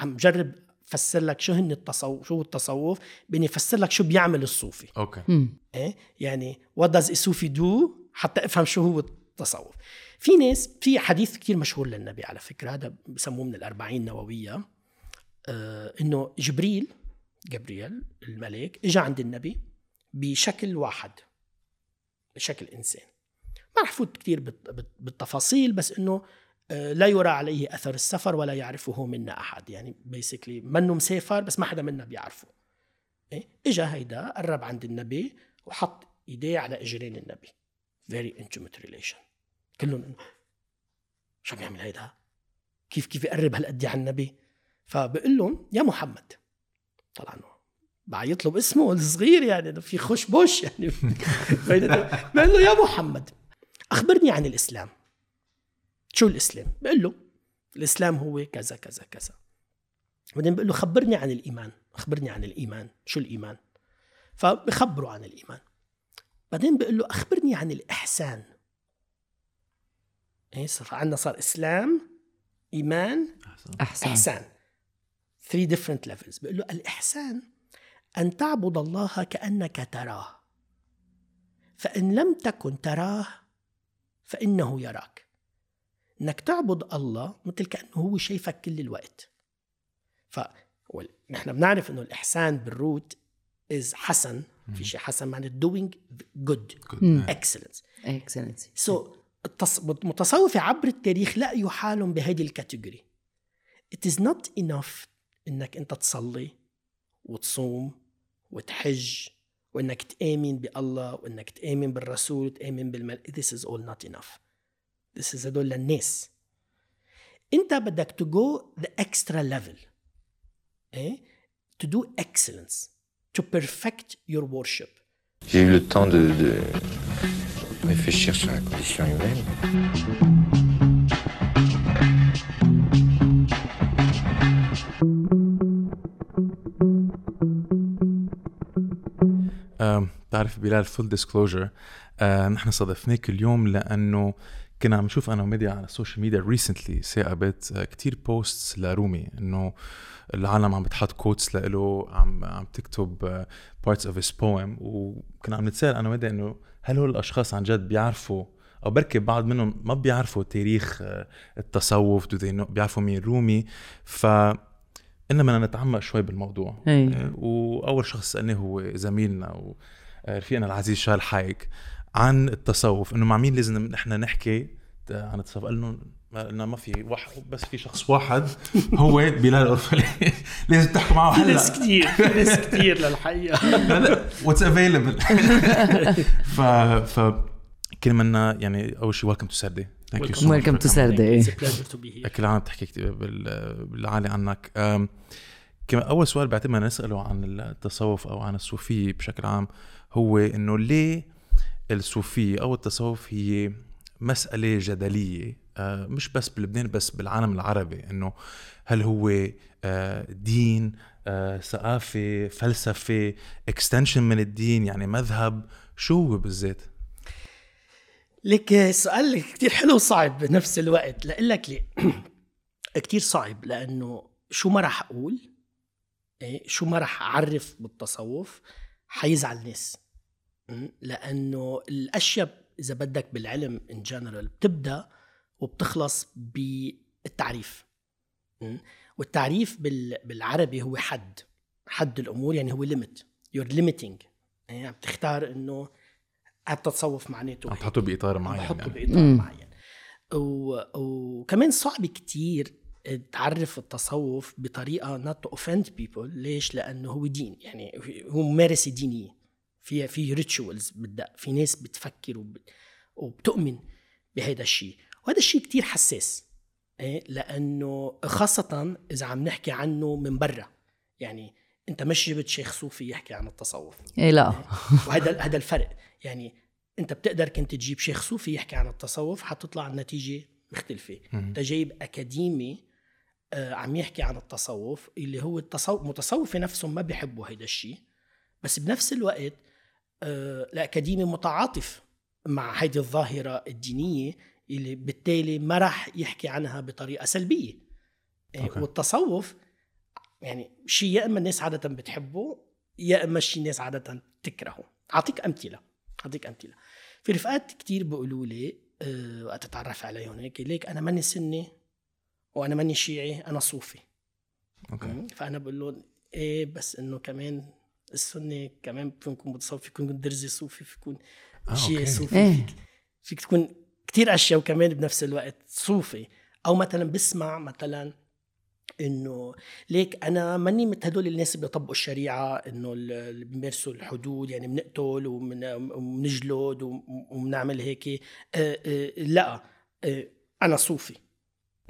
عم جرب فسر لك شو هن التصوف شو التصوف؟ بدي افسر لك شو بيعمل الصوفي. okay. مم. إيه؟ يعني what does ال صوفي do حتى أفهم شو هو التصوف. في ناس في حديث كتير مشهور للنبي على فكرة هذا بسموه من الأربعين النوويه آه إنه جبريل جبريل الملك اجى عند النبي بشكل واحد بشكل إنسان. ما رح فوت كثير بالتفاصيل بس إنه لا يرى عليه أثر السفر ولا يعرفه منا أحد. يعني بيسكلي منه مسافر بس ما حدا منا بيعرفه. إيه؟ إجا هيدا قرب عند النبي وحط إيديه على إجرين النبي. Very intimate relation. كلهم شو بيعمل هيدا؟ كيف كيف يقرب هالقد على النبي؟ فبقول لهم يا محمد. طلع إنه بقى يطلب اسمه الصغير يعني في خش بوش يعني. بقول له يا محمد أخبرني عن الإسلام. شو الإسلام؟ بقول له الإسلام هو كذا كذا كذا. بعدين بقول له خبرني عن الإيمان اخبرني عن الإيمان. شو الإيمان؟ فبخبره عن الإيمان. بعدين بقول له أخبرني عن الإحسان. إيه صار عندنا صار إسلام إيمان أحسن. إحسان. Three different levels. بقول له الإحسان أن تعبد الله كأنك تراه. فإن لم تكن تراه فإنه يراك. إنك تعبد الله مثل كأنه هو شايفك كل الوقت. ف نحن بنعرف إنه الإحسان بال root is حسن في شيء حسن معنى doing good excellence. excellency so المتصوفة عبر التاريخ لقيوا حالهم بهيدي ال category it is not enough إنك أنت تصلي وتصوم وتحج وإنك تآمن بالله وإنك تآمن بالرسول وتآمن بالملك this is all not enough. This is هدول للناس انت بدك to go the extra level eh? to do excellence to perfect your worship J'ai eu le temps de, de réfléchir sur la condition humaine. بتعرف بلال full disclosure نحن صادفناك اليوم لأنه كنا عم نشوف أنا وميديا على ال social media recently ثاقبت آه، كتير posts لرومي إنه العالم عم بتحط quotes لإله عم عم تكتب parts of his poem وكنا عم نتساءل أنا وميديا إنه هل هول الأشخاص عن جد بيعرفوا أو بركي بعض منهم ما بيعرفوا تاريخ آه، التصوف know- بيعرفوا مين رومي. ف إننا بدنا نتعمق شوي بالموضوع. إيه. آه، وأول شخص سالناه هو زميلنا ورفيقنا العزيز شال حايك. عن التصوف إنه مع مين لازم نحن نحكي؟ عن التصوف. قال لهم قلنا ما في واحد بس في شخص واحد هو بلال اورفلي لازم تحكوا معه هلأ. ناس كثير ناس كثير للحقيقة. لا what's available ف ف كل منا يعني أول شيء welcome to سردي to be here. كل عام بتحكي كتير بال- بالعالي عنك. كمان أول سؤال بعتبر نساله عن التصوف أو عن الصوفية بشكل عام هو إنه ليه الصوفية أو التصوف هي مسألة جدلية. أه، مش بس بلبنان بس بالعالم العربي إنه هل هو أه، دين أه، ثقافة فلسفة اكستنشن من الدين يعني مذهب شو هو بالذات؟ لك سؤال كتير حلو وصعب بنفس الوقت. لأقول لك ليه؟ كتير صعب لأنه شو ما راح أقول إيه شو ما راح أعرف بالتصوف حيزعل ناس م? لأنه الأشياء إذا بدك بالعلم in general بتبدأ وبتخلص بالتعريف? والتعريف بال- بالعربي هو حد حد الأمور يعني هو limit you're limiting يعني عم تختار إنه التصوف معناته عم. تحطه بإطار عم معين بحطه يعني. بإطار. معين و... وكمان صعب كتير تعرف التصوف بطريقة not to offend people ليش؟ لأنه هو دين يعني هو ممارسه دينية في في ريتشوالز بدها في ناس بتفكر وب... وبتؤمن بهذا الشيء. وهذا الشيء كتير حساس إيه؟ لأنه خاصة إذا عم نحكي عنه من برا. يعني أنت مش جبت شيخ صوفي يحكي عن التصوف. إيه لا. وهذا هذا الفرق. يعني أنت بتقدر كنت تجيب شيخ صوفي يحكي عن التصوف حتطلع النتيجة مختلفة. أنت جايب أكاديمي آه، عم يحكي عن التصوف اللي هو التصوف متصوفه نفسهم ما بيحبوا هيدا الشيء بس بنفس الوقت آه، الاكاديمي متعاطف مع هيدي الظاهرة الدينية اللي بالتالي ما راح يحكي عنها بطريقة سلبية. إيه، أوكي. والتصوف يعني شيء يا إما الناس عادة بتحبه يا إما شيء الناس عادة بتكرهه أعطيك أمثلة أعطيك أمثلة. في رفقات كتير بيقولوا لي أه وقت اتعرف عليهم هيك ليك أنا ماني سني وأنا ماني شيعي أنا صوفي. أوكي. فأنا بقول لهم إيه بس إنه كمان السنة كمان فيكون يكون متصوف فيكون يكون درزي صوفي فيكون آه، شيعي أوكي. صوفي إيه. فيك, فيك تكون كتير أشياء وكمان بنفس الوقت صوفي أو مثلا بسمع مثلا إنه ليك أنا ماني مثل هدول الناس اللي بيطبقوا الشريعة إنه اللي بيمارسوا الحدود يعني بنقتل ومن- وبنجلد وبنعمل هيك آه، آه، لا آه، أنا صوفي?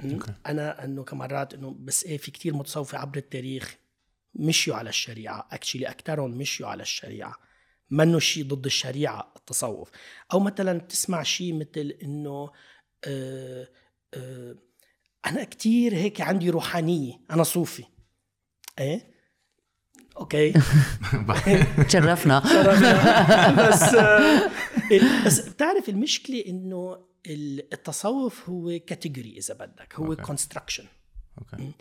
أوكي. أنا إنه كمرات إنه بس إيه في كتير متصوفة عبر التاريخ مشيوا على الشريعة. actually أكثرهم مشيوا على الشريعة. منه شيء ضد الشريعة؟ التصوف. أو مثلا تسمع شيء مثل إنه آه آه أنا كتير هيك عندي روحانية. أنا صوفي. إيه؟ أوكي. تشرفنا. بس آه، بس بتعرف المشكلة إنه التصوف هو category إذا بدك. هو. construction أوكي.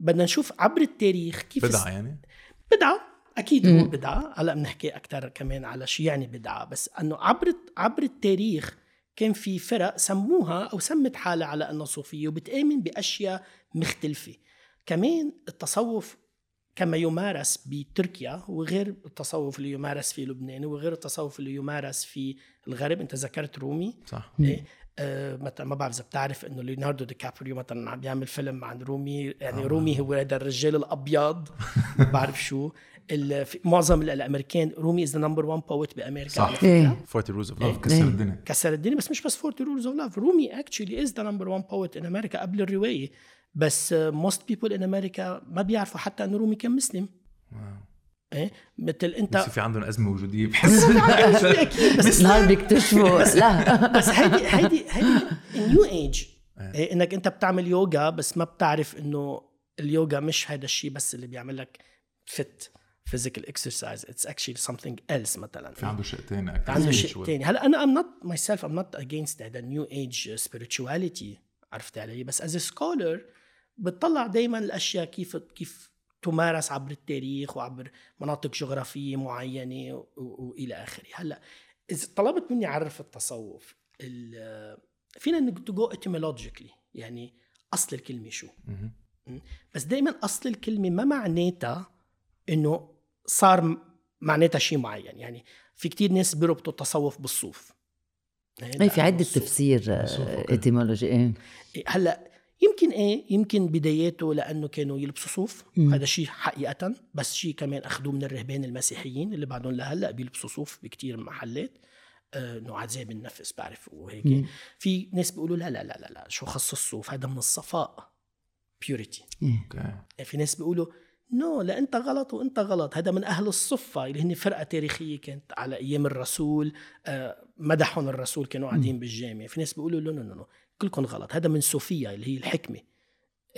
بدنا نشوف عبر التاريخ كيف بدعة يعني؟ بدعة. أكيد هو. بدعة. هلأ بنحكي أكثر كمان على شو يعني بدعة. بس إنه عبر عبر التاريخ كان في فرق سموها أو سمت حالها على انها صوفية وبتآمن بأشياء مختلفة. كمان التصوف كما يمارس بتركيا هو غير التصوف اللي يمارس في لبنان وغير التصوف اللي يمارس في الغرب. أنت ذكرت رومي. صح. إيه؟ آه مثلا ما بعرف إذا بتعرف إنه ليوناردو دي كابريو مثلا عم بيعمل فيلم عن رومي يعني آه. رومي هو هذا الرجال الأبيض بعرف شو معظم ال- الأمريكان رومي is the number 1 poet بأمريكا صح. إيه. 40 rules of. love كسر إيه. الدنيا كسر الدنيا بس مش بس 40 rules of love رومي actually is the number 1 poet in أمريكا قبل الرواية بس most people in أمريكا ما بيعرفوا حتى إنه رومي كان مسلم wow. إيه؟ مثل انت بس في عندهم أزمة وجودية. بحس أكيد بس نهار بيكتشفوا. لا. بس هيدي هيدي هيدي نيو ايج إيه. إيه إنك أنت بتعمل يوغا بس ما بتعرف إنه اليوغا مش هذا الشيء بس اللي بيعمل لك فت physical exercise. It's actually something else مثلا. في عنده شيء ثاني أكثر عنده. شيء تاني. هلا أنا I'm not myself I'm not against هذا new age spirituality. عرفت علي؟ بس as a scholar بتطلع دائما الأشياء كيف كيف تمارس عبر التاريخ وعبر مناطق جغرافية معينة و- و- وإلى آخره هلأ إذا طلبت مني أعرف التصوف ال- فينا to go etymologically يعني أصل الكلمة شو. بس دائما أصل الكلمة ما معناتها إنه صار معناتها شيء معين يعني في كتير ناس بيربطوا التصوف بالصوف اي في عدة. تفسير بالصوف، أوكي. etymology إيه إيه، هلأ يمكن إيه؟ يمكن بداياته لأنه كانوا يلبسوا صوف. مم. هذا شيء حقيقة بس شيء كمان أخذوه من الرهبان المسيحيين اللي بعدهم لهلأ بيلبسوا صوف بكتير محلات. آه، إنه عذاب النفس بعرف وهيك. مم. في ناس بيقولوا لا لا لا لا, لا شو خص الصوف؟ هذا من الصفاء purity. أوكي. في ناس بيقولوا no لا أنت غلط وأنت غلط. هذا من أهل الصفة اللي هن فرقة تاريخية كانت على أيام الرسول. آه، مدحهم الرسول كانوا قاعدين بالجامع. في ناس بيقولوا لا لا لا كلكم غلط. هذا من صوفيا اللي هي الحكمة.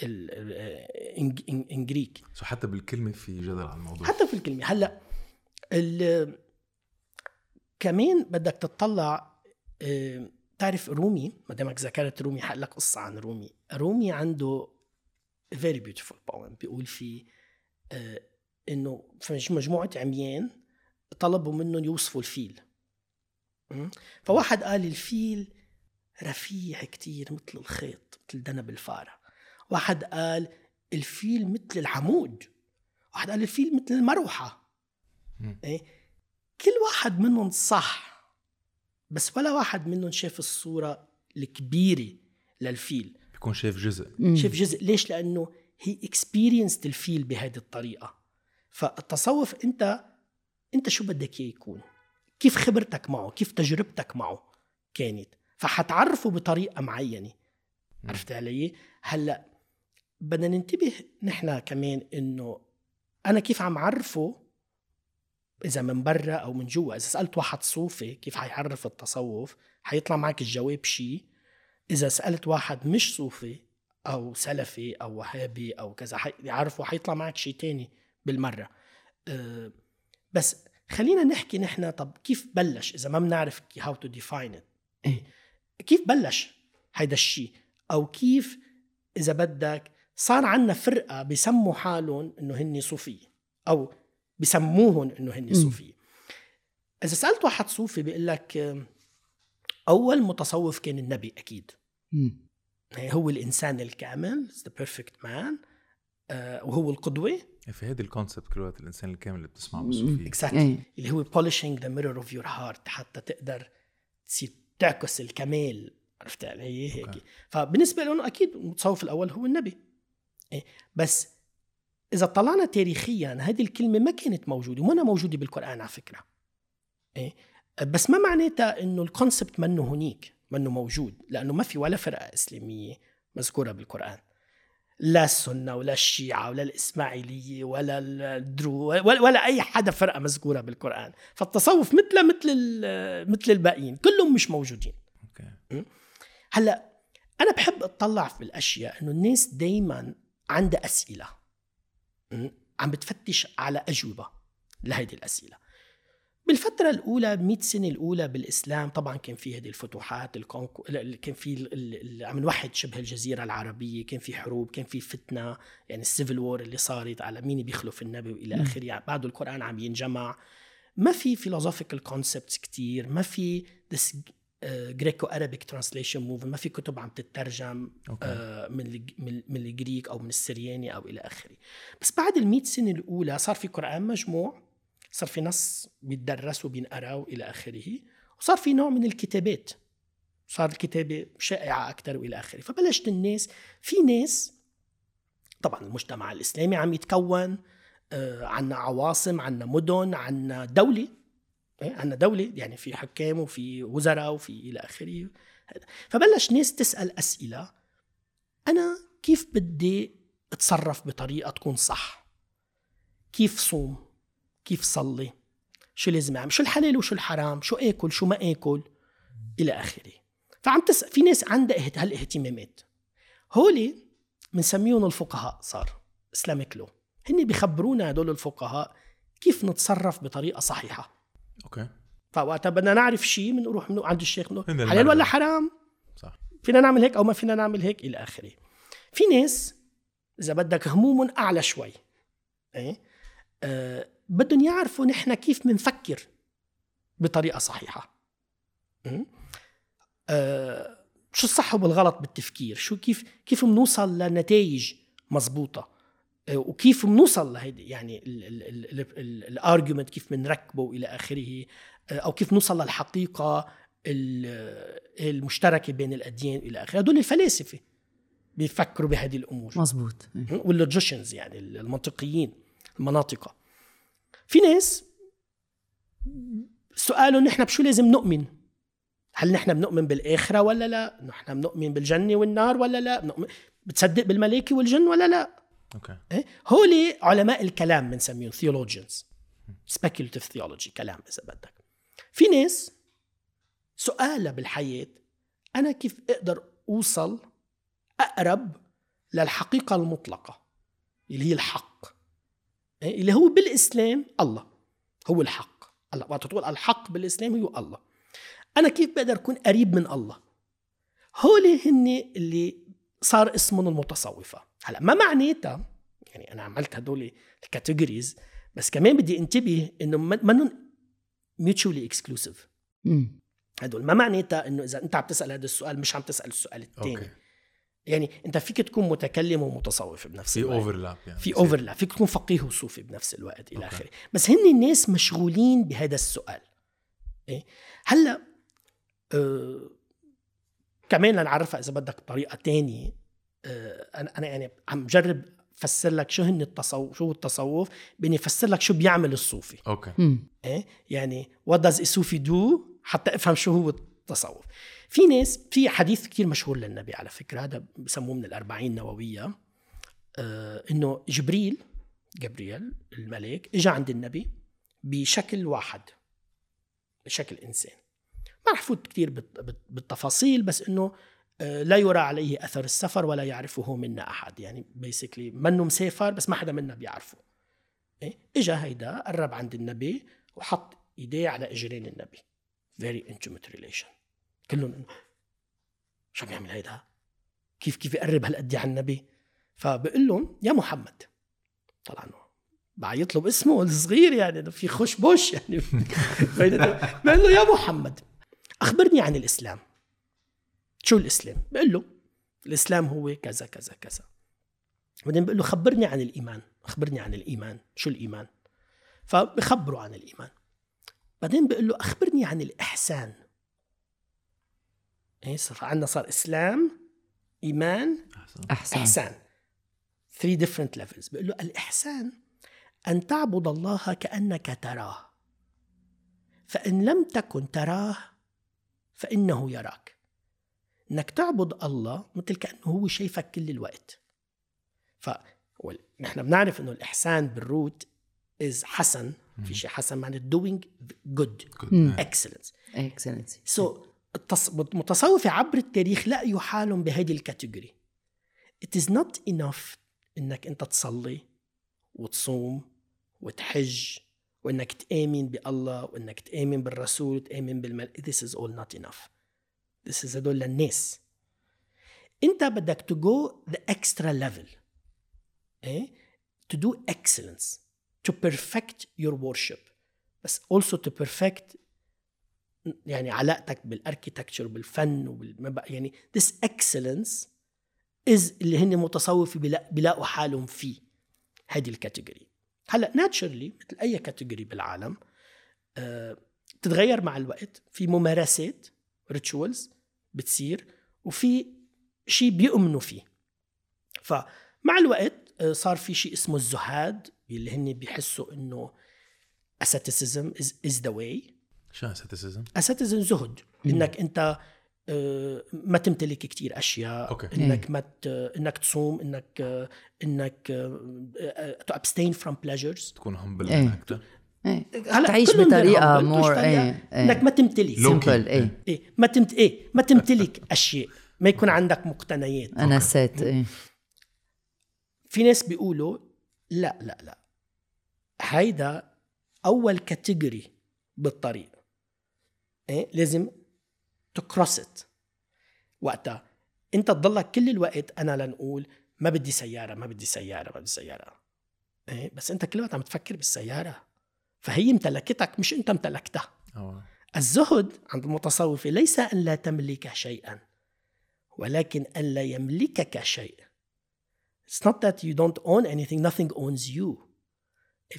ال- ال- آه، in- in- in Greek. so حتى بالكلمة في جدل على الموضوع. حتى في الكلمة. هلأ ال- كمان بدك تطلع آه، تعرف رومي ما دامك ذكرت رومي حق لك قصة عن رومي. رومي عنده very beautiful poem. بيقول فيه آه، إنه في مج- مجموعة عميان طلبوا منهم يوصفوا الفيل? فواحد قال الفيل رفيع كتير مثل الخيط مثل ذنب الفارة. واحد قال الفيل مثل العمود. واحد قال الفيل مثل المروحة. إيه؟ كل واحد منهم صح بس ولا واحد منهم شاف الصورة الكبيرة للفيل. بيكون شايف جزء. مم. شاف جزء. ليش؟ لأنه هي اكسبيرينسد الفيل بهذه الطريقة. فالتصوف أنت أنت شو بدك إياه يكون؟ كيف خبرتك معه؟ كيف تجربتك معه كانت؟ فحتعرفه بطريقة معينة. عرفت علي؟ هلأ بدنا ننتبه نحن كمان إنه أنا كيف عم عرفه؟ إذا من برا أو من جوا. إذا سألت واحد صوفي كيف حيعرف التصوف حيطلع معك الجواب شيء إذا سألت واحد مش صوفي أو سلفي أو وهابي أو كذا حيعرفوا حيطلع معك شيء تاني بالمرة. أه بس خلينا نحكي نحن طب كيف بلش؟ إذا ما بنعرف how to define it. كيف بلش هيدا الشيء أو كيف إذا بدك صار عندنا فرقة بسموا حالهم إنه هن صوفيه أو بسموهم إنه هن صوفيه إذا سألت واحد صوفي بيقول لك أول متصوف كان النبي أكيد. مم. يعني هو الإنسان الكامل the perfect man وهو القدوة. في هيدي ال concept كل وقت الإنسان الكامل اللي بتسمعه بالصوفية. exactly إيه. اللي هو polishing the mirror of your heart حتى تقدر تصير تعكس الكمال عرفت علي هيك. فبالنسبة لهم أكيد المتصوف الأول هو النبي إيه؟ بس إذا طلعنا تاريخيا هذه الكلمة ما كانت موجودة وما موجودة بالقرآن على فكرة إيه؟ بس ما معناتها إنه ال concept منه هنيك منه موجود لأنه ما في ولا فرقة إسلامية مذكورة بالقرآن لا السنة ولا الشيعة ولا الإسماعيلية ولا الدرو ولا, ولا أي حدا فرقة مذكورة بالقرآن. فالتصوف مثله مثل مثل الباقيين. كلهم مش موجودين. أوكي. هلأ أنا بحب أطلع في الأشياء إنه الناس دائما عندها أسئلة? عم بتفتش على أجوبة لهيدي الأسئلة. بالفترة الأولى 100 سنة الأولى بالإسلام طبعا كان في هذه الفتوحات ال conquests كان في ال- عم نوحد شبه الجزيرة العربية كان في حروب كان في فتنة يعني ال civil war اللي صارت على مين بيخلف النبي وإلى آخره يعني بعد القرآن عم ينجمع. ما في philosophical concepts كتير ما في this Greco-Arabic translation movement ما في كتب عم تترجم okay. آه، من من من ال Greek أو من السرياني أو إلى آخره. بس بعد ال سنة الأولى صار في قرآن مجموع صار في نص بيتدرس وبينقرا والى آخره وصار في نوع من الكتابات. صار الكتابة شائعة أكثر وإلى آخره. فبلشت الناس في ناس طبعا المجتمع الإسلامي عم يتكون آه، عنا عواصم عنا مدن عنا دولة. إيه، عنا دولة يعني في حكام وفي وزراء وفي إلى آخره. فبلش ناس تسأل أسئلة. أنا كيف بدي أتصرف بطريقة تكون صح؟ كيف صوم؟ كيف صلي؟ شو لازم أعمل؟ شو الحلال وشو الحرام؟ شو آكل؟ شو ما آكل؟ إلى آخره. فعم تسأل في ناس عندها اهت- هالاهتمامات. هولي بنسميهم الفقهاء صار اسلامك لو هن بيخبرونا هدول الفقهاء كيف نتصرف بطريقة صحيحة. أوكي. فوقتها بدنا نعرف شيء بنروح من عند الشيخ هن نقول حلال. ولا حرام؟ صح. فينا نعمل هيك أو ما فينا نعمل هيك؟ إلى آخره. في ناس إذا بدك هموم أعلى شوي إيه؟ آه بدهم يعرفوا نحن كيف بنفكر بطريقة صحيحة? آه شو الصح والغلط بالتفكير؟ شو كيف كيف بنوصل لنتائج مزبوطه آه، وكيف بنوصل لهيدي يعني ال argument كيف بنركبه إلى آخره؟ آه، أو كيف نوصل للحقيقة ال- المشتركة بين الأديان إلى آخره؟ هدول الفلاسفة بيفكروا بهذه الأمور. مزبوط إيه. وال logicians يعني المنطقيين المناطقة في ناس سؤالهم نحن بشو لازم نؤمن؟ هل نحن بنؤمن بالآخرة ولا لا؟ نحن بنؤمن بالجنة والنار ولا لا؟ بنؤمن بتصدق بالملائكة والجن ولا لا؟ أوكي. إيه؟ هولي علماء الكلام بنسميهم theologians. Speculative theology كلام إذا بدك. في ناس سؤالها بالحياة أنا كيف أقدر أوصل أقرب للحقيقة المطلقة؟ اللي هي الحق؟ اللي هو بالإسلام الله. هو الحق. الله. وقت تقول الحق بالإسلام هو الله. أنا كيف بقدر أكون قريب من الله؟ هولي هن اللي صار اسمهم المتصوفة. هلا ما معناتها؟ يعني أنا عملت هدول ال categories بس كمان بدي انتبه إنه منهم mutually exclusive. هدول ما معناتها إنه إذا أنت عم تسأل هذا السؤال مش عم تسأل السؤال الثاني يعني انت فيك تكون متكلم ومتصوف بنفس في الوقت overlap يعني في. overlap فيك تكون فقيه وصوفي بنفس الوقت إلى. آخره بس هن الناس مشغولين بهذا السؤال إيه؟ هلأ آه كمان لنعرفها إذا بدك بطريقه تانية آه أنا أنا يعني عم جرب افسر لك شو هن التصوف شو هو التصوف بإني افسر لك شو بيعمل الصوفي أوكي. إيه؟ يعني what does الصوفي do حتى أفهم شو هو التصوف في ناس في حديث كتير مشهور للنبي على فكرة هذا بسموه من الأربعين نووية آه إنه جبريل جبريل الملك إجا عند النبي بشكل واحد بشكل إنسان. ما رح فوت بالت- بالتفاصيل بس إنه آه، لا يرى عليه أثر السفر ولا يعرفه منا أحد. يعني بيسكلي منه مسافر بس ما حدا منا بيعرفه. إيه؟ إجا هيدا قرب عند النبي وحط إيديه على إجرين النبي. Very intimate relation. كلهم إنه شو بيعمل هيدا كيف كيف يقرب هالقد على النبي فبقول لهم يا محمد. طبعا بقى يطلب اسمه الصغير يعني في خش بوش يعني. بقول له يا محمد أخبرني عن الإسلام. شو الإسلام؟ بقول له الإسلام هو كذا كذا كذا. بعدين بقول له خبرني عن الإيمان اخبرني عن الإيمان. شو الإيمان؟ فبخبره عن الإيمان. بعدين بقول له أخبرني عن الإحسان. إيه صار عندنا صار إسلام إيمان أحسن. إحسان. Three different levels. بقول له الإحسان أن تعبد الله كأنك تراه. فإن لم تكن تراه فإنه يراك. إنك تعبد الله مثل كأنه هو شايفك كل الوقت. ف نحن بنعرف إنه الإحسان بال root is حسن. في شيء حسن معنى doing good. Excellence. Excellency so المتصوفة عبر التاريخ لا يحالهم بهذه الكاتيجوري It is not enough إنك أنت تصلي وتصوم وتحج وإنك تآمن بالله وإنك تآمن بالرسول وتآمن بالمل This is all not enough. This is هدول للناس أنت بدك to go the extra level. إيه؟ to do excellence. To perfect your worship. بس also to perfect يعني علاقتك بال architecture بالفن وبالمبا يعني this excellence is اللي هن متصوفي بلا- بيلاقوا حالهم فيه هذه ال category هلأ naturally مثل أي category بالعالم آه، بتتغير مع الوقت. في ممارسات rituals بتصير وفي شيء بيؤمنوا فيه. فمع الوقت آه، صار في شيء اسمه الزهاد اللي هن بيحسوا إنه is, is the way. شو asceticism؟ اساتذه زهد. إنك أنت آه، ما تمتلك كتير أشياء. okay. إنك ما ت- إنك تصوم إنك آه، إنك to abstain from pleasures. تكون humble إيه. أكثر إيه. هلأ تعيش more تعيش إيه إنك ما تمتلك. simple إيه. إيه. ما تمت إيه. ما تمتلك أشياء. ما يكون عندك مقتنيات. أنا نسيت إيه. في ناس بيقولوا لا لا لا. هيدا أول كاتيجوري بالطريق. إيه؟ لازم تكروس ات وقتها. أنت تضلك كل الوقت أنا لنقول ما بدي سيارة ما بدي سيارة ما بدي سيارة. إيه؟ بس أنت كل الوقت عم تفكر بالسيارة. فهي امتلكتك مش أنت امتلكتها. آه. الزهد عند المتصوفة ليس أن لا تملك شيئا ولكن أن لا يملكك شيء It's not that you don't own anything nothing owns you.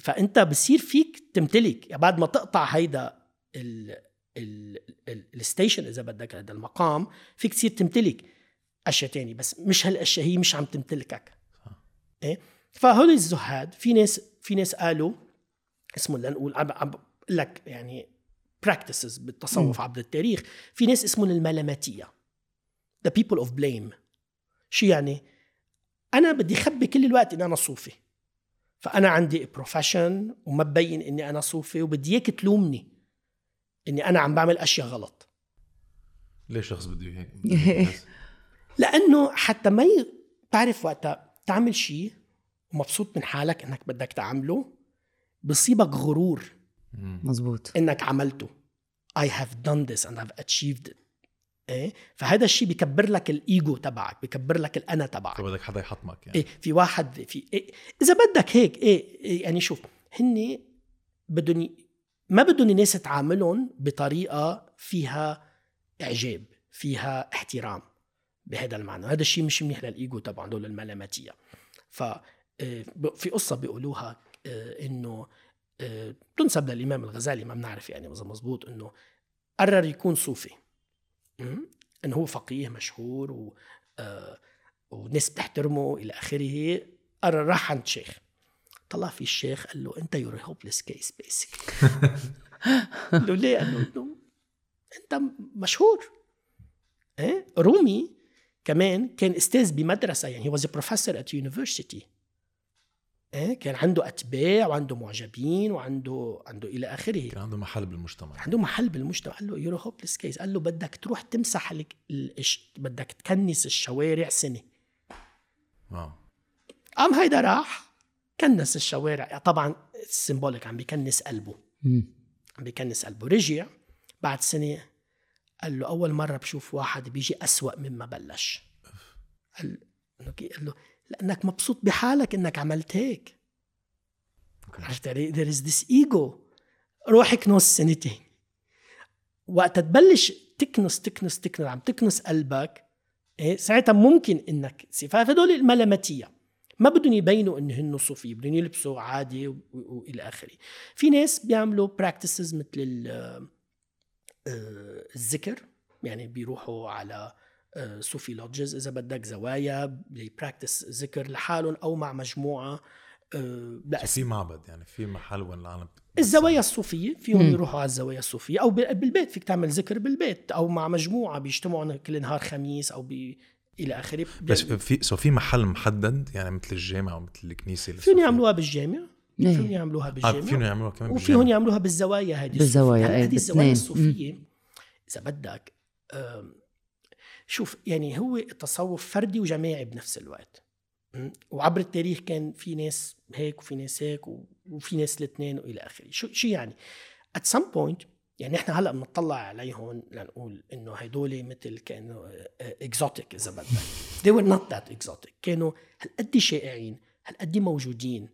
فأنت بصير فيك تمتلك. بعد ما تقطع هيدا ال- الستيشن إذا بدك هذا المقام فيك تصير تمتلك أشياء تاني بس مش هالأشياء هي مش عم تمتلكك. إيه؟ فهول الزهاد في ناس في ناس قالوا اسمه لنقول عم عم بقول لك يعني practices بالتصوف عبر التاريخ. في ناس اسمهم الملاماتية the people of blame. شو يعني؟ أنا بدي اخبي كل الوقت إني أنا صوفي. فأنا عندي profession وما ببين إني أنا صوفي وبدي إياك تلومني. إني أنا عم بعمل أشياء غلط. ليش شخص بده هيك؟ لأنه حتى ما ي... بعرف وقتها تعمل شيء ومبسوط من حالك إنك بدك تعمله بصيبك غرور. مزبوط إنك عملته. I have done this and I've achieved it. إيه؟ فهذا الشيء بيكبر لك الإيجو تبعك بيكبر لك الأنا تبعك. فبدك حدا يحطمك يعني. إيه في واحد في إيه إذا بدك هيك إيه, إيه يعني شوف هن بدهم ما بدهم الناس تعاملهم بطريقة فيها إعجاب فيها احترام بهذا المعنى. هذا الشيء مش منيح للإيجو تبعهم دول الملاماتية. ف ب- في قصة بيقولوها إيه، إنه إيه، تنسب للإمام الغزالي ما بنعرف يعني إذا مزبوط إنه قرر يكون صوفي? إنه هو فقيه مشهور و آه، وناس بتحترمه إلى آخره قرر راح عند شيخ. طلع في الشيخ قال له أنت you're hopeless case basically قال له ليه؟ قال له أنت مشهور. إيه؟ رومي كمان كان أستاذ بمدرسة يعني he was professor at university إيه؟ كان عنده أتباع وعنده معجبين وعنده عنده إلى آخره. كان عنده محل بالمجتمع. عنده محل بالمجتمع. قال له you're a hopeless case قال له بدك تروح تمسح لك الش... بدك تكنس الشوارع سنة. wow. قام هيدا راح. كنس الشوارع. طبعا ال symbolic عم بيكنس قلبه. عم بيكنس قلبه. رجع بعد سنة قال له أول مرة بشوف واحد بيجي أسوأ مما بلش. قال قال له لأنك مبسوط بحالك إنك عملت هيك. عرفت علي؟ there is this ego. روح كنس سنتين. وقت تبلش تكنس تكنس تكنس عم تكنس قلبك إيه ساعتها ممكن انك فهدول الملامتية. ما بدهم يبينوا إنه هن صوفية بدهم يلبسوا عادي وإلى آخره. في ناس بيعملوا practices مثل ال- آه، الذكر يعني بيروحوا على آه، Sufi lodges إذا بدك زوايا بي practice ذكر لحالهم أو مع مجموعة آه، لا في معبد يعني في محل وين العالم الزوايا الصوفية فيهم مم. يروحوا على الزوايا الصوفية أو بالبيت فيك تعمل ذكر بالبيت أو مع مجموعة بيجتمعوا كل نهار خميس أو بي إلى آخره بس في سو في محل محدد يعني مثل الجامع أو مثل الكنيسة فيهم الصوفية. يعملوها بالجامع إيه. فيهم يعملوها آه بالجامع فيهم يعملوها كمان وفيهم. يعملوها بالزوايا هذه بالزوايا،. هلا إيه، هذه الزوايا باثنين. الصوفية إذا بدك شوف يعني هو التصوف فردي وجماعي بنفس الوقت? وعبر التاريخ كان في ناس هيك وفي ناس هيك وفي ناس الاثنين وإلى آخره شو شو يعني at some point يعني إحنا هلأ بنطلع عليهم لنقول إنه هدول مثل كانوا اكزوتيك إذا بدك they were not that exotic. كانوا هالقد شائعين؟ هالقد موجودين؟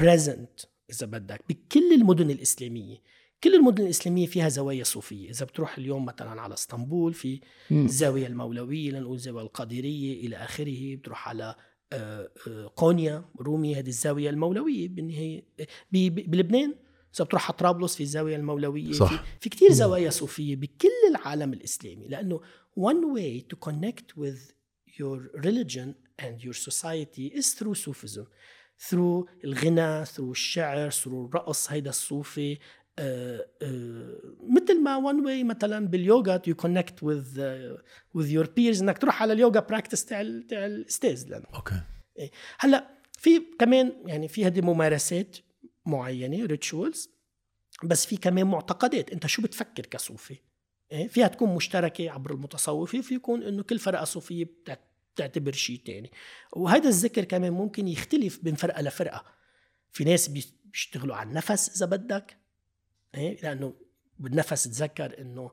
present إذا بدك بكل المدن الإسلامية. كل المدن الإسلامية فيها زوايا صوفية. إذا بتروح اليوم مثلا على إسطنبول في. الزاويه المولوية لنقول الزاويه القادرية إلى آخره. بتروح على آه، آه، قونيا رومي هذه الزاوية المولوية بالنهاية بلبنان. اذا بتروح على طرابلس في الزاوية المولوية صح. في, في كثير زوايا صوفية بكل العالم الإسلامي لأنه one way to connect with your religion and your society is through Sufism. Through الغنى through الشعر through الرقص هيدا صوفي. آه، آه، مثل ما one way مثلا باليوغا connect with uh, with your peers إنك تروح على اليوغا practice تاع تاع الأستاذ لأنه. أوكي. هلأ في كمان يعني في هذه ممارسات معينة rituals بس في كمان معتقدات. انت شو بتفكر كصوفي؟ إيه؟ فيها تكون مشتركة عبر المتصوفة في يكون إنه كل فرقة صوفية بتع- بتعتبر شيء تاني. وهذا الذكر كمان ممكن يختلف بين فرقة لفرقة. في ناس بي- بيشتغلوا على النفس إذا بدك إيه؟ لأنه بالنفس تذكر إنه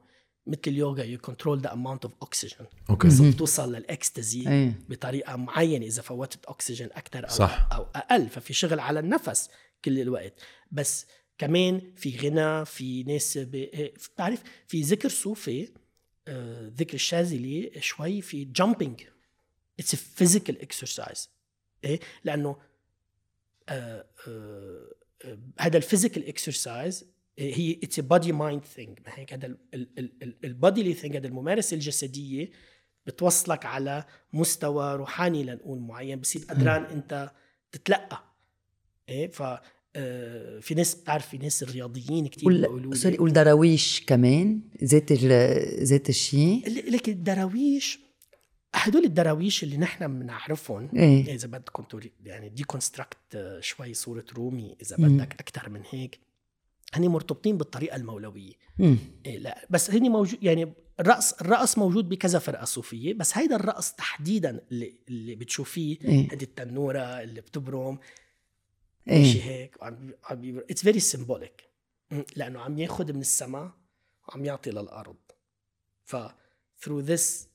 مثل اليوغا you control the amount of oxygen أوكي. بتوصل للإكستازي إيه. بطريقة معينة إذا فوتت اكسجين أكثر أو صح. أو أقل. ففي شغل على النفس. كل الوقت. بس كمان في غنى في ناس بتعرف في ذكر صوفي آه، ذكر الشاذلي شوي في jumping it's physical exercise إيه؟ لأنه آه، آه، آه، هذا ال physical exercise هي it's body mind thing هيك؟ هذا ال body thing هذا الممارسة الجسدية بتوصلك على مستوى روحاني لنقول معين. بصير قدران أنت تتلقى. إيه ف آه، في ناس بتعرف في ناس الرياضيين كثير بيقولوا sorry والدراويش كمان ذات. ذات الشيء لك الدراويش هدول الدراويش اللي نحن بنعرفهم إيه إذا بدكم يعني deconstruct شوي صورة رومي إذا. بدك أكثر من هيك هني مرتبطين بالطريقة المولوية. إيه لا بس هني موجود يعني الرقص الرقص موجود بكذا فرقة صوفية بس هيدا الرقص تحديدا اللي اللي بتشوفيه إيه هذه التنورة اللي بتبرم شيء هيك؟ وعم عم it's very symbolic لأنه عم ياخذ من السماء وعم يعطي للأرض. ف through this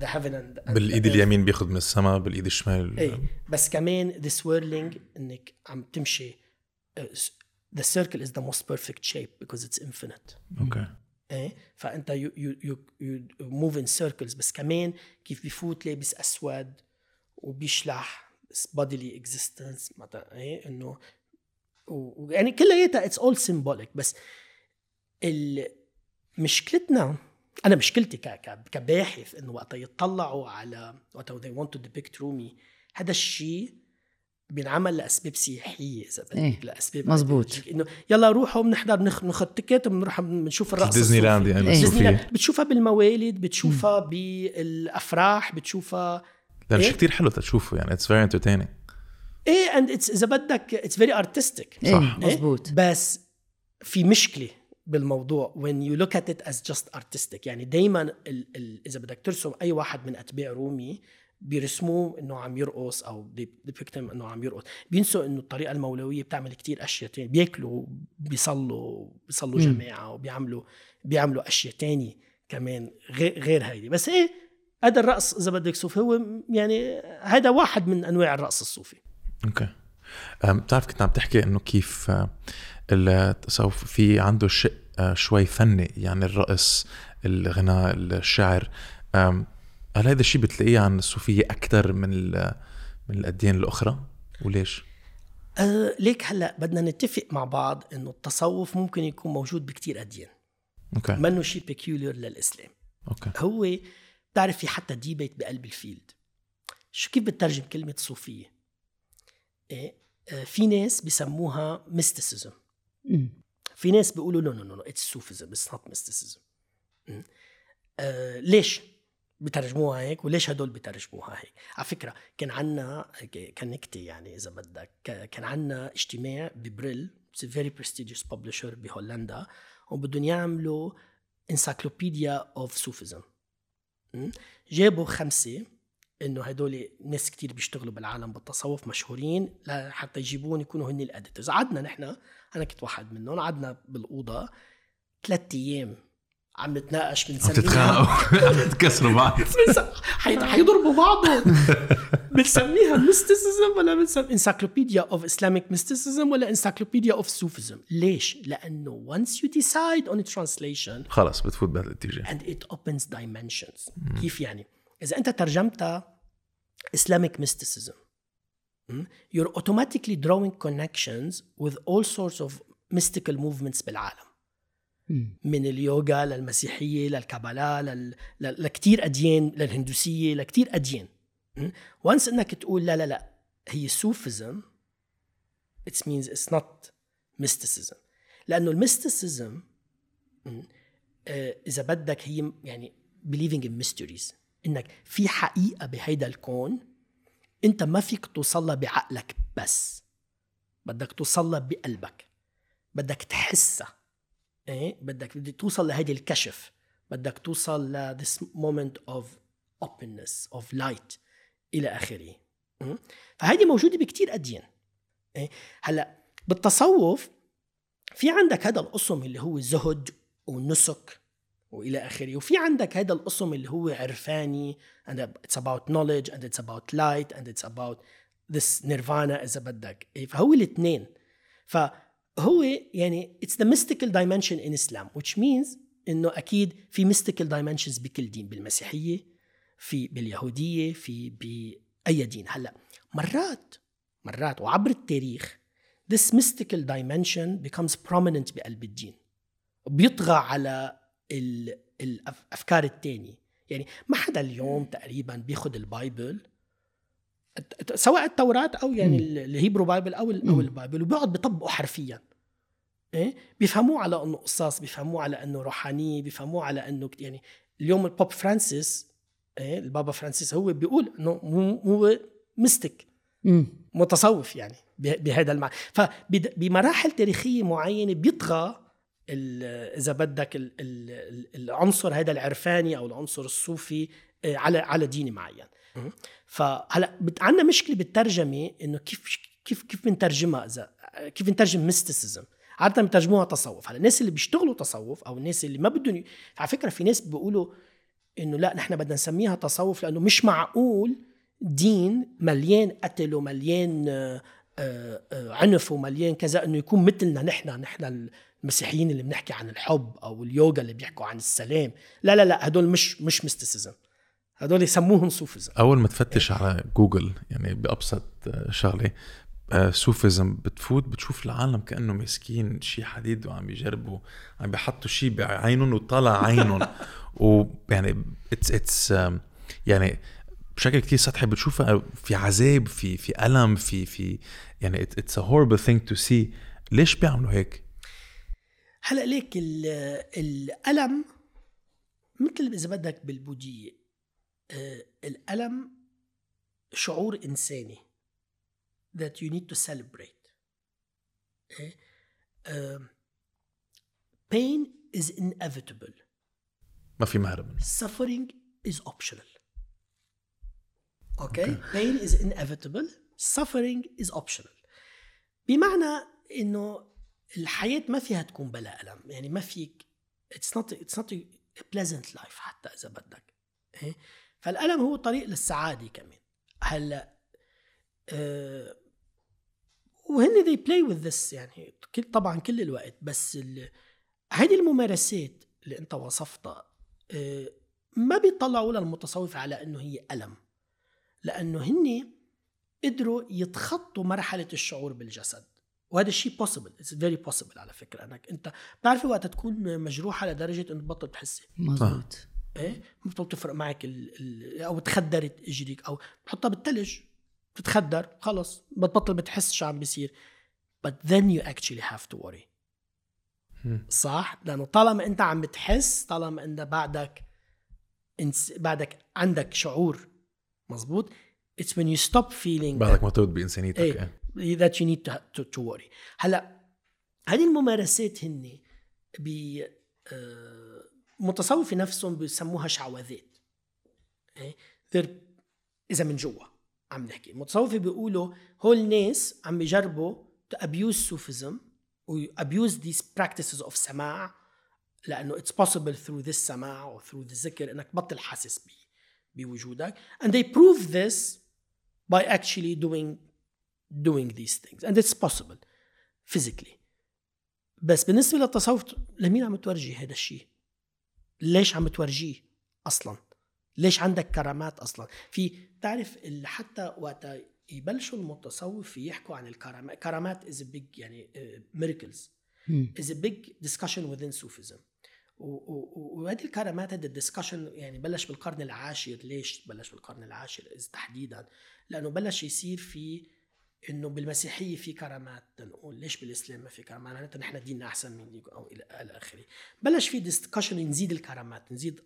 the heaven and, بالإيد the earth. اليمين بياخذ من السماء بالإيد الشمال. إيه. بس كمان the swirling إنك عم تمشي s- the circle is the most perfect shape because it's infinite. أوكي. إيه. فأنت you you you you move in circles بس كمان كيف بفوت لابس أسود وبيشلح bodily existence مثلا إيه إنه ويعني كلياتها it's all symbolic بس ال- مشكلتنا أنا مشكلتي ك- ك- كباحث إنه وقت يطلعوا على وقت they want to depict رومي هذا الشيء بينعمل لأسباب سياحية إذا بدك إيه، لأسباب مزبوط. إنه يلا روحوا بنحضر نخ- ناخذ ticket بنروح بنشوف الرقص ديزني لاند. يعني إيه. ديزني لاند بتشوفها بالموالد بتشوفها بالأفراح بتشوفها لا إيه؟ شيء كثير حلو تشوفه يعني it's very entertaining إيه and it's إذا بدك it's very artistic صح. مزبوط بس في مشكلة بالموضوع when you look at it as just artistic. يعني دائما ال ال إذا بدك ترسم أي واحد من أتباع رومي بيرسموه إنه عم يرقص أو him إنه عم يرقص. بينسوا إنه الطريقة المولوية بتعمل كتير أشياء تانية. بياكلوا بيصلوا بيصلوا. جماعة وبيعملوا بيعملوا أشياء تانية كمان غير غير هيدي. بس إيه هذا الرقص إذا بدك صوفي هو يعني هذا واحد من أنواع الرقص الصوفي. أوكي. بتعرف كنت عم تحكي إنه كيف آه، التصوف في عنده شيء آه، شوي فني يعني الرقص الغناء الشعر. هل هذا الشيء بتلاقيه عن الصوفية أكثر من من الأديان الأخرى؟ وليش؟ أه ليك هلأ بدنا نتفق مع بعض إنه التصوف ممكن يكون موجود بكتير أديان. أوكي. منه شيء peculiar للإسلام. أوكي. هو بتعرف في حتى debate بقلب ال field. شو كيف بترجم كلمة صوفية؟ إيه؟ آه، في ناس بسموها mysticism. في ناس بيقولوا no no no it's Sufism it's not mysticism ليش بترجموها هيك وليش هدول بترجموها هيك؟ على فكرة كان عنا كان نكتة يعني إذا بدك. كان عنا اجتماع ببريل very prestigious publisher بهولندا وبدهم يعملوا encyclopedia of Sufism. م? جابوا خمسة إنه هدول ناس كتير بيشتغلوا بالعالم بالتصوف مشهورين لحتى يجيبون يكونوا هن ال editors قعدنا نحن أنا كنت واحد منهم قعدنا بالأوضة ثلاث أيام عم نتناقش عم بنسميها تتخانقوا تكسروا بعض حيضربوا بعضهم. بنسميها mysticism ولا بنسمي encyclopedia of Islamic mysticism ولا encyclopedia of Sufism ليش؟ لأنه once you decide on a translation خلص بتفوت بهذا الاتجاه and it opens dimensions كيف يعني؟ إذا أنت ترجمتها Islamic mysticism م? you're automatically drawing connections with all sorts of mystical movements بالعالم. من اليوغا للمسيحية للكابالا لل... ل... لكتير أديان للهندوسية لكتير أديان وانس إنك تقول لا لا لا هي صوفيزم it means it's not mysticism. لأنه الميستيسيزم آه، إذا بدك هي يعني believing in mysteries إنك في حقيقة بهيدا الكون أنت ما فيك توصلها بعقلك بس بدك توصلها بقلبك بدك تحسها إيه؟ بدك بدك توصل لهيدي الكشف بدك توصل ل this moment of openness of light. إلى آخره? فهيدي موجودة بكتير أديان إيه؟ هلأ بالتصوف في عندك هذا القسم اللي هو الزهد والنسك وإلى آخره وفي عندك هذا القسم اللي هو عرفاني and it's about knowledge and it's about light and it's about this nirvana إذا بدك إيه؟ فهو الاثنين فهو يعني it's the mystical dimension in Islam which means إنه أكيد في mystical dimensions بكل دين بالمسيحية في باليهودية في بأي دين. هلأ مرات مرات وعبر التاريخ this mystical dimension becomes prominent بقلب الدين. بيطغى على ال- الافكار التانية يعني ما حدا اليوم تقريبا بياخد ال Bible. سواء التوراة أو يعني ال- ال Hebrew Bible أو ال- أو ال Bible وبيقعد بيطبقه حرفيا. إيه؟ بيفهموه على أنه قصص بيفهموه على أنه روحانية بيفهموه على أنه كت- يعني اليوم ال Pope Francis البابا فرانسيس هو بيقول إنه هو مم. متصوف يعني بهذا المعنى فبمراحل تاريخية معينة بيطغى ال- إذا بدك ال- ال- ال- العنصر هذا العرفاني أو العنصر الصوفي آه، على على دين معين. فهلا عندنا مشكلة بالترجمة إنه كيف كيف كيف بنترجمها إذا كيف بنترجم mysticism عادة بترجموها تصوف. هلأ الناس اللي بيشتغلوا تصوف أو الناس اللي ما بدهم على فكرة في ناس بيقولوا إنه لا نحن بدنا نسميها تصوف لأنه مش معقول دين مليان قتل ومليان آه، آه، آه، عنف ومليان كذا إنه يكون مثلنا نحن نحن المسيحيين اللي بنحكي عن الحب أو اليوغا اللي بيحكوا عن السلام. لا لا لا هدول مش مش mysticism هدول يسموهم Sufism. أول ما تفتش على جوجل يعني بأبسط شغلة صوفيزم بتفوت بتشوف العالم كأنه ماسكين شيء حديد وعم بيجربوا عم بيحطوا شيء بعينهم وطلع عينهم. ويعني it's it's يعني بشكل كتير سطحي بتشوفها في عذاب في في ألم في في يعني it's a horrible thing to see ليش بيعملوا هيك؟ هلا ليك ال- الألم مثل إذا بدك بالبوذية آه، الألم شعور إنساني that you need to celebrate إيه؟ آه، pain is inevitable ما في مهرب suffering is optional. Okay? Pain is inevitable. Suffering is optional. بمعنى إنه الحياة ما فيها تكون بلا ألم. يعني ما فيك it's not it's not a pleasant life حتى إذا بدك. إيه؟ فالألم هو طريق للسعادة كمان. هلأ آه وهن they play with this يعني طبعا كل الوقت بس هذه الممارسات اللي أنت وصفتها ما بيطلعوا للمتصوف على إنه هي ألم لأنه هن قدروا يتخطوا مرحلة الشعور بالجسد وهذا الشيء possible it's very possible على فكرة. أنك أنت بتعرفي وقت تكون مجروحة لدرجة إنه تبطل تحسي. مزبوط إيه؟ ما بتبطل تفرق معك ال... ال... أو تخدرت إجريك أو بتحطها بالثلج بتتخدر خلص بتبطل بتحس شو عم بيصير. But then you actually have to worry. صح؟ لأنه طالما أنت عم بتحس طالما أنت بعدك انس... بعدك عندك شعور مزبوط it's when you stop feeling بعدك مرتبط بإنسانيتك إيه. إيه. that you need to, to, to worry. هلأ هذه الممارسات هن ب آه، متصوفي نفسهم بيسموها شعوذات؟ They're- إذا من جوا عم نحكي. المتصوفي بيقولوا هول ناس عم بيجربوا to abuse Sufism و و abuse this practices of سماع لأنه it's possible through this سماع أو through this ذكر إنك بطل حاسس بي بوجودك and they prove this by actually doing doing these things and it's possible physically بس بالنسبة للتصوف لمين عم تورجي هذا الشيء؟ ليش عم تورجيه أصلا؟ ليش عندك كرامات أصلا؟ في تعرف حتى وقت يبلشوا المتصوف يحكوا عن الكرامات. كرامات a big يعني uh, miracles. مم. is a big discussion within Sufism. و- و- و- وهذه الكرامات هذا الدسكشن يعني بلش بالقرن العاشر. ليش بلش بالقرن العاشر؟ تحديدا. لأنه بلش يصير في إنه بالمسيحية في كرامات. نقول ليش بالإسلام ما في كرامات؟ معناتها نحن ديننا أحسن من دينكم أو إلى آخره. بلش في discussion نزيد الكرامات نزيد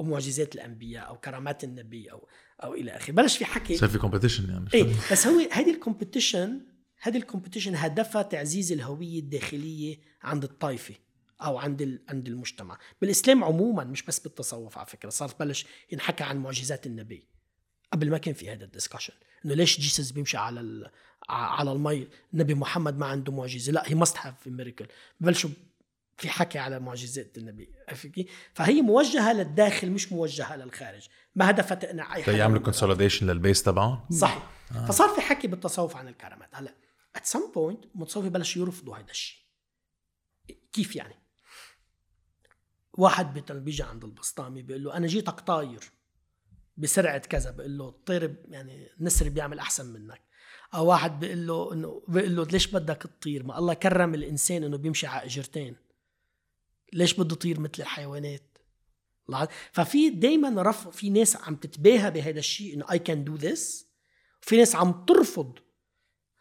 معجزات الأنبياء أو كرامات النبي أو أو إلى آخره. بلش في حكي. صار في competition يعني إيه بس هو هذه ال competition هذه ال competition هدفها تعزيز الهوية الداخلية عند الطائفة أو عند عند المجتمع. بالإسلام عموما مش بس بالتصوف على فكرة. صار بلش ينحكى عن معجزات النبي. قبل ما كان في هذا ال discussion إنه ليش Jesus بيمشي على على المي النبي محمد ما عنده معجزة. لا he must have miracle ببلشوا في حكي على معجزات النبي؟ فهي موجهة للداخل مش موجهة للخارج. ما هدفها تقنع أي حدا يعملوا consolidation لل base تبعهم؟ صحيح. آه. فصار في حكي بالتصوف عن الكرامات. هلا at some point المتصوف بلش يرفضوا هذا الشيء. كيف يعني؟ واحد مثلا بيجي عند البسطامي بيقول له أنا جيتك طاير بسرعة كذا. بيقول له الطير يعني النسر بيعمل أحسن منك. أو واحد بيقول له إنه بيقول له ليش بدك تطير ما الله كرم الإنسان إنه بيمشي على إجرتين. ليش بده يطير مثل الحيوانات؟ ففي دائما رف في ناس عم تتباهى بهذا الشيء إنه I can do this وفي ناس عم ترفض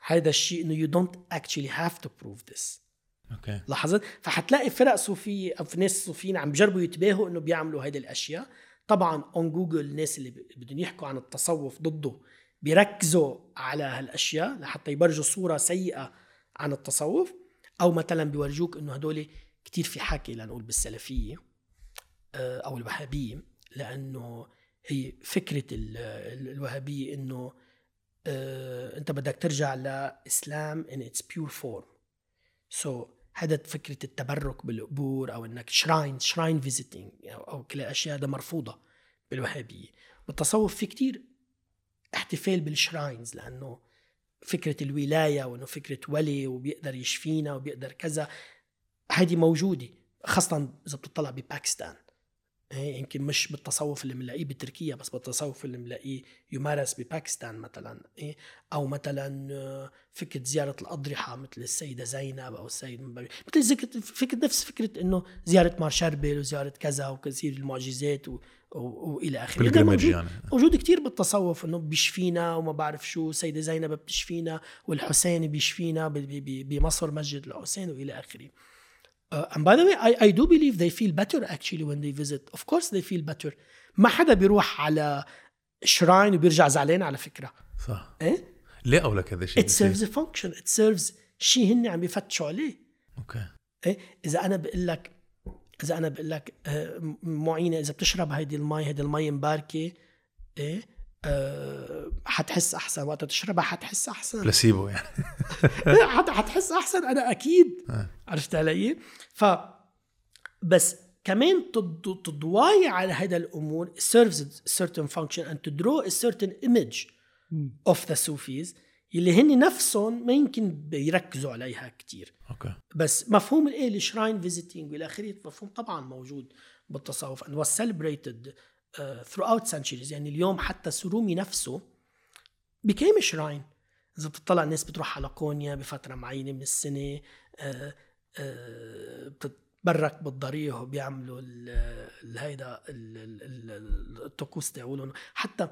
هذا الشيء إنه you don't actually have to prove this. أوكي. لاحظت؟ فحتلاقي فرق صوفية أو في ناس صوفيين عم بجربوا يتباهوا إنه بيعملوا هيدي الأشياء. طبعا on جوجل الناس اللي بدهم يحكوا عن التصوف ضده بيركزوا على هالأشياء لحتى يورجوا صورة سيئة عن التصوف أو مثلا بيورجوك إنه هدول كتير في حكي لنقول بالسلفية آه، أو الوهابية لأنه هي فكرة ال- ال- الوهابية إنه آه، أنت بدك ترجع لإسلام in its pure form. so so, هذا فكرة التبرك بالقبور أو إنك shrine shrine visiting أو, أو كل الأشياء هذا مرفوضة بالوهابية. بالتصوف في كتير احتفال بال shrines لأنه فكرة الولاية وإنه فكرة ولي وبيقدر يشفينا وبيقدر كذا. هذه موجودة خاصة إذا بتطلع بباكستان. إيه، يمكن مش بالتصوف اللي بنلاقيه بتركيا بس بالتصوف اللي بنلاقيه يمارس بباكستان مثلا. إيه، أو مثلا آه، فكرة زيارة الأضرحة مثل السيدة زينب أو السيد مثل فكرة نفس فكرة إنه زيارة مار شربل وزيارة كذا وكثير المعجزات و... و... وإلى آخره. موجود- يعني موجود كتير بالتصوف إنه بيشفينا وما بعرف شو سيدة زينب بتشفينا والحسين بيشفينا ب- ب- ب- بمصر مسجد الحسين وإلى آخره. Uh, and by the way, I, I do believe they feel better actually when they visit. Of course they feel better. ما حدا بيروح على shrine وبيرجع زعلان على فكرة. صح إيه؟ ليه اولك هذا الشيء It serves a function. It serves شيء هن عم بيفتشوا عليه. أوكي إيه؟ إذا أنا بقول لك إذا أنا بقول لك آه، معينة إذا بتشرب هيدي المي هيدي المي مباركة إيه؟ آه، حتحس أحسن وقت تشربها حتحس أحسن. بلاسيبو يعني حت- حتحس أحسن أنا أكيد آه. عرفت علي؟ ف بس كمان تض- تضواي على هذا الأمور serves a certain function and to draw a certain image مم. of the Sufis اللي هن نفسهم ما يمكن بيركزوا عليها كتير أوكي بس مفهوم الايه ال shrine visiting والى آخره مفهوم طبعا موجود بالتصوف and was celebrated throughout centuries. يعني اليوم حتى رومي نفسه became a shrine. إذا بتطلع الناس بتروح على كونيا بفترة معينة من السنة آه، آه، بتتبرك بالضريح وبيعملوا هيدا ال- ال- ال- الطقوس تاعولهم. حتى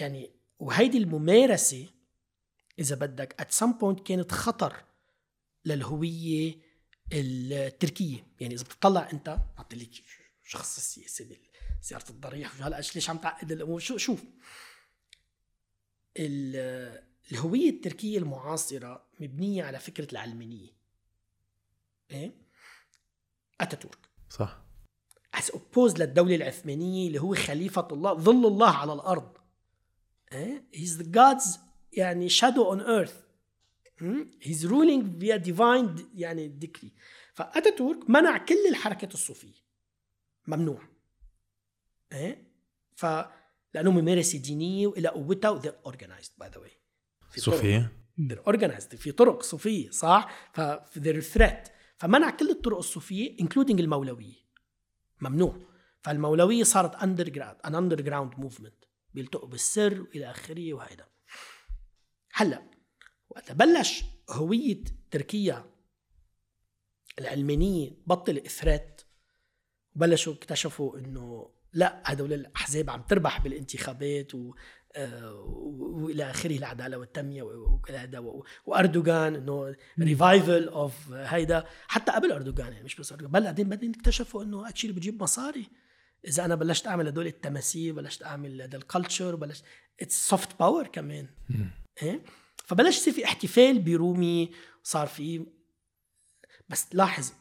يعني وهيدي الممارسة إذا بدك at some point كانت خطر للهوية التركية. يعني إذا بتطلع أنت بعطي شخص السياسي بزياره الضريح هلا ليش عم تعقد الأمور شو شوف. ال- الهوية التركية المعاصرة مبنية على فكرة العلمانية. إيه؟ أتاتورك. صح. As opposed للدولة العثمانية اللي هو خليفة الله ظل الله على الأرض. إيه؟ he's the God's يعني on earth. مم؟ he's ruling via divine يعني decree. فأتاتورك منع كل الحركات الصوفية. ممنوع. إيه؟ ف لأنه ممارسة دينية وإلى قوتها و they're organized by the way. في طرق. صوفية؟ They're organized. في طرق صوفية صح؟ ف they're threat. فمنع كل الطرق الصوفية including المولوية. ممنوع. فالمولوية صارت underground an underground movement. بيلتقوا بالسر وإلى آخره وهيدا. هلأ وقت بلش هوية تركيا العلمانية بطل threat بلشوا اكتشفوا إنه لا هدول الأحزاب عم تربح بالانتخابات و آه، وإلى آخره العدالة والتنمية وكل هذا. وأردوغان إنه revival of هيدا. حتى قبل أردوغان يعني مش بس أردوغان بل بعدين بعدين اكتشفوا إنه actually بجيب مصاري. إذا أنا بلشت أعمل هدول التماثيل بلشت أعمل هذا ال culture بلشت it's soft power كمان. إيه؟ فبلش يصير في احتفال برومي صار في بس لاحظ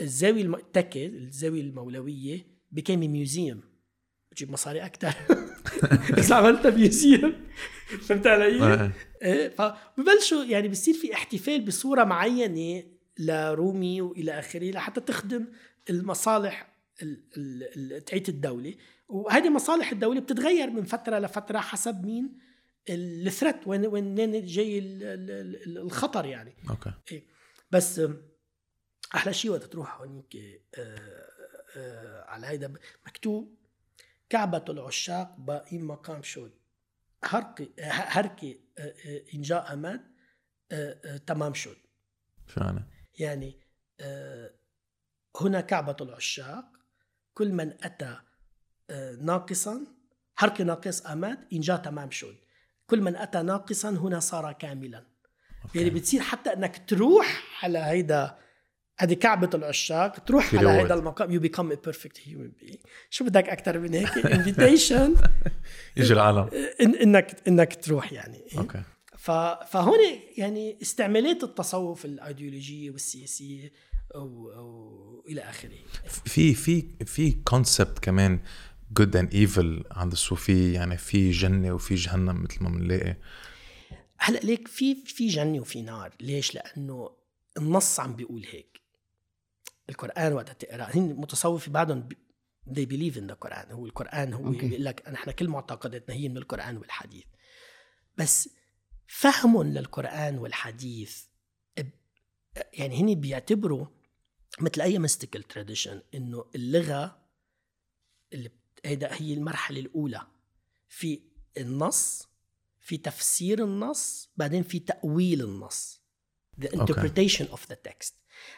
الزاوية التكية الزاوية المولوية become museum بجيب مصاري أكثر اذا عملتها museum فهمت علي؟ آه. إيه فببلشوا يعني بصير في احتفال بصورة معينة لرومي وإلى آخره لحتى تخدم المصالح ال- ال- ال- تاعت الدولة. وهذه مصالح الدولة بتتغير من فترة لفترة حسب مين الثريت وين وين جاي ال- ال- ال- الخطر يعني. أوكي. بس آم، أحلى شيء وقت تروح هونيك آه، آه، على هيدا مكتوب كعبة العشاق باقي مقام شود هرقي هركي آه، آه، إن جاء آه، تمام شود شو يعني؟ يعني هنا كعبة العشاق كل من أتى ناقصا حرك ناقص أمد إن جاء تمام شود كل من أتى ناقصا هنا صار كاملا. يعني بتصير حتى إنك تروح على هيدا هذه كعبة العشاق. تروح على. هيدا المقام you become a perfect human being. شو بدك أكثر من هيك؟ Invitation. يجي العالم. إن انك إنك تروح يعني. أوكي. ف فهون يعني استعمالات التصوف الأيديولوجية والسياسية أو أو إلى آخره. في في في concept كمان good and evil عند الصوفية يعني في جنة وفي جهنم مثل ما بنلاقي. هلأ ليك في في جنة وفي نار. ليش؟ لأنه النص عم بيقول هيك. القرآن وقت تقرأ. هن متصوفي بعدهم they believe in the Quran. هو القرآن هو okay. بيقول لك نحن كل معتقداتنا هي من القرآن والحديث. بس فهمهم للقرآن والحديث يعني هن بيعتبروا مثل أي mystical tradition إنه اللغة اللي هيدا هي المرحلة الأولى. في النص في تفسير النص بعدين في تأويل النص. The interpretation of the text.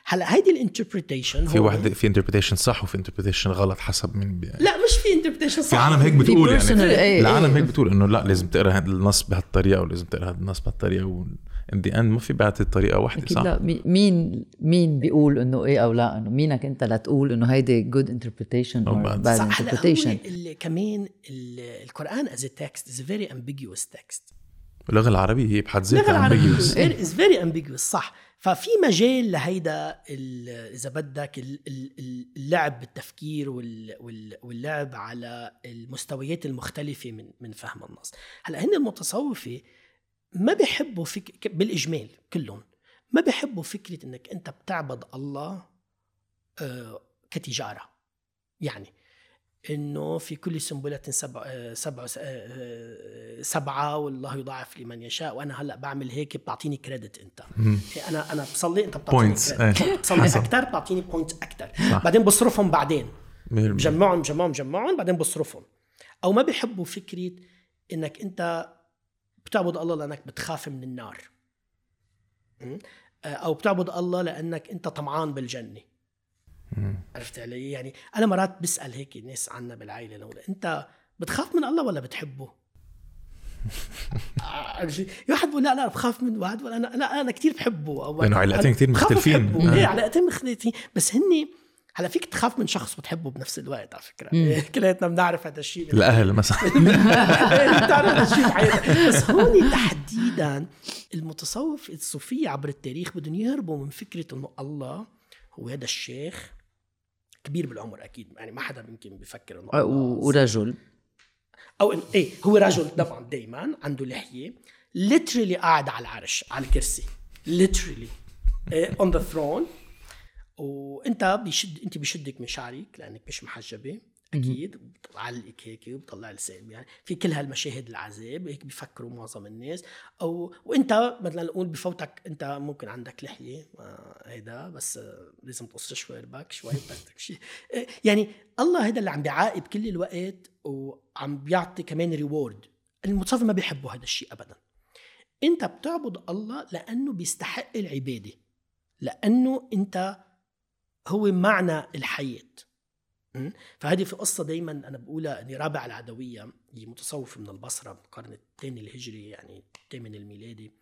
هلا هيدي ال interpretation في واحدة في interpretation صح وفي interpretation غلط حسب مين بي... لا مش في interpretation في عالم هيك بتقول يعني. إيه، العالم إيه. هيك بتقول إنه لا لازم تقرأ هذا النص بهالطريقة ولازم تقرأ هذا النص بهالطريقة و in the end ما في بعد الطريقة واحدة صح؟ لا. مي- مين مين بيقول إنه إيه أو لا؟ إنه مينك أنت لتقول إنه هيدي good interpretation أو أو bad. bad صح انتربريتيشن كمان ال- القرآن as a text is a very ambiguous text. اللغة العربية هي بحد ذاتها very- is very ambiguous صح. ففي مجال لهيدا إذا بدك ال- ال- اللعب بالتفكير وال- وال- واللعب على المستويات المختلفة من من فهم النص. هلأ هن المتصوفة ما بيحبوا فك... بالإجمال كلهم. ما بيحبوا فكرة إنك أنت بتعبد الله آه، كتجارة. يعني إنه في كل سنبلة سبع آه، سبع آه، سبعة والله يضاعف لمن يشاء وأنا هلأ بعمل هيك بتعطيني كريدت أنت إيه، أنا أنا بصلي أنت بتعطيني credit. إيه. بصلي. أكثر بتعطيني بوينت أكثر. بعدين بصرفهم بعدين 100% بجمعهم بجمعهم بجمعهم بعدين بصرفهم أو ما بيحبوا فكرة إنك أنت بتعبد الله لأنك بتخاف من النار? أو بتعبد الله لأنك أنت طمعان بالجنة عرفت علي يعني أنا مرات بسأل هيك ناس عنا بالعائلة نقول أنت بتخاف من الله ولا بتحبه؟ واحد بقول لا لا بخاف من واحد بقول أنا أنا أنا كثير بحبه أو لأنه علاقتين كتير بخاف مختلفين. وبحبه. إيه آه. علاقتين مختلفين بس هن هلا فيك تخاف من شخص وتحبه بنفس الوقت على فكرة إيه، كلياتنا بنعرف هذا الشيء الأهل مثلا إيه، بتعرف هذا الشيء بحياتك بس هون تحديدا المتصوف الصوفيه عبر التاريخ بدهم يهربوا من فكرة إنه الله هو هذا الشيخ كبير بالعمر أكيد يعني ما حدا يمكن بيفكر إنه ورجل. أو إن إيه هو رجل طبعا دائما عنده لحية literally قاعد على العرش على الكرسي literally on the throne وإنت بيشد إنت بيشدك من شعرك لأنك مش محجبة. أكيد بتعلقك هيك وبطلع لسان يعني. في كل هالمشاهد العذاب هيك بيفكروا معظم الناس. أو وإنت مثلا نقول بفوتك إنت ممكن عندك لحية هيدا بس لازم تقص شوي ربك شوي بدك شيء آه، يعني الله هذا اللي عم بيعاقب كل الوقت وعم بيعطي كمان reward المتصوف ما بيحبوا هذا الشيء ابدا. إنت بتعبد الله لأنه بيستحق العبادة. لأنه إنت هو معنى الحياة? فهذه في قصة دايما أنا بقولها إنه رابعة العدوية هي متصوفة من البصرة من القرن الثاني الهجري يعني الثامن الميلادي.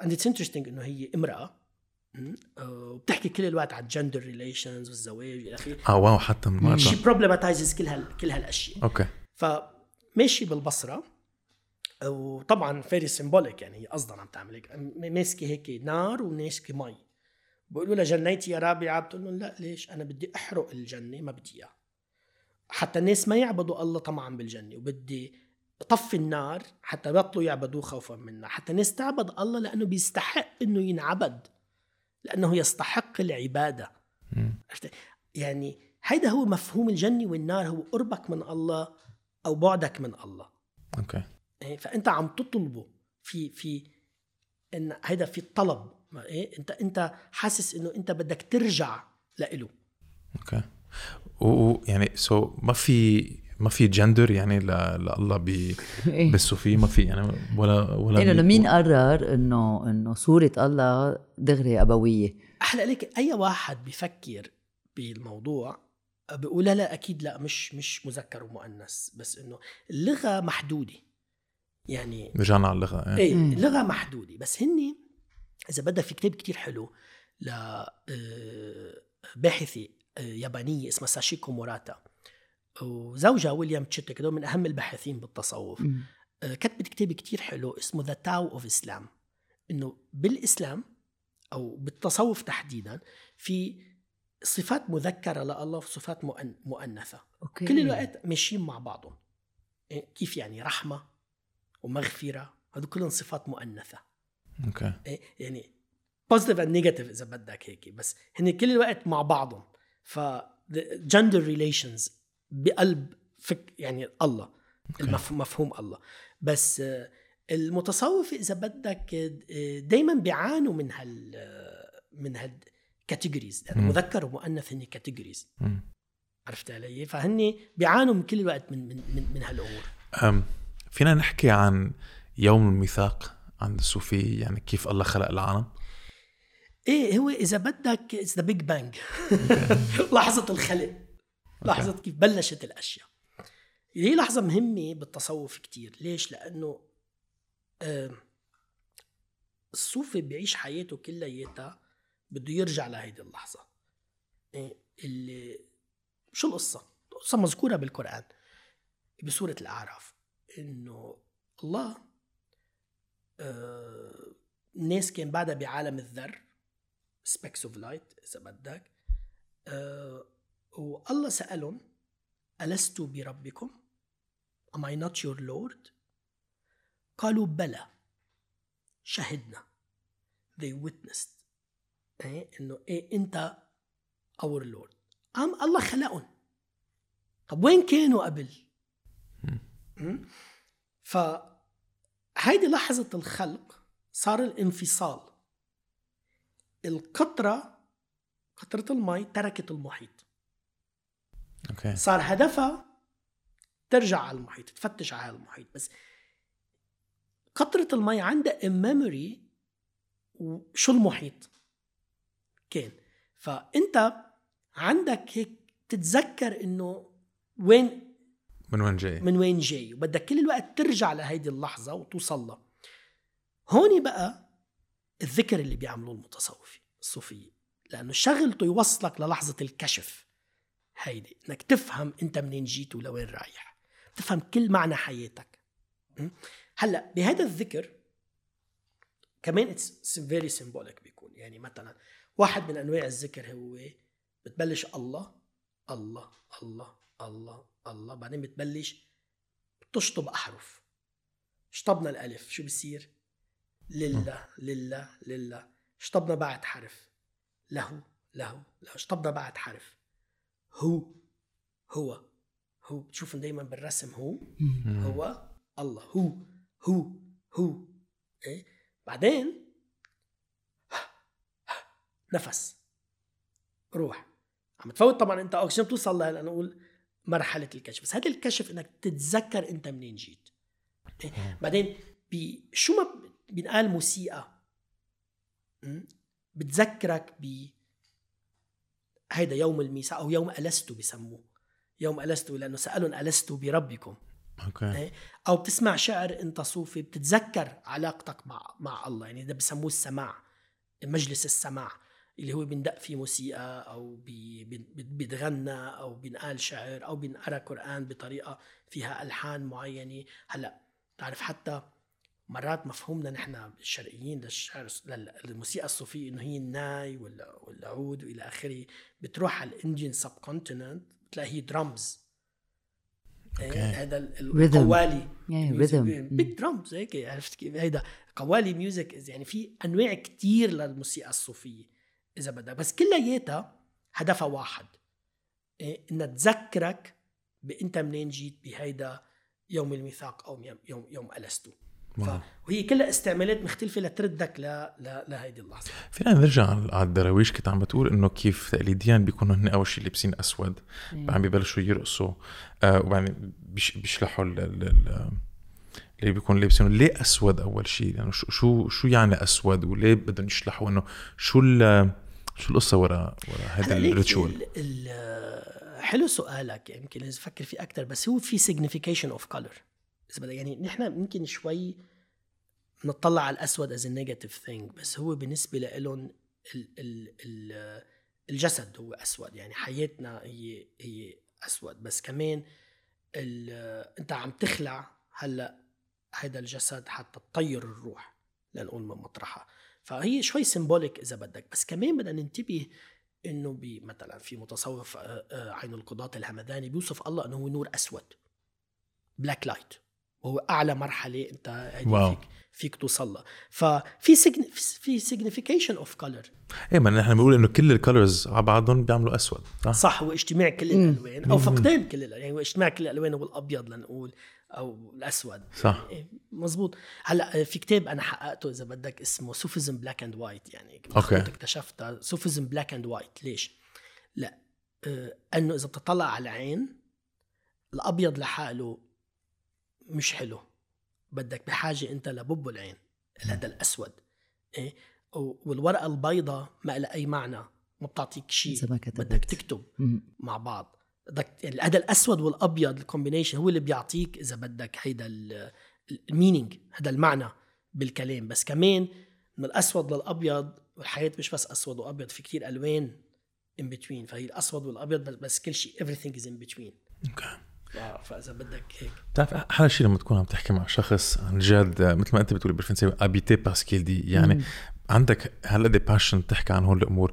and it's interesting إنه هي امرأة م? uh, وبتحكي كل الوقت عن gender relations والزواج إلى آخره. آه wow حتى من شي وقتها problematizes كل هال كل هالأشياء. okay. فماشي بالبصرة وطبعا very symbolic يعني هي قصدا عم تعمل هيك ماسكة هيك نار وماسكه مي. بقولوا لها جنيتي يا رابعه بتقول لهم لا ليش؟ أنا بدي أحرق الجنة ما بدي إياها. حتى الناس ما يعبدوا الله طمعا بالجنة وبدي طفي النار حتى يبطلوا يعبدوه خوفا منها حتى الناس تعبد الله لأنه بيستحق إنه ينعبد لأنه يستحق العبادة. عرفت؟ يعني هيدا هو مفهوم الجنة والنار هو قربك من الله أو بعدك من الله. okay. إيه؟ فأنت عم تطلبه في في إن هيدا في الطلب ما إيه؟ انت أنت حاسس إنه أنت بدك ترجع لإله okay ويعني so ما في ما في جندر يعني ل- لله ب إيه. بالصوفية ما في يعني ولا ولا إيه لأنه مين قرر انه إنه صورة الله دغري أبوية أحلى لك أي واحد بيفكر بالموضوع بيقول لا لا أكيد لا مش مش مذكر ومؤنث بس إنه اللغة محدودة يعني رجعنا على اللغة إيه. إيه مم. اللغة محدودة بس هن إذا بدك في كتاب كتير حلو ل آه، آه، يابانية اسمها ساشيكو موراتا وزوجها ويليام تشيتك من أهم الباحثين بالتصوف. آه، كتبت كتاب كتير حلو اسمه The Tao of Islam إنه بالإسلام أو بالتصوف تحديدا في صفات مذكرة لله وصفات مؤن- مؤنثة. okay. كل الوقت ماشيين مع بعضهم. إيه، كيف يعني رحمة ومغفرة؟ هذول كلهم صفات مؤنثة. okay. إيه، يعني positive and negative إذا بدك هيك بس هن كل الوقت مع بعضهم. ف gender relations بقلب فك يعني الله المف- مفهوم الله. بس آه، المتصوف إذا بدك دائما بيعانوا من هال آه، من هال categories يعني. مذكر ومؤنث هن categories. عرفت علي؟ فهن بيعانوا من كل الوقت من من من, من هالأمور. فينا نحكي عن يوم الميثاق؟ عند الصوفية يعني كيف الله خلق العالم. إيه هو إذا بدك it's the Big Bang لحظة الخلق. لحظة كيف بلشت الأشياء. هي لحظة مهمة بالتصوف كتير. ليش؟ لأنه الصوفي بيعيش حياته كلياتها بده يرجع لهيدي اللحظة. إيه اللي شو القصة؟ القصة مذكورة بالقرآن بسورة الأعراف. إنه الله آه الناس كان بعدها بعالم الذر specks of light إذا بدك. آه والله سألهم ألست بربكم؟ Am I not your lord قالوا بلى شهدنا. They witnessed. إيه؟ إنه إيه أنت our lord. قام الله خلقهم. طب وين كانوا قبل؟ م? فهيدي لحظة الخلق صار الانفصال. القطرة قطرة المي تركت المحيط. أوكي. صار هدفها ترجع على المحيط تفتش على المحيط. بس قطرة المي عندها memory وشو المحيط؟ كان فأنت عندك هيك تتذكر إنه وين من وين جاي؟ من وين جاي؟ وبدك كل الوقت ترجع لهيدي اللحظة وتوصل لها هون بقى الذكر اللي بيعملوه المتصوفي الصوفية لأنه شغلته يوصلك للحظة الكشف. هيدي إنك تفهم أنت منين جيت ولوين رايح. تفهم كل معنى حياتك? هلأ بهذا الذكر كمان it's very symbolic بيكون. يعني مثلا واحد من أنواع الذكر هو بتبلش الله الله الله الله. الله بعدين بتبلش بتشطب أحرف. شطبنا الألف شو بصير لله لله لله. شطبنا بعد حرف. له له له. شطبنا بعد حرف. هو هو هو. بتشوفهم دايما بالرسم هو. هو الله. هو هو هو. إيه؟ بعدين نفس. روح. عم تفوت طبعا أنت اكسجين بتوصل لنقول مرحلة الكشف. بس هذا الكشف إنك تتذكر أنت منين جيت. إيه؟ بعدين بي شو ما بينقال موسيقى? بتذكرك ب هيدا يوم الميثاق أو يوم ألستو بسموه. يوم ألستو لأنه سألهم ألستو بربكم. أوكي. إيه؟ أو بتسمع شعر أنت صوفي بتتذكر علاقتك مع مع الله. يعني ده بسموه السماع مجلس السماع. اللي هو بندق فيه موسيقى أو بي- بيتغنى أو بينقال شعر أو بينقرا قرآن بطريقة فيها ألحان معينة. هلأ تعرف حتى مرات مفهومنا نحن الشرقيين للشعر لل- للموسيقى الصوفية إنه هي الناي وال- والعود وإلى آخره. بتروح على ال Indian subcontinent بتلاقي هي درامز أوكي. هذا. القوالي. big drums هيك عرفت كيف؟ هيدا قوالي music يعني في أنواع كتير للموسيقى الصوفية. إذا بدك. بس كلياتها هدفها واحد. إيه إنها تذكرك بأنت منين جيت بهيدا يوم الميثاق أو يوم يوم, يوم ألستو. وهي كلها استعمالات مختلفة لتردك ل... ل... لهيدي اللحظة. فينا نرجع على الدراويش. كنت عم بتقول إنه كيف تقليديا بيكونوا هن أول شيء لابسين أسود. بعدين ببلشوا يرقصوا. آه وبعدين بيش بيشلحوا ال- ال- ال- اللي بيكون لابسينه. ليه أسود أول شيء يعني شو شو شو يعني أسود؟ وليه بدهم يشلحوا إنه شو ال- شو القصة ورا ورا هذا هلا ليك ال ritual؟ ال... ال... حلو سؤالك يعني يمكن لازم أفكر فيه أكثر بس هو في signification of color. إذا بدك يعني نحن يمكن شوي نطلع على الأسود as negative thing بس هو بالنسبة لهم ال... ال... ال... الجسد هو أسود يعني حياتنا هي هي أسود. بس كمان ال... أنت عم تخلع هلأ هذا الجسد حتى تطير الروح لنقول من مطرحها فهي شوي symbolic إذا بدك بس كمان بدنا ننتبه إنه بي مثلا في متصوف آه، آه، عين القضاة الهمداني بيوصف الله إنه هو نور أسود black light وهو أعلى مرحلة أنت هيدي wow. فيك فيك توصل لها ففي signi- في signification of color إيه ما نحن بنقول إنه كل ال colors على بعضهم بيعملوا أسود صح؟ صح هو اجتماع كل الألوان أو فقدان كل الألوان يعني هو اجتماع كل الألوان هو الابيض لنقول. أو الأسود. صح. إيه، مزبوط هلأ في كتاب أنا حققته إذا بدك اسمه Sufism black and white يعني أوكي. كنت اكتشفتها. Sufism black and white ليش؟ لأ آه، أنه إذا بتطلع على العين الأبيض لحاله مش حلو. بدك بحاجة أنت لبب العين هذا الأسود. إيه و- والورقة البيضاء ما لها أي معنى ما بتعطيك شيء. إذا ما كتبت. بدك تكتب. مع بعض. هذا الأسود والأبيض ال combination هو اللي بيعطيك إذا بدك هيدا ال meaning هذا المعنى بالكلام. بس كمان من الأسود للأبيض والحياة مش بس أسود وأبيض في كتير ألوان in between فهي الأسود والأبيض بس, كل شيء everything is in between. ف- فإذا بدك هيك. بتعرف أحلى شيء لما تكون عم تحكي مع شخص عن جد مثل ما أنت بتقولي بالفرنسي habité par ce qu'il dit يعني مم. عندك هالقد passion تحكي عن هول الأمور.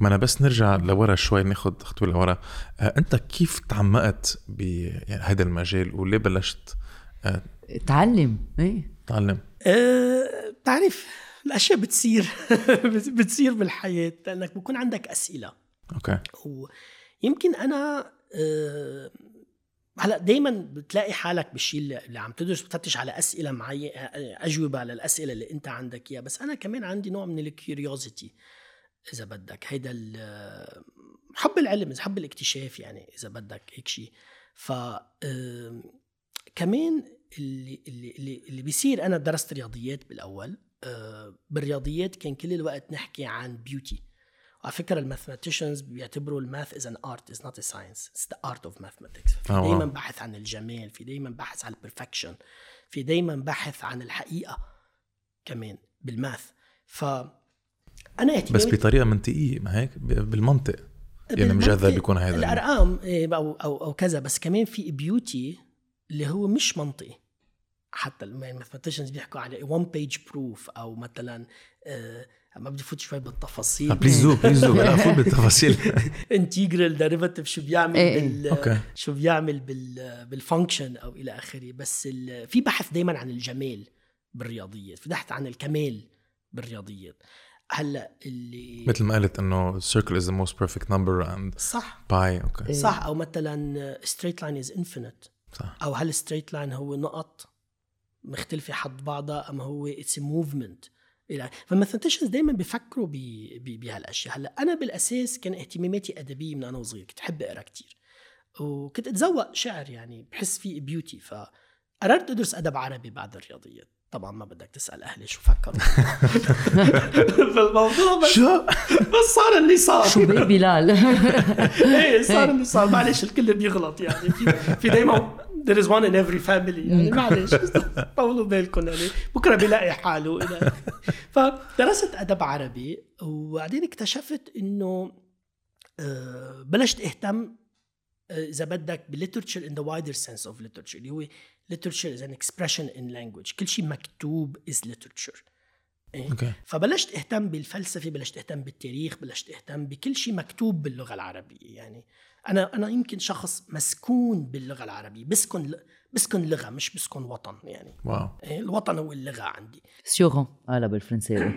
ما أنا بس نرجع لورا شوي ناخذ خطوة لورا. آه، أنت كيف تعمقت بهذا المجال وليه بلشت آه، تعلم إيه. تتعلم أه بتعرف الأشياء بتصير بتصير بالحياة لأنك بكون عندك أسئلة. أوكي. ويمكن يمكن أنا آه، هلا دائما بتلاقي حالك بالشيء اللي عم تدرس بتفتش على أسئلة معينة أجوبة على الأسئلة اللي أنت عندك إياها. بس أنا كمان عندي نوع من ال curiosity إذا بدك. هيدا حب العلم حب الاكتشاف يعني إذا بدك هيك شيء. ف كمان اللي اللي اللي, اللي بيصير أنا درست رياضيات بالأول. آه، بالرياضيات كان كل الوقت نحكي عن beauty على فكرة ال mathematicians بيعتبروا ال math is an art is not a science it's the art of mathematics في. دائما بحث عن الجمال في دائما بحث عن ال perfection في دائما بحث عن الحقيقة كمان بال math. ف أنا بس بطريقة منطقية ما هيك؟ بالمنطق. يعني بالمنطق بيكون هيدا الأرقام إيه، أو أو أو كذا. بس كمان في beauty اللي هو مش منطقي. حتى ال mathematicians بيحكوا على 1 big proof أو مثلا آه، ما بدي فوت شوي بالتفاصيل. please do please do لا فوت بالتفاصيل. integral derivative شو بيعمل إيه. بال okay. شو بيعمل بال بال function أو إلى آخره. بس ال... في بحث دائما عن الجمال بالرياضيات. في بحث عن الكمال بالرياضيات. هلأ اللي مثل ما قلت إنه circle is the most perfect number and صح. pi. okay. صح. أو مثلا straight line is infinite صح. أو هل straight line هو نقط مختلفة حد بعضها أم هو it's movement ف ال mathematicians دائما بيفكروا ب- ب- بهالاشياء هلأ أنا بالأساس كان اهتماماتي أدبية من أنا وصغير كنت أحب أقرأ كتير. وكنت أتذوق شعر يعني بحس فيه beauty فقررت أدرس أدب عربي بعد الرياضيات. طبعا ما بدك تسأل أهلي شو فكروا. بالموضوع بس شو؟ بس صار اللي صار شو بيه بلال؟ إيه صار اللي صار معلش الكل بيغلط يعني. في في دايما there is one in every family. يعني معلش طولوا بالكم يعني. بكرة بيلاقي حاله إلى. فدرست أدب عربي وبعدين اكتشفت إنه آه، بلشت أهتم آه، إذا بدك بال literature in the wider sense of literature اللي هو literature is an expression in language. كل شيء مكتوب is literature. إيه؟ okay. فبلشت أهتم بالفلسفة بلشت أهتم بالتاريخ بلشت أهتم بكل شيء مكتوب باللغة العربية يعني. أنا أنا يمكن شخص مسكون باللغة العربية بسكن بسكن لغة مش بسكن وطن يعني. wow. إيه، الوطن هو اللغة عندي. سيوغون قالها بالفرنساوي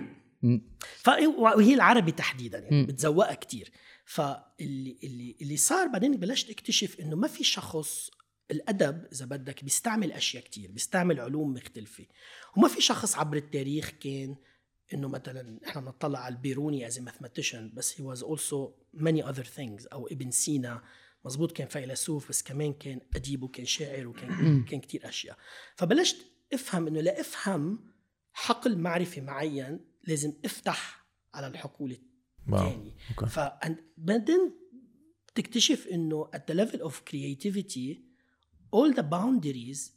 وهي العربي تحديدا يعني مم. بتزوقها كتير. فاللي اللي اللي صار بعدين بلشت اكتشف إنه ما في شخص الأدب إذا بدك بيستعمل أشياء كتير بيستعمل علوم مختلفة. وما في شخص عبر التاريخ كان إنه مثلا إحنا بنطلع على البيروني a mathematician بس he was also many other things. أو ابن سينا مزبوط كان فيلسوف بس كمان كان أديب وكان شاعر وكان كان كتير أشياء. فبلشت أفهم إنه لافهم حقل معرفي معين لازم أفتح على الحقول الثاني فبعدين تكتشف إنه at the level of creativity all the boundaries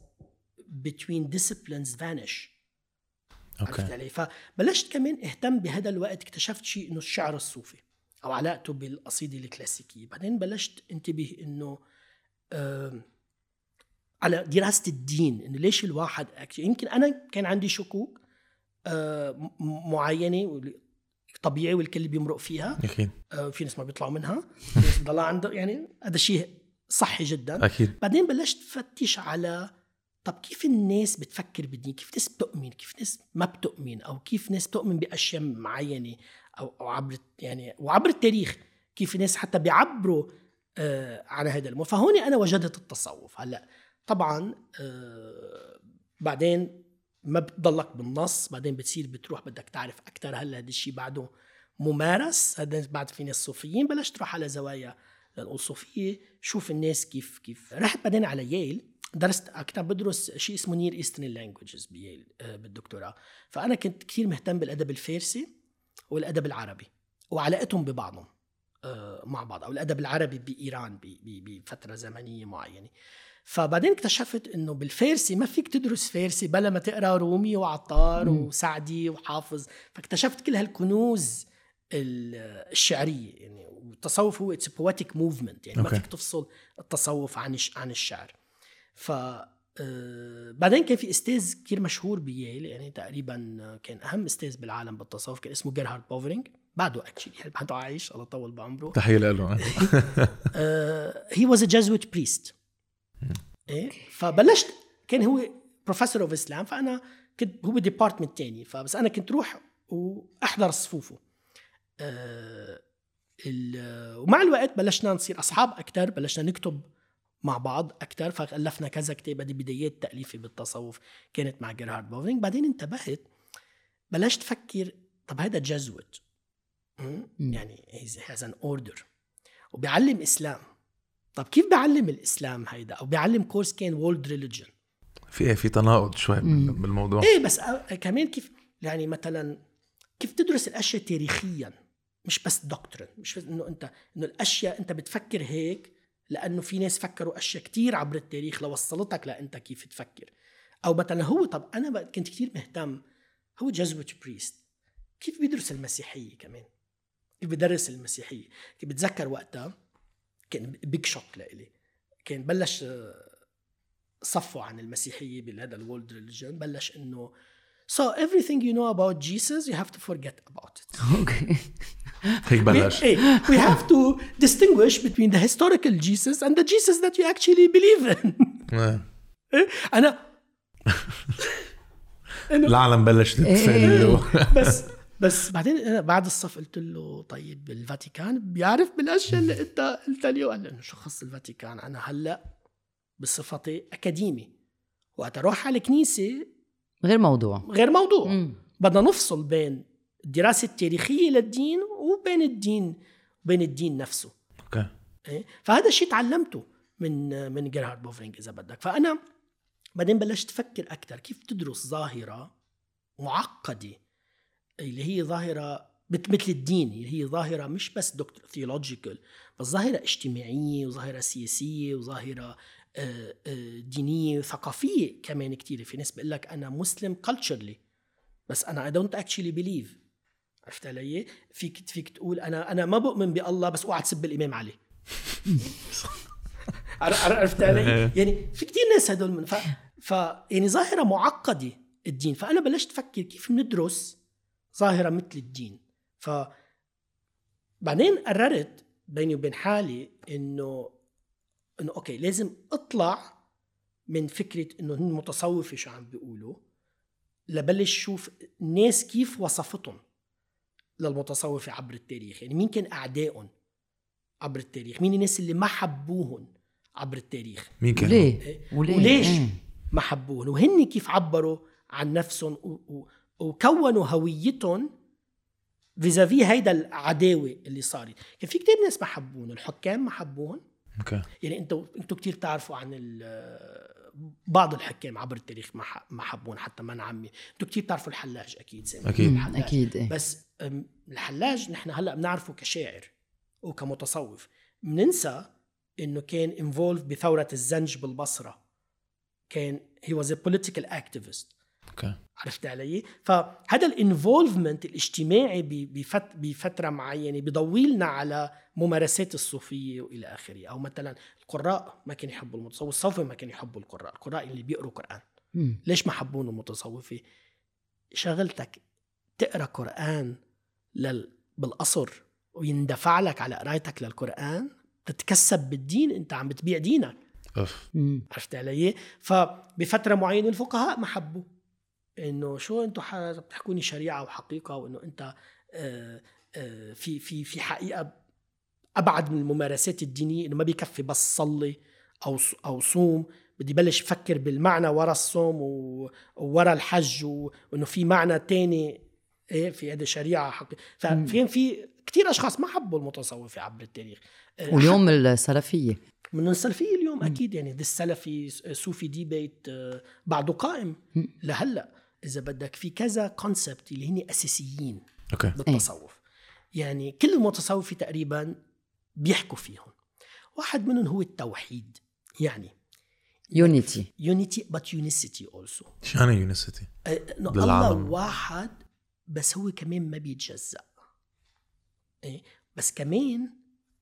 between disciplines vanish. عرفت أوكي. علي؟ فبلشت كمان أهتم بهذا الوقت اكتشفت شيء إنه الشعر الصوفي أو علاقته بالقصيده الكلاسيكيه بعدين بلشت انتبه إنه على دراسة الدين إنه ليش الواحد يمكن أنا كان عندي شكوك معينة طبيعي والكل بيمرق فيها. أكيد. آه، في ناس ما بيطلعوا منها. في ناس بضلها يعني هذا شيء صحي جدا. أكيد. بعدين بلشت فتش على طب كيف الناس بتفكر بالدين؟ كيف ناس بتؤمن؟ كيف ناس ما بتؤمن؟ أو كيف ناس بتؤمن بأشياء معينة؟ أو أو عبر يعني وعبر التاريخ كيف ناس حتى بيعبروا آه عن هذا الموضوع فهون أنا وجدت التصوف. هلأ طبعا آه بعدين ما بتضلك بالنص بعدين بتصير بتروح بدك تعرف أكثر هل هذا الشيء بعده ممارس. هذا بعد في ناس صوفيين بلشت تروح على زوايا الصوفيه شوف الناس كيف كيف. رحت بعدين على ييل. درست كنت عم بدرس شيء اسمه Near Eastern Languages بييل بالدكتوراه. فأنا كنت كثير مهتم بالأدب الفارسي والأدب العربي وعلاقتهم ببعضهم آه، مع بعض أو الأدب العربي بإيران بفترة زمنية معينة. فبعدين اكتشفت إنه بالفارسي ما فيك تدرس فارسي بلا ما تقرأ رومي وعطار وسعدي وحافظ. فاكتشفت كل هالكنوز ال- الشعرية يعني والتصوف هو it's poetic movement يعني ما okay. فيك تفصل التصوف عن عن الشعر. ف آه، بعدين كان في أستاذ كتير مشهور بييل يعني تقريبا كان أهم أستاذ بالعالم بالتصوف كان اسمه جيرهارد بوفرينج. بعده actually بعده عايش الله يطول بعمره. تحية له he was a Jesuit priest إيه؟ فبلشت كان هو professor of Islam فأنا كنت هو department تاني فبس أنا كنت روح وأحضر صفوفه. آه، ومع الوقت بلشنا نصير أصحاب أكثر بلشنا نكتب مع بعض أكثر فألفنا كذا كتاب. هذه بدايات تأليفي بالتصوف كانت مع جيرهارد بوفرينج بعدين انتبهت بلشت أفكر طب هذا Jesuit يعني has an order وبيعلم إسلام. طب كيف بيعلم الإسلام هيدا؟ أو بيعلم course كان world religion في في تناقض شوي بال- بالموضوع. إيه بس أ- كمان كيف يعني مثلا كيف تدرس الأشياء تاريخيا؟ مش بس doctrine مش بس إنه أنت إنه الأشياء أنت بتفكر هيك لأنه في ناس فكروا أشياء كتير عبر التاريخ لوصلتك لانت كيف تفكر؟ أو مثلا هو طب أنا كنت كتير مهتم هو Jesuit priest. كيف بيدرس المسيحية كمان؟ كيف بدرس المسيحية؟ كنت بتذكر وقتها؟ كان big shock لإلي. كان بلش آه، صفوا عن المسيحية بهذا ال world religion بلش إنه So everything you know about Jesus you have to forget about it. okay هيك بلش We, have to distinguish between the historical Jesus and the Jesus that you actually believe in. إيه. أنا إنه العالم بلش إيه. تتفل بس بس بعدين أنا بعد الصف قلت له طيب الفاتيكان بيعرف بالأشياء اللي أنت قلت لي قال لي انه شو خص الفاتيكان أنا هلأ بصفتي أكاديمي وقت أروح على الكنيسة غير موضوع غير موضوع مم. بدنا نفصل بين الدراسه التاريخيه للدين وبين الدين وبين الدين نفسه. okay. إيه؟ فهذا الشيء تعلمته من من جيرهارد بوفرينج إذا بدك. فأنا بعدين بلشت أفكر أكثر كيف تدرس ظاهرة معقدة اللي هي ظاهرة مثل الدين اللي هي ظاهرة مش بس doctrine theological بس ظاهرة اجتماعية وظاهرة سياسية وظاهرة آه، آه، دينية وثقافية كمان كتير في ناس بيقول لك أنا مسلم culturally بس أنا I don't actually believe. عرفت علي؟ فيك فيك تقول أنا أنا ما بؤمن بالله بس اوعى تسب الإمام علي. عر- عر- عرفت علي؟ يعني في كتير ناس هدول من ف... ف يعني ظاهرة معقدة الدين. فأنا بلشت أفكر كيف ندرس ظاهرة مثل الدين. ف بعدين قررت بيني وبين حالي إنه إنه أوكي لازم أطلع من فكرة إنه هن متصوفة شو عم بيقولوا لبلش شوف الناس كيف وصفتهم. للمتصوفه عبر التاريخ. يعني مين كان أعدائهم عبر التاريخ؟ مين الناس اللي ما حبوهم عبر التاريخ؟ مين كان؟ ليه؟ وليه؟ وليش إيه. ما حبوهم وهن كيف عبروا عن نفسهم و- و- وكونوا هويتهم فيزافي هيدا العداوة اللي صارت. كان في كتير ناس ما حبوهم الحكام ما حبوهم أوكي. يعني أنتوا أنتوا كثير بتعرفوا عن ال- بعض الحكام عبر التاريخ ما ح- ما حبون حتى من عمي. أنتوا كثير بتعرفوا الحلاج أكيد سامي أكيد. مم، الحلاج. أكيد إيه. بس الحلاج نحن هلأ بنعرفه كشاعر وكمتصوف بننسى إنه كان involved بثورة الزنج بالبصرة. كان he was political activist okay. عرفت علي؟ فهذا ال involvement الاجتماعي بفترة معينة بضوي لنا على ممارسات الصوفية وإلى آخره، أو مثلا القراء ما كانوا يحبوا المتصوف، الصوفيه ما كانوا يحبوا القراء، القراء اللي بيقروا قرآن،. ليش ما حبون المتصوفة؟ شغلتك تقرأ قرآن لل... بالقصر ويندفع لك على قرايتك للقرآن تتكسب بالدين أنت عم بتبيع دينك اوف مم. عرفت علي؟ فبفترة معينة الفقهاء ما حبوا إنه شو أنتم بتحكوني شريعة وحقيقه وإنه أنت آه، آه، في في في حقيقة أبعد من الممارسات الدينية إنه ما بيكفي بس صلي أو أو صوم بدي بلش أفكر بالمعنى ورا الصوم وورا الحج وإنه في معنى تاني إيه في هذه شريعة حقيقة ففي في كثير أشخاص ما حبوا المتصوفة عبر التاريخ. آه، واليوم السلفية. من السلفية اليوم أكيد يعني السلفي صوفي debate بعده قائم لهلأ. إذا بدك في كذا concept اللي هن أساسيين أوكي. بالتصوف. يعني كل المتصوفة تقريبا بيحكوا فيهم. واحد منهم هو التوحيد. يعني unity unity but unicity also. شو يعني يونيسيتي إنه الله. واحد بس هو كمان ما بيتجزأ. إيه؟ بس كمان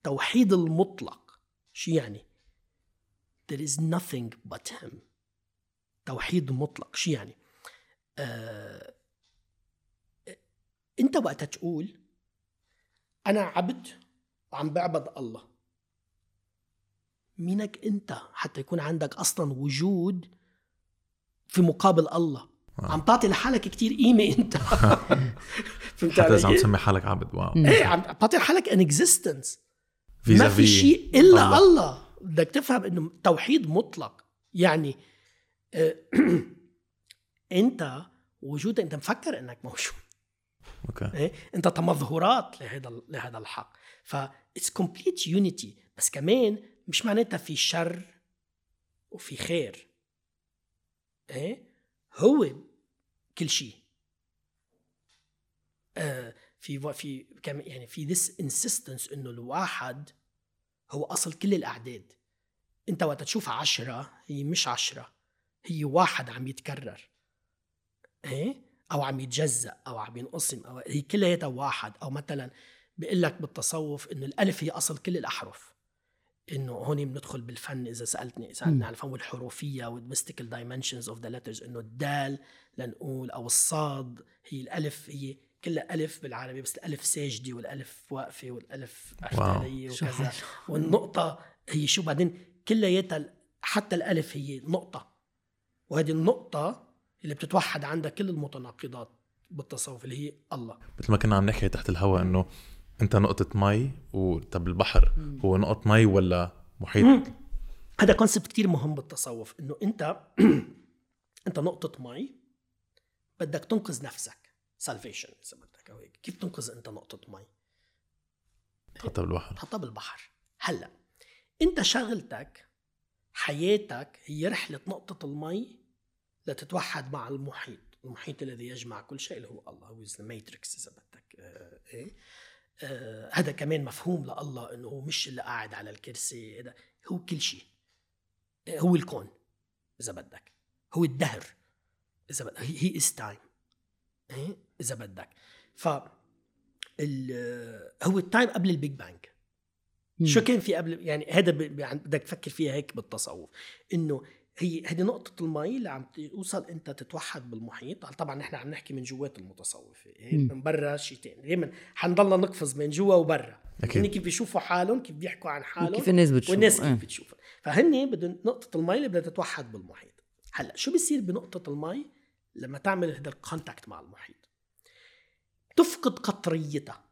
توحيد المطلق. شو يعني؟ There is nothing but him. توحيد مطلق. شو يعني؟ آه انت وقتها تقول أنا عبد وعم بعبد الله. مينك أنت حتى يكون عندك أصلا وجود في مقابل الله؟ عم تعطي لحالك كتير قيمة انت. فهمت حتى إذا عم؟ تسمي حالك عبد واو. إيه عم تعطي حالك an existence ما في شيء إلا الله. الله, بدك تفهم إنه توحيد مطلق. يعني آه، انت وجودك انت مفكر انك موجود. أوكي. إيه؟ انت تمظهرات لهذا لهذا الحق. ف it's complete unity بس كمان مش معناتها في شر وفي خير. إيه؟ هو كل شيء. آه في في كم يعني في this insistence إنه الواحد هو أصل كل الأعداد. انت وقت تشوف عشرة هي مش عشرة هي واحد عم يتكرر. إيه؟ أو عم يتجزأ أو عم ينقسم أو هي كلياتها واحد. أو مثلا بيقول لك بالتصوف إنه الألف هي أصل كل الأحرف. إنه هون بندخل بالفن إذا سألتني سألتني عن الفن والحروفية وال mystical dimensions of the letters إنه الدال لنقول أو الصاد هي الألف هي كلها ألف بالعربي بس الألف ساجدة والألف واقفة والألف اعتداليه شو وكذا. حلو. والنقطة هي شو بعدين؟ كلياتها حتى الألف هي نقطة. وهذه النقطة اللي بتتوحد عندها كل المتناقضات بالتصوف اللي هي الله. مثل ما كنا عم نحكي تحت الهواء إنه أنت نقطة مي وطب البحر هو نقطة مي ولا محيط؟ هذا concept كتير مهم بالتصوف إنه أنت أنت نقطة مي بدك تنقذ نفسك. salvation إذا بدك أو هيك. كيف تنقذ أنت نقطة مي؟ تحطها بالبحر. تحطها بالبحر. هلأ أنت شغلتك حياتك هي رحلة نقطة المي لتتوحد مع المحيط. المحيط الذي يجمع كل شيء اللي هو الله هو ال matrix إذا بدك. آه إيه؟ آه هذا كمان مفهوم لله إنه هو مش اللي قاعد على الكرسي هذا هو كل شيء. آه هو الكون إذا بدك. هو الدهر إذا بدك. He is time إذا بدك. ف هو ال time قبل ال Big Bang. شو كان في قبل؟ يعني هذا بدك تفكر فيها هيك بالتصوف. إنه هي هذه نقطة المي اللي عم توصل إنت تتوحد بالمحيط. طبعا نحن عم نحكي من جوات المتصوفة إيه؟ من برا شيء ثاني دائما حنضلنا نقفز من جوا وبرا. يعني كيف بيشوفوا حالهم كيف بيحكوا عن حالهم كيف الناس بتشوف والناس كيف إيه. بتشوفها فهن بدهم نقطة المي اللي بدها تتوحد بالمحيط. هلأ شو بيصير بنقطة المي لما تعمل هذا ال contact مع المحيط. تفقد قطريتها.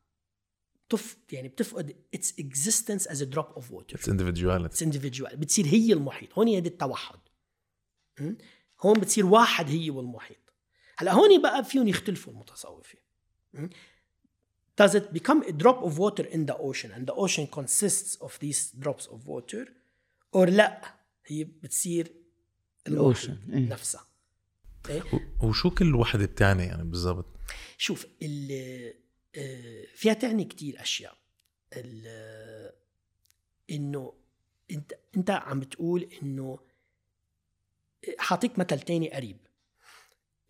تف يعني بتفقد its existence as a drop of water. it's individuality. Individual. بتصير هي المحيط. هون هذا التوحد? هون بتصير واحد هي والمحيط. هلأ هون بقى فيهم يختلفوا المتصوفين? Does it become a drop of water in the ocean and the ocean consists of these drops of water or لأ؟ هي بتصير المحيط الأوشن، إيه. نفسها. إيه؟ وشو كل وحدة بتعني يعني بالضبط؟ شوف ال- آه، فيها تعني كتير أشياء. ال- إنه أنت أنت عم بتقول إنه حاعطيك مثل تاني قريب.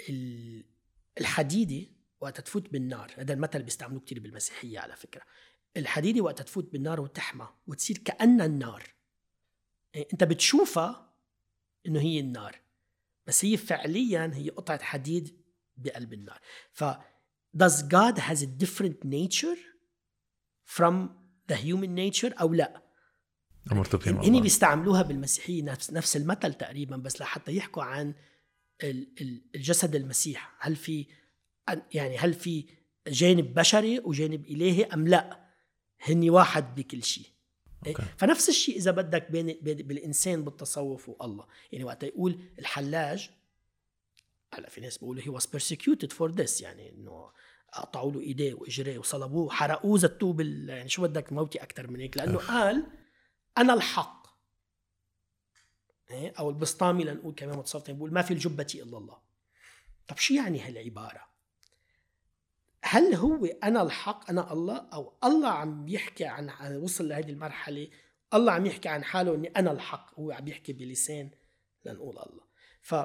ال- الحديده وقت تفوت بالنار هذا المثل بيستعملوه كتير بالمسيحية على فكرة. الحديده وقت تفوت بالنار وتحمى وتصير كأنها النار. إيه، أنت بتشوفها إنه هي النار بس هي فعليا هي قطعة حديد بقلب النار. ف does God has a different nature from the human nature أو لأ؟ مرتبطين مع هني بعض. بيستعملوها بالمسيحيه نفس نفس المثل تقريبا بس لحتى يحكوا عن ال- ال- الجسد المسيح. هل في يعني هل في جانب بشري وجانب إلهي أم لا؟ هني واحد بكل شيء. إيه؟ أوكي. فنفس الشيء إذا بدك بين بالإنسان بالتصوف والله. يعني وقت يقول الحلاج هلا في ناس بيقولوا he was persecuted for this يعني إنه قطعوا له إيديه وإجريه وصلبوه وحرقوه زتوه بال يعني شو بدك موتي أكثر من هيك؟ لأنه قال أنا الحق. إيه؟ أو البسطامي لنقول كمان متصوف بيقول ما في الجبة إلا الله. طب شو يعني هالعبارة؟ هل هو أنا الحق أنا الله؟ أو الله عم يحكي عن- وصل لهذه المرحلة الله عم يحكي عن حاله إني أنا الحق هو عم يحكي بلسان لنقول الله. ف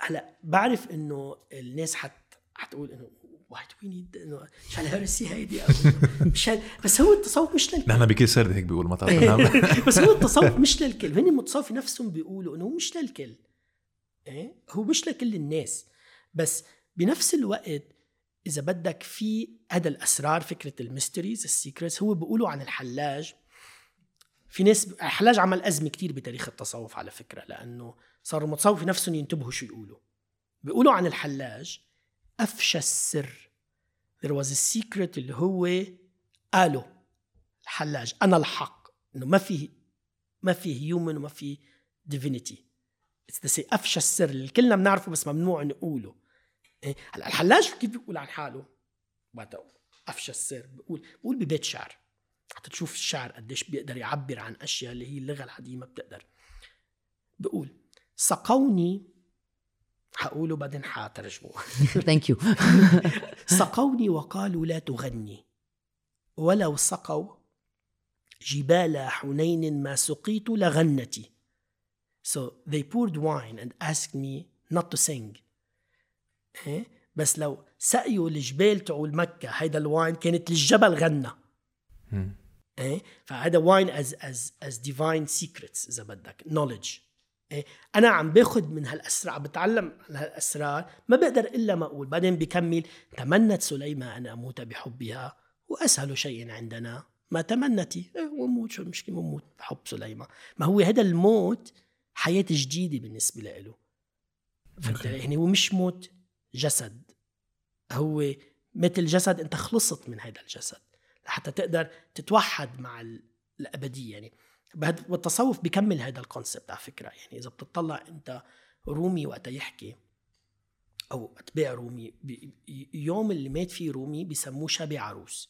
هلا بعرف إنه الناس حت حتقول إنه wait we need انه شو هال heresy هيدي هال... بس هو التصوف مش للكل نحن بكل سرد هيك بيقولوا ما تعرف بس هو التصوف مش للكل هن المتصوفة نفسهم بيقولوا إنه هو مش للكل إيه؟ هو مش لكل الناس. بس بنفس الوقت إذا بدك في هذا الأسرار فكرة ال mysteries ال secrets هو بيقولوا عن الحلاج. في ناس الحلاج عمل أزمة كتير بتاريخ التصوف على فكرة لأنه صاروا المتصوفة نفسهم ينتبهوا شو يقولوا. بيقولوا عن الحلاج أفشى السر. There was a secret اللي هو قاله الحلاج أنا الحق. إنه ما في ما في هيومن وما في ديفينيتي أفشى السر اللي كلنا بنعرفه بس ممنوع نقوله. إيه؟ هلا الحلاج كيف بيقول عن حاله؟ أفشى السر بقول بقول ببيت شعر. حتى تشوف الشعر قديش بيقدر يعبر عن أشياء اللي هي اللغة العاديه ما بتقدر. بقول سقوني حقوله بعدين حترجمه ثانك يو سقوني وقالوا لا تغني. ولو سقوا جبال حنين ما سقيت لغنتي. So they poured wine and asked me not to sing. إيه؟ بس لو سقوا الجبال تبعول مكة هيدا ال wine كانت الجبل غنى. إيه؟ فهذا wine is is is divine secrets إذا بدك. إيه؟ أنا عم باخذ من هالاسرار عم بتعلم من هالأسرار ما بقدر إلا ما أقول. بعدين بكمل تمنت سليمى أن أموت بحبها واسهل شيء عندنا. ما تمنتي؟ إيه وموت شو المشكلة؟ وموت بحب سليمى ما هو هذا الموت حياة جديدة بالنسبة له. فهمت يعني هو مش موت جسد. هو مثل جسد أنت خلصت من هذا الجسد لحتى تقدر تتوحد مع الأبدية. يعني بالتصوف بيكمل هذا ال concept على فكرة. يعني إذا بتطلع أنت رومي وقتها يحكي أو أتباع رومي يوم اللي مات فيه رومي بسموه شب عروس.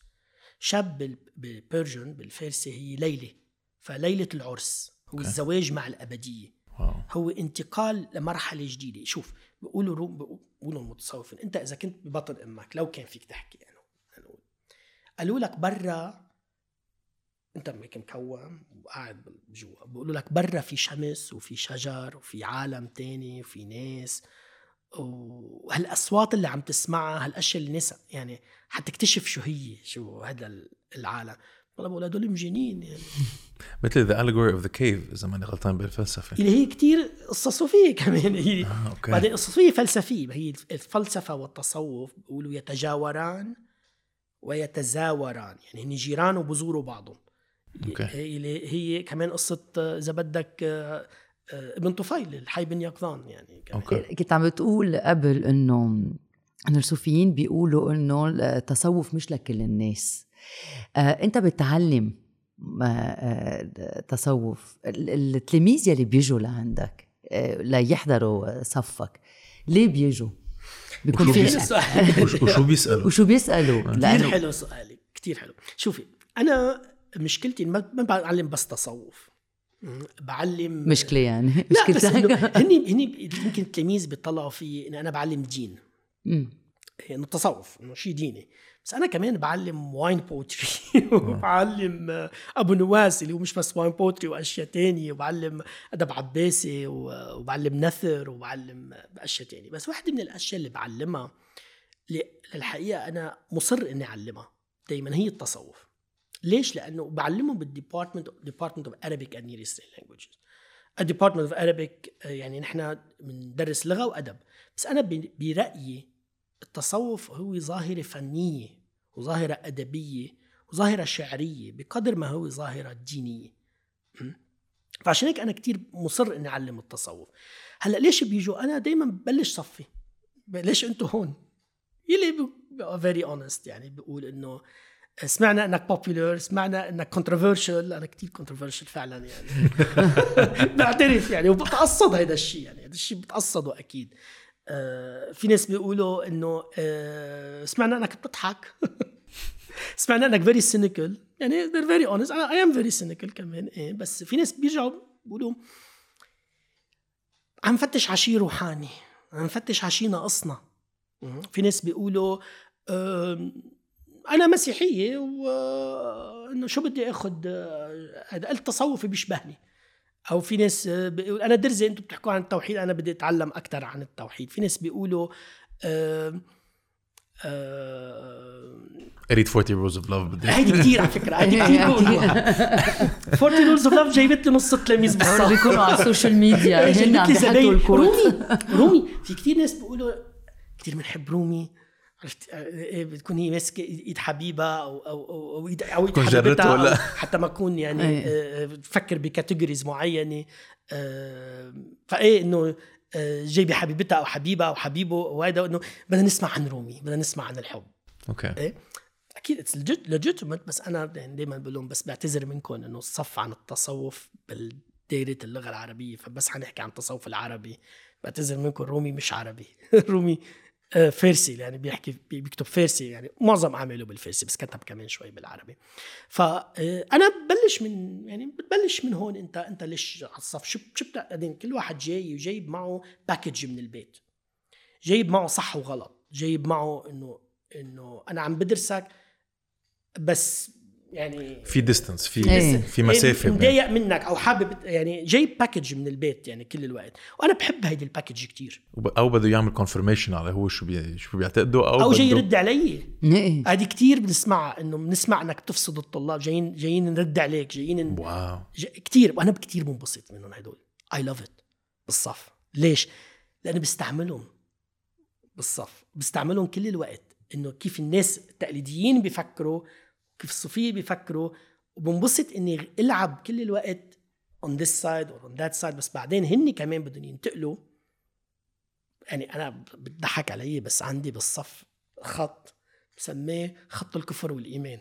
شب بال Persian بالفارسي هي ليلة. فليلة العرس هو okay. الزواج مع الأبدية. wow. هو انتقال لمرحلة جديدة. شوف بيقولوا روم بيقولوا المتصوفين أنت إذا كنت ببطن أمك لو كان فيك تحكي يعني قالوا لك برا انت هيك مكوم وقاعد جوا. بيقولوا لك برا في شمس وفي شجر وفي عالم تاني وفي ناس. وهالأصوات اللي عم تسمعها هالأشياء اللي نسى يعني حتكتشف شو هي شو هذا العالم. والله بقول هدول مجانين يعني. مثل the allegory of the cave إذا ماني غلطان بالفلسفة. اللي هي كتير قصة صوفية كمان. هي آه، أوكي. بعدين قصة صوفية فلسفية. هي الفلسفة والتصوف بيقولوا يتجاوران ويتزاوران. يعني هن جيران وبزوروا بعضهم. أوكي. هي هي كمان قصة إذا بدك آه، آه، ابن طفيل الحي بن يقظان يعني. أوكي. كنت عم بتقول قبل إنه انه الصوفيين بيقولوا إنه التصوف مش لكل الناس آه أنت بتعلم آه تصوف التلاميذ يلي بيجوا لعندك آه ليحضروا صفك ليه بيجوا؟ بيكون في وشو بيسألوا وشو بيسألوا كثير حلو سؤالك كثير حلو شوفي أنا مشكلتي ما بعلم بس تصوف. بعلم مشكلة يعني. لا بس هني هني يمكن التلاميذ بيطلعوا في إني أنا بعلم دين إنه التصوف إنه شيء ديني. بس أنا كمان بعلم wine poetry وبعلم أبو نواس اللي هو مش بس wine poetry وأشياء تانية. وبعلم أدب عباسي وبعلم نثر وبعلم أشياء تانية. بس واحدة من الأشياء اللي بعلمها للحقيقة أنا مصر إني أعلمها. دائما هي التصوف. ليش؟ لأنه بعلمهم بال department department of Arabic and Near Eastern Languages. ال department of Arabic يعني نحن بندرس لغة وأدب. بس أنا برأيي التصوف هو ظاهرة فنية وظاهرة أدبية وظاهرة شعرية بقدر ما هو ظاهرة دينية. فعشان هيك أنا كتير مصر إني أعلم التصوف. هلأ ليش بيجوا؟ أنا دايما ببلش صفي. ليش أنتوا هون؟ يلي very honest يعني بقول إنه سمعنا إنك popular سمعنا إنك controversial أنا كتير controversial فعلا يعني. بعترف يعني وبتقصد هذا الشيء يعني هذا الشيء بتقصده أكيد. آه، في ناس بيقولوا إنه آه، سمعنا إنك بتضحك. سمعنا إنك very cynical يعني they're very honest. أنا I am very cynical كمان إيه بس في ناس بيرجعوا بيقولوا عم نفتش على شيء روحاني عم نفتش على شيء ناقصنا. في ناس بيقولوا أنا مسيحية وانه شو بدي اخذ هذا التصوفي بيشبهني. أو في ناس بيقول أنا درزي أنتم بتحكوا عن التوحيد أنا بدي أتعلم أكثر عن التوحيد. في ناس بيقولوا آه آه اريد 40 rules of love بدي. هيدي كثير على فكرة هيدي كثير بقولها 40 rules of love جايبت لي نص التلاميذ بالصف. بيكونوا على ال social media هن عم بيحطوا رومي رومي. في كثير ناس بيقولوا كثير بنحب رومي. عرفت إيه، بتكون هي ماسكة ايد حبيبها أو أو أو ايد أو إيد حبيبتها ولا؟ حتى ما اكون يعني بفكر ب categories معينة آه، فإيه إنه آه، جايبة حبيبتها أو حبيبها أو حبيبه وهذا إنه بدنا نسمع عن رومي بدنا نسمع عن الحب. okay. أكيد it's legitimate بس أنا يعني دائما بقول لهم بس بعتذر منكم إنه الصف عن التصوف بالدائرة اللغة العربية فبس حنحكي عن التصوف العربي. بعتذر منكم رومي مش عربي. رومي آه، فارسي يعني بيحكي بي- بيكتب فارسي يعني معظم أعماله بالفارسي بس كتب كمان شوي بالعربي. فانا ببلش من يعني بتبلش من هون أنت أنت ليش على الصف؟ شو شو بعدين كل واحد جاي وجايب معه package من البيت. جايب معه صح وغلط. جايب معه إنه إنه أنا عم بدرسك بس يعني في distance في إيه. في مسافة بين- مضايق منك أو حابب يعني جايب package من البيت يعني كل الوقت. وأنا بحب هيدي ال package كتير. أو بده يعمل confirmation على هو شو بي... شو بيعتقدوا أو أو جاي يرد علي. إيه. هذه كتير بنسمعها إنه بنسمع إنك تفسد الطلاب جايين جايين نرد عليك جايين واو. ج... كتير. وأنا كتير منبسط منهم هدول. اي لاف ات بالصف. ليش؟ لأنه بستعملهم بالصف. بستعملهم كل الوقت. إنه كيف الناس التقليديين بيفكروا كيف الصوفية بيفكروا وبنبسط إني ألعب كل الوقت on this side or on that side بس بعدين هن كمان بدهم ينتقلوا. يعني أنا بتضحك علي بس عندي بالصف خط بسميه خط الكفر والإيمان.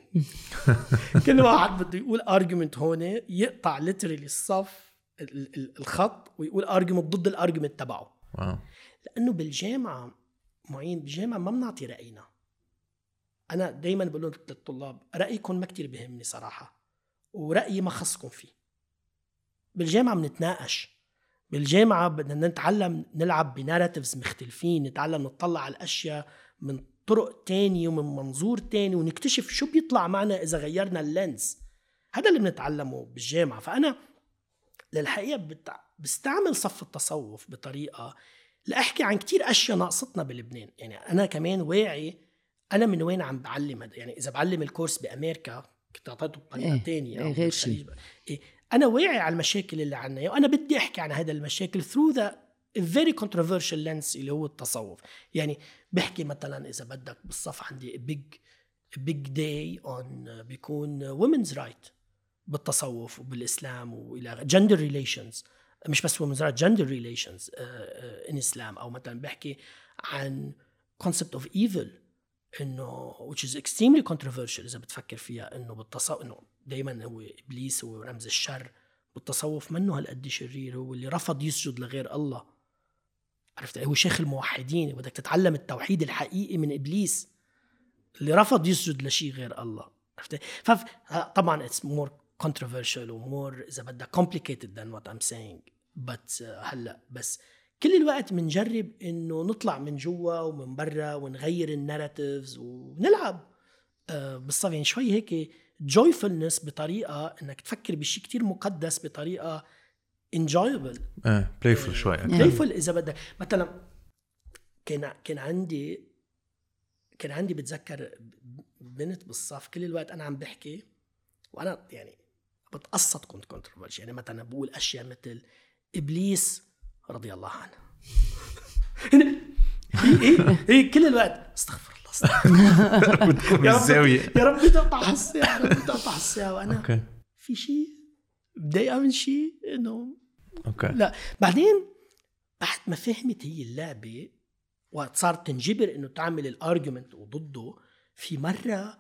كل واحد بده يقول argument هون يقطع literally الصف ال- ال- الخط ويقول argument ضد ال argument تبعه. wow. لأنه بالجامعة معين بالجامعة ما بنعطي رأينا. أنا دائما بقول للطلاب رأيكم ما كتير بيهمني صراحة ورأيي ما خصكم فيه. بالجامعة بنتناقش بالجامعة بدنا نتعلم نلعب ب narratives مختلفين نتعلم نطلع على الأشياء من طرق تانية ومن منظور تاني ونكتشف شو بيطلع معنا إذا غيرنا ال lens. هذا اللي بنتعلمه بالجامعة. فأنا للحقيقة بتع... بستعمل صف التصوف بطريقة لأحكي عن كتير أشياء ناقصتنا بلبنان. يعني أنا كمان واعي أنا من وين عم بعلم هذا؟ يعني إذا بعلم ال course بأمريكا كنت أعطيته بطريقه إيه، تانية إيه، غير بالخليج. إيه أنا واعي على المشاكل اللي عنا وأنا بدي أحكي عن هذا المشاكل through the very controversial lens اللي هو التصوف. يعني بحكي مثلا إذا بدك بالصف عندي big big day on بيكون women's right بالتصوف وبالإسلام وإلى gender relations. مش بس women's relations uh, uh, in Islam. أو مثلا بحكي عن concept of evil. إنه which is extremely controversial إذا بتفكر فيها إنه بالتصوف إنه دائما هو إبليس هو رمز الشر بالتصوف منه هالقد شرير هو اللي رفض يسجد لغير الله. عرفت؟ هو شيخ الموحدين بدك تتعلم التوحيد الحقيقي من إبليس اللي رفض يسجد لشيء غير الله. عرفت؟ فطبعا it's more controversial ومور إذا بدك complicated than what I'm saying. But uh, هلأ بس كل الوقت بنجرب إنه نطلع من جوا ومن برا ونغير ال narratives ونلعب. آه، بالصف يعني شوي هيك joyfulness بطريقة إنك تفكر بشيء كتير مقدس بطريقة enjoyable. إيه playful شوي. playful إذا بدك. مثلا كان كان عندي كان عندي بتذكر بنت بالصف كل الوقت أنا عم بحكي وأنا يعني بتقصد كنت controversial يعني مثلا بقول أشياء مثل إبليس رضي الله عنه. هي هي هي كل الوقت استغفر الله استغفر ربي بالزاويه يا رب تقطع الساعة يا رب تقطع الساعة وأنا okay. في شيء مضايقه من شيء إنه okay. لا. بعدين بعد ما فهمت هي اللعبة وصارت تنجبر إنه تعمل ال argument وضده في مرة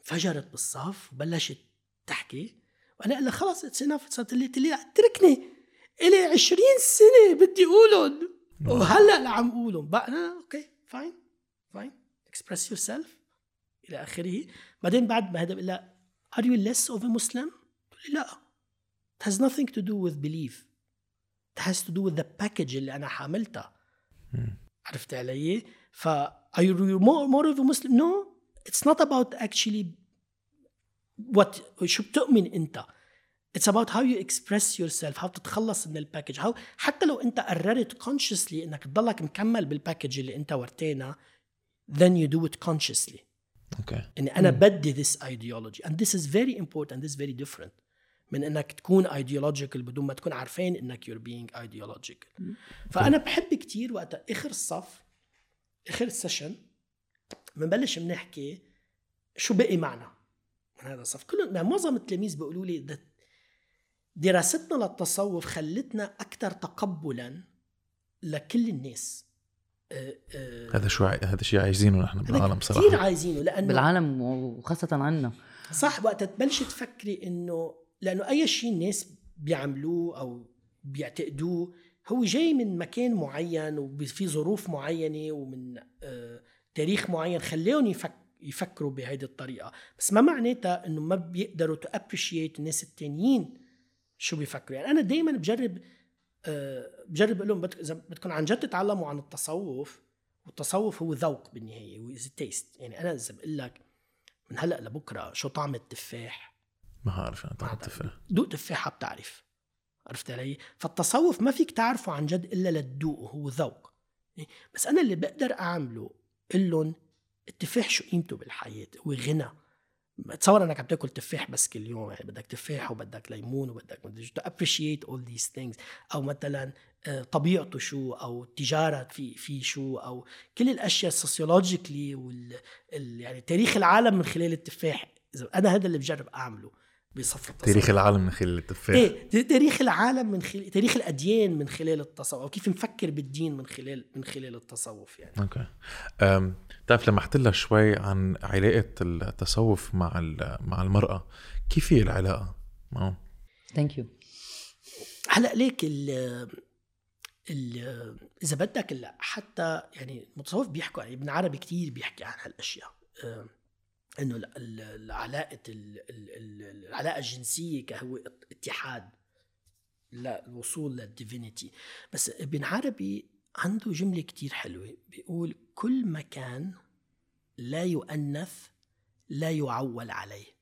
انفجرت بالصف وبلشت تحكي. وأنا لها خلص it's enough صارت لي لي اتركني الي 20 سنة بدي أقولهم. وهلأ اللي عم أقولهم. بقى أنا okay fine fine express yourself إلى آخره. بعدين بعد ما هذا بقول لها are you less of a Muslim؟ تقول لي لأ. It has nothing to do with belief. It has to do with the package اللي أنا حاملتها. عرفت علي؟ ف are you more, more of a Muslim? No. It's not about actually what شو بتؤمن أنت. It's about how you express yourself how تتخلص من ال package how حتى لو انت قررت consciously انك تضلك مكمل بال package اللي انت ورتينا then you do it consciously. okay اني أنا بدي this ideology. And this is very important this is very different من إنك تكون ideological بدون ما تكون عارفين إنك you're being ideological. فأنا بحب كتير وقت آخر الصف آخر السيشن بنبلش بنحكي شو بقي معنا من هذا الصف. كل يعني معظم التلاميذ بيقولوا لي دراستنا للتصوف خلتنا أكثر تقبلا لكل الناس. آه، آه، هذا شو هذا شيء عايزينه نحن بالعالم كثير صراحة. عايزينه لأنه بالعالم وخاصة عنا. صح وقت تبلشي تفكري إنه لأنه أي شيء الناس بيعملوه أو بيعتقدوه هو جاي من مكان معين وفي ظروف معينة ومن آه، تاريخ معين. خليهم يفك يفكروا بهيدي الطريقة. بس ما معناتها إنه ما بيقدروا to appreciate الناس التانيين. شو بيفكروا. يعني أنا دائما بجرب آه، بجرب أقول لهم إذا بدكم عن جد تتعلموا عن التصوف والتصوف هو ذوق بالنهاية هو taste يعني أنا إذا بقول لك من هلأ لبكرة شو طعم التفاح؟ ما بعرف أنا ما تعرف تفاح دوق التفاحة بتعرف. عرفت علي؟ فالتصوف ما فيك تعرفه عن جد إلا لتدوقه هو ذوق. إيه؟ بس أنا اللي بقدر أعمله قل لهم التفاح شو قيمته بالحياة؟ هو غنى. تصور انك عم تاكل تفاح بس كل يوم يعني بدك تفاح وبدك ليمون وبدك مدري شو appreciate all these things أو مثلا آه، طبيعته شو أو التجاره في في شو أو كل الأشياء ال sociologically وال ال- يعني تاريخ العالم من خلال التفاح. إذا أنا هذا اللي بجرب أعمله. بصف التصوف تاريخ العالم من خلال التفاح. إيه تاريخ العالم من خلال تاريخ الأديان من خلال التصوف أو كيف نفكر بالدين من خلال من خلال التصوف يعني. okay. أم، بتعرف لمحت لها شوي عن علاقة التصوف مع ال- مع المرأة كيف هي العلاقة معهم؟ thank you هلا like ال ال إذا بدك حتى يعني المتصوف بيحكوا يعني ابن عربي كتير بيحكي عن هالأشياء. آم، إنه ال- ال- العلاقة ال- ال- ال- العلاقة الجنسية كهو اتحاد لا الوصول للديفينيتي بس ابن عربي عنده جملة كتير حلوة بيقول كل مكان لا يؤنث لا يعول عليه.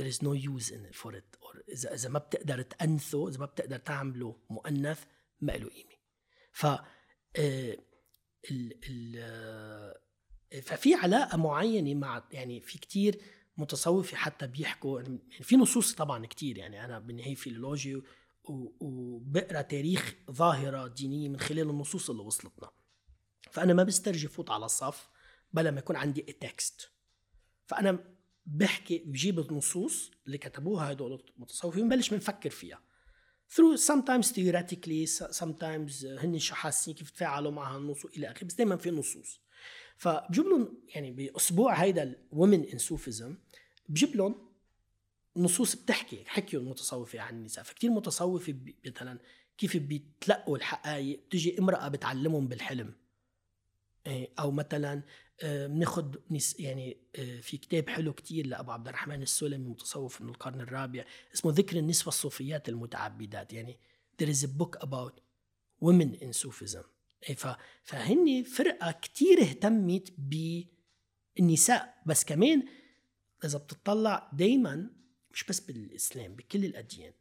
There is no use in it for it. Or اذا إذا ما بتقدر تأنثه إذا ما بتقدر تعمله مؤنث ما له قيمة. ف آه، ال ال ففي علاقة معينة مع يعني في كتير متصوفي حتى بيحكوا يعني في نصوص طبعا كتير يعني أنا بالنهايه philology وبقرأ تاريخ ظاهرة دينية من خلال النصوص اللي وصلتنا. فأنا ما بسترجي فوت على الصف بلا ما يكون عندي text فأنا بحكي بجيب النصوص اللي كتبوها هدول المتصوفين بنبلش بنفكر فيها. Through sometimes theoretically sometimes هن شو حاسين كيف تفاعلوا مع هالنصوص إلى آخره بس دائما في نصوص. فبجيب لهم يعني بأسبوع هيدا الومن ان صوفيزم بجيب لهم نصوص بتحكي حكيوا المتصوفة عن النساء. فكتير متصوفة بي- مثلا كيف بيتلقوا الحقائق بتجي امرأة بتعلمهم بالحلم. إيه، أو مثلا آه، بناخد نس يعني آه، في كتاب حلو كتير لأبو عبد الرحمن السلمي متصوف من القرن الرابع اسمه ذكر النسوة الصوفيات المتعبدات. يعني there is a book about women in Sufism. فهن فرقة كتير اهتمت بالنساء. بس كمان إذا بتطلع دايما مش بس بالإسلام بكل الأديان.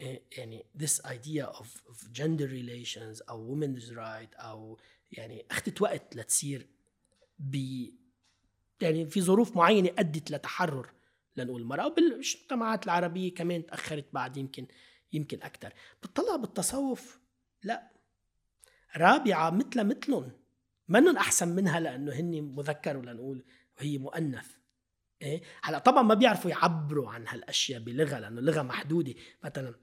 إيه، يعني this idea of, of gender relations أو women's right أو يعني أخذت وقت لتصير ب يعني في ظروف معينة أدت لتحرر لنقول المرأة وبالمجتمعات العربية كمان تأخرت بعد يمكن يمكن أكثر بتطلع بالتصوف؟ لا. رابعة مثل مثلهم. منن أحسن منها لأنه هن مذكر ولا نقول وهي مؤنث. إيه؟ هلا طبعا ما بيعرفوا يعبروا عن هالأشياء بلغة لأنه اللغة محدودة. مثلا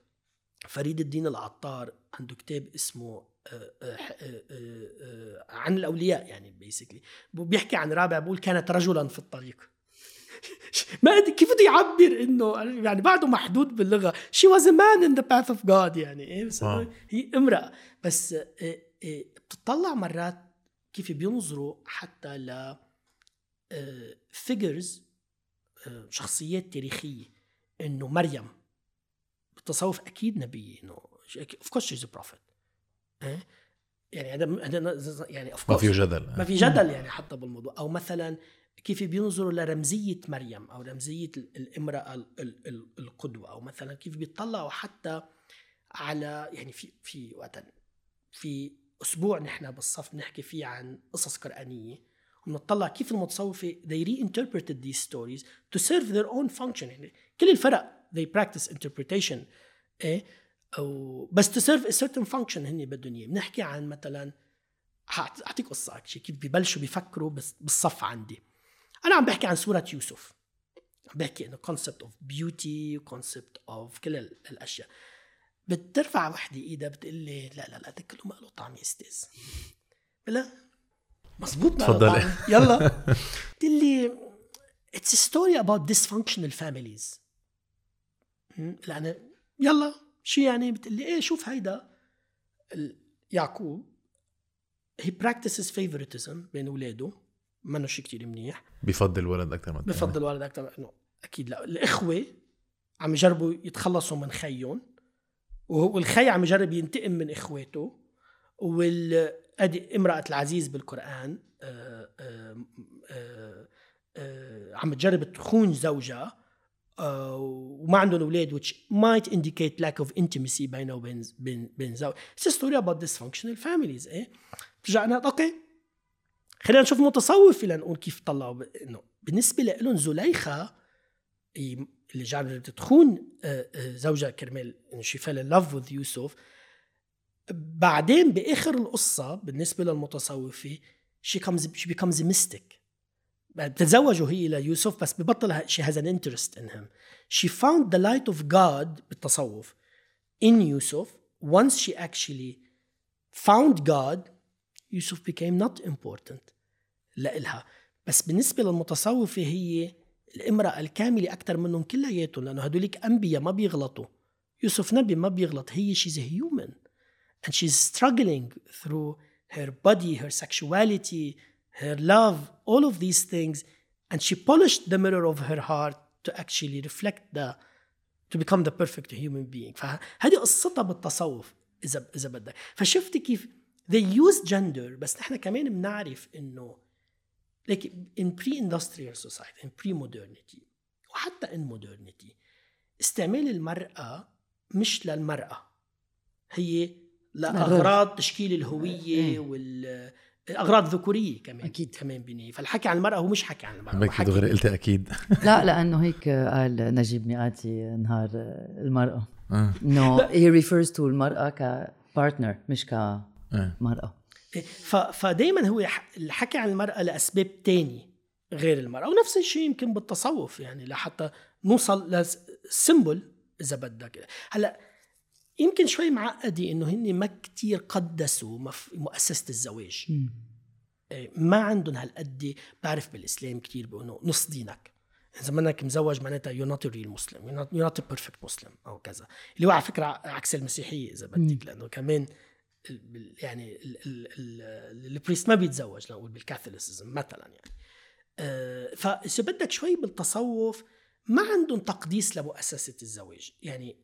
فريد الدين العطار عنده كتاب اسمه آه، آه، آه، عن الأولياء يعني بيسكلي بيحكي عن رابع بيقول كانت رجلا في الطريق. ما كيف بده يعبر إنه يعني بعده محدود باللغة. Was a man in the path of God يعني. إيه؟ بس هي امرأة. بس آه، بتطلع مرات كيف بينظروا حتى ل فيجرز شخصيات تاريخية. إنه مريم بالتصوف أكيد نبية إنه of course she's prophet يعني هذا هذا يعني of ما فيه جدل. ما في جدل يعني حتى بالموضوع. أو مثلا كيف بينظروا لرمزية مريم أو رمزية ال- الامرأة ال- ال- ال- القدوة. أو مثلا كيف بيطلعوا حتى على يعني في في وقت في أسبوع نحن بالصف نحكي فيه عن قصص قرآنية ونطلع كيف المتصوفة they reinterpreted these stories to serve their own function. يعني كل الفرق they practice interpretation إيه؟ أو بس to serve a certain function هن بدهم إياه. بنحكي عن مثلا اعطيك قصة actually كيف ببلشوا بيفكروا بس بالصف عندي. أنا عم بحكي عن سورة يوسف. عم بحكي إنه concept of beauty concept of كل ال- الأشياء. بترفع وحدة إيدها بتقول لي لا لا لا كله ما له طعم يا أستاذ. لا مزبوط تفضلي. يلا. قلت لي it's story about م? لأن يلا شو يعني؟ بتقول لي إيه شوف هيدا يعقوب he practices favoritism بين أولاده. منه شيء كتير منيح. بفضل ولد أكثر من. بفضل ولد أكثر إنه أكيد لا الإخوة عم يجربوا يتخلصوا من خيهم. والخي عم يجرب ينتقم من اخواته وال امرأة العزيز بالقرآن آه، آه، آه، عم تجرب تخون زوجها وما عندهم أولاد which might indicate lack of intimacy بينه وبين بين بين زوج It's a story about dysfunctional families إيه؟ رجعنا أوكي. خلينا نشوف متصوف لنقول كيف طلعوا إنه بالنسبة لهم زليخة اللي جربت تخون آه، آه، زوجها كرمال شي in love with يوسف بعدين بآخر القصة بالنسبة للمتصوفة comes she becomes a mystic. بتتزوجوا هي ليوسف بس ببطل she has an interest in him. She found the light of God بالتصوف in يوسف once she actually found God يوسف became not important لإلها. بس بالنسبة للمتصوفة هي الامرأة الكاملة أكثر منهم كلياتهم لأنه هدوليك أنبياء ما بيغلطوا يوسف نبي ما بيغلط هي she's a human and she's struggling through her body her sexuality her love all of these things and she polished the mirror of her heart to actually reflect the to become the perfect human being فهذه قصتها بالتصوف اذا اذا بدك فشفت كيف they use gender بس نحن كمان بنعرف انه like in pre-industrial society in pre-modernity وحتى in modernity استعمال المرأة مش للمرأة. هي لأغراض تشكيل الهوية وال أغراض ذكورية كمان أكيد. كمان بنية. فالحكي عن المرأة هو مش حكي عن هيك حكي دغري قلت أكيد. لا لأنه هيك قال نجيب مئاتي نهار المرأة. آه. انه he refers to المرأة كبارتنر مش آه. كمرأة. ف... فدايما هو الحكي عن المرأة لأسباب تانية غير المرأة ونفس الشيء يمكن بالتصوف يعني لحتى نوصل لسيمبل إذا بدك. هلأ يمكن شوي معقدة إنه هن ما كتير قدسوا. مؤسسة الزواج. إيه، ما عندهم هالقد بعرف بالإسلام كتير بيقولوا نص دينك. إذا منك مزوج معناتها Muslim you're not, you're not a perfect Muslim أو كذا. اللي هو على فكرة عكس المسيحية إذا بدك لأنه كمان يعني ال- ال- ال- البريست ما بيتزوج نقول بالكاثوليسيزم مثلا يعني. آه، فاذا بدك شوي بالتصوف ما عندهم تقديس لمؤسسة الزواج. يعني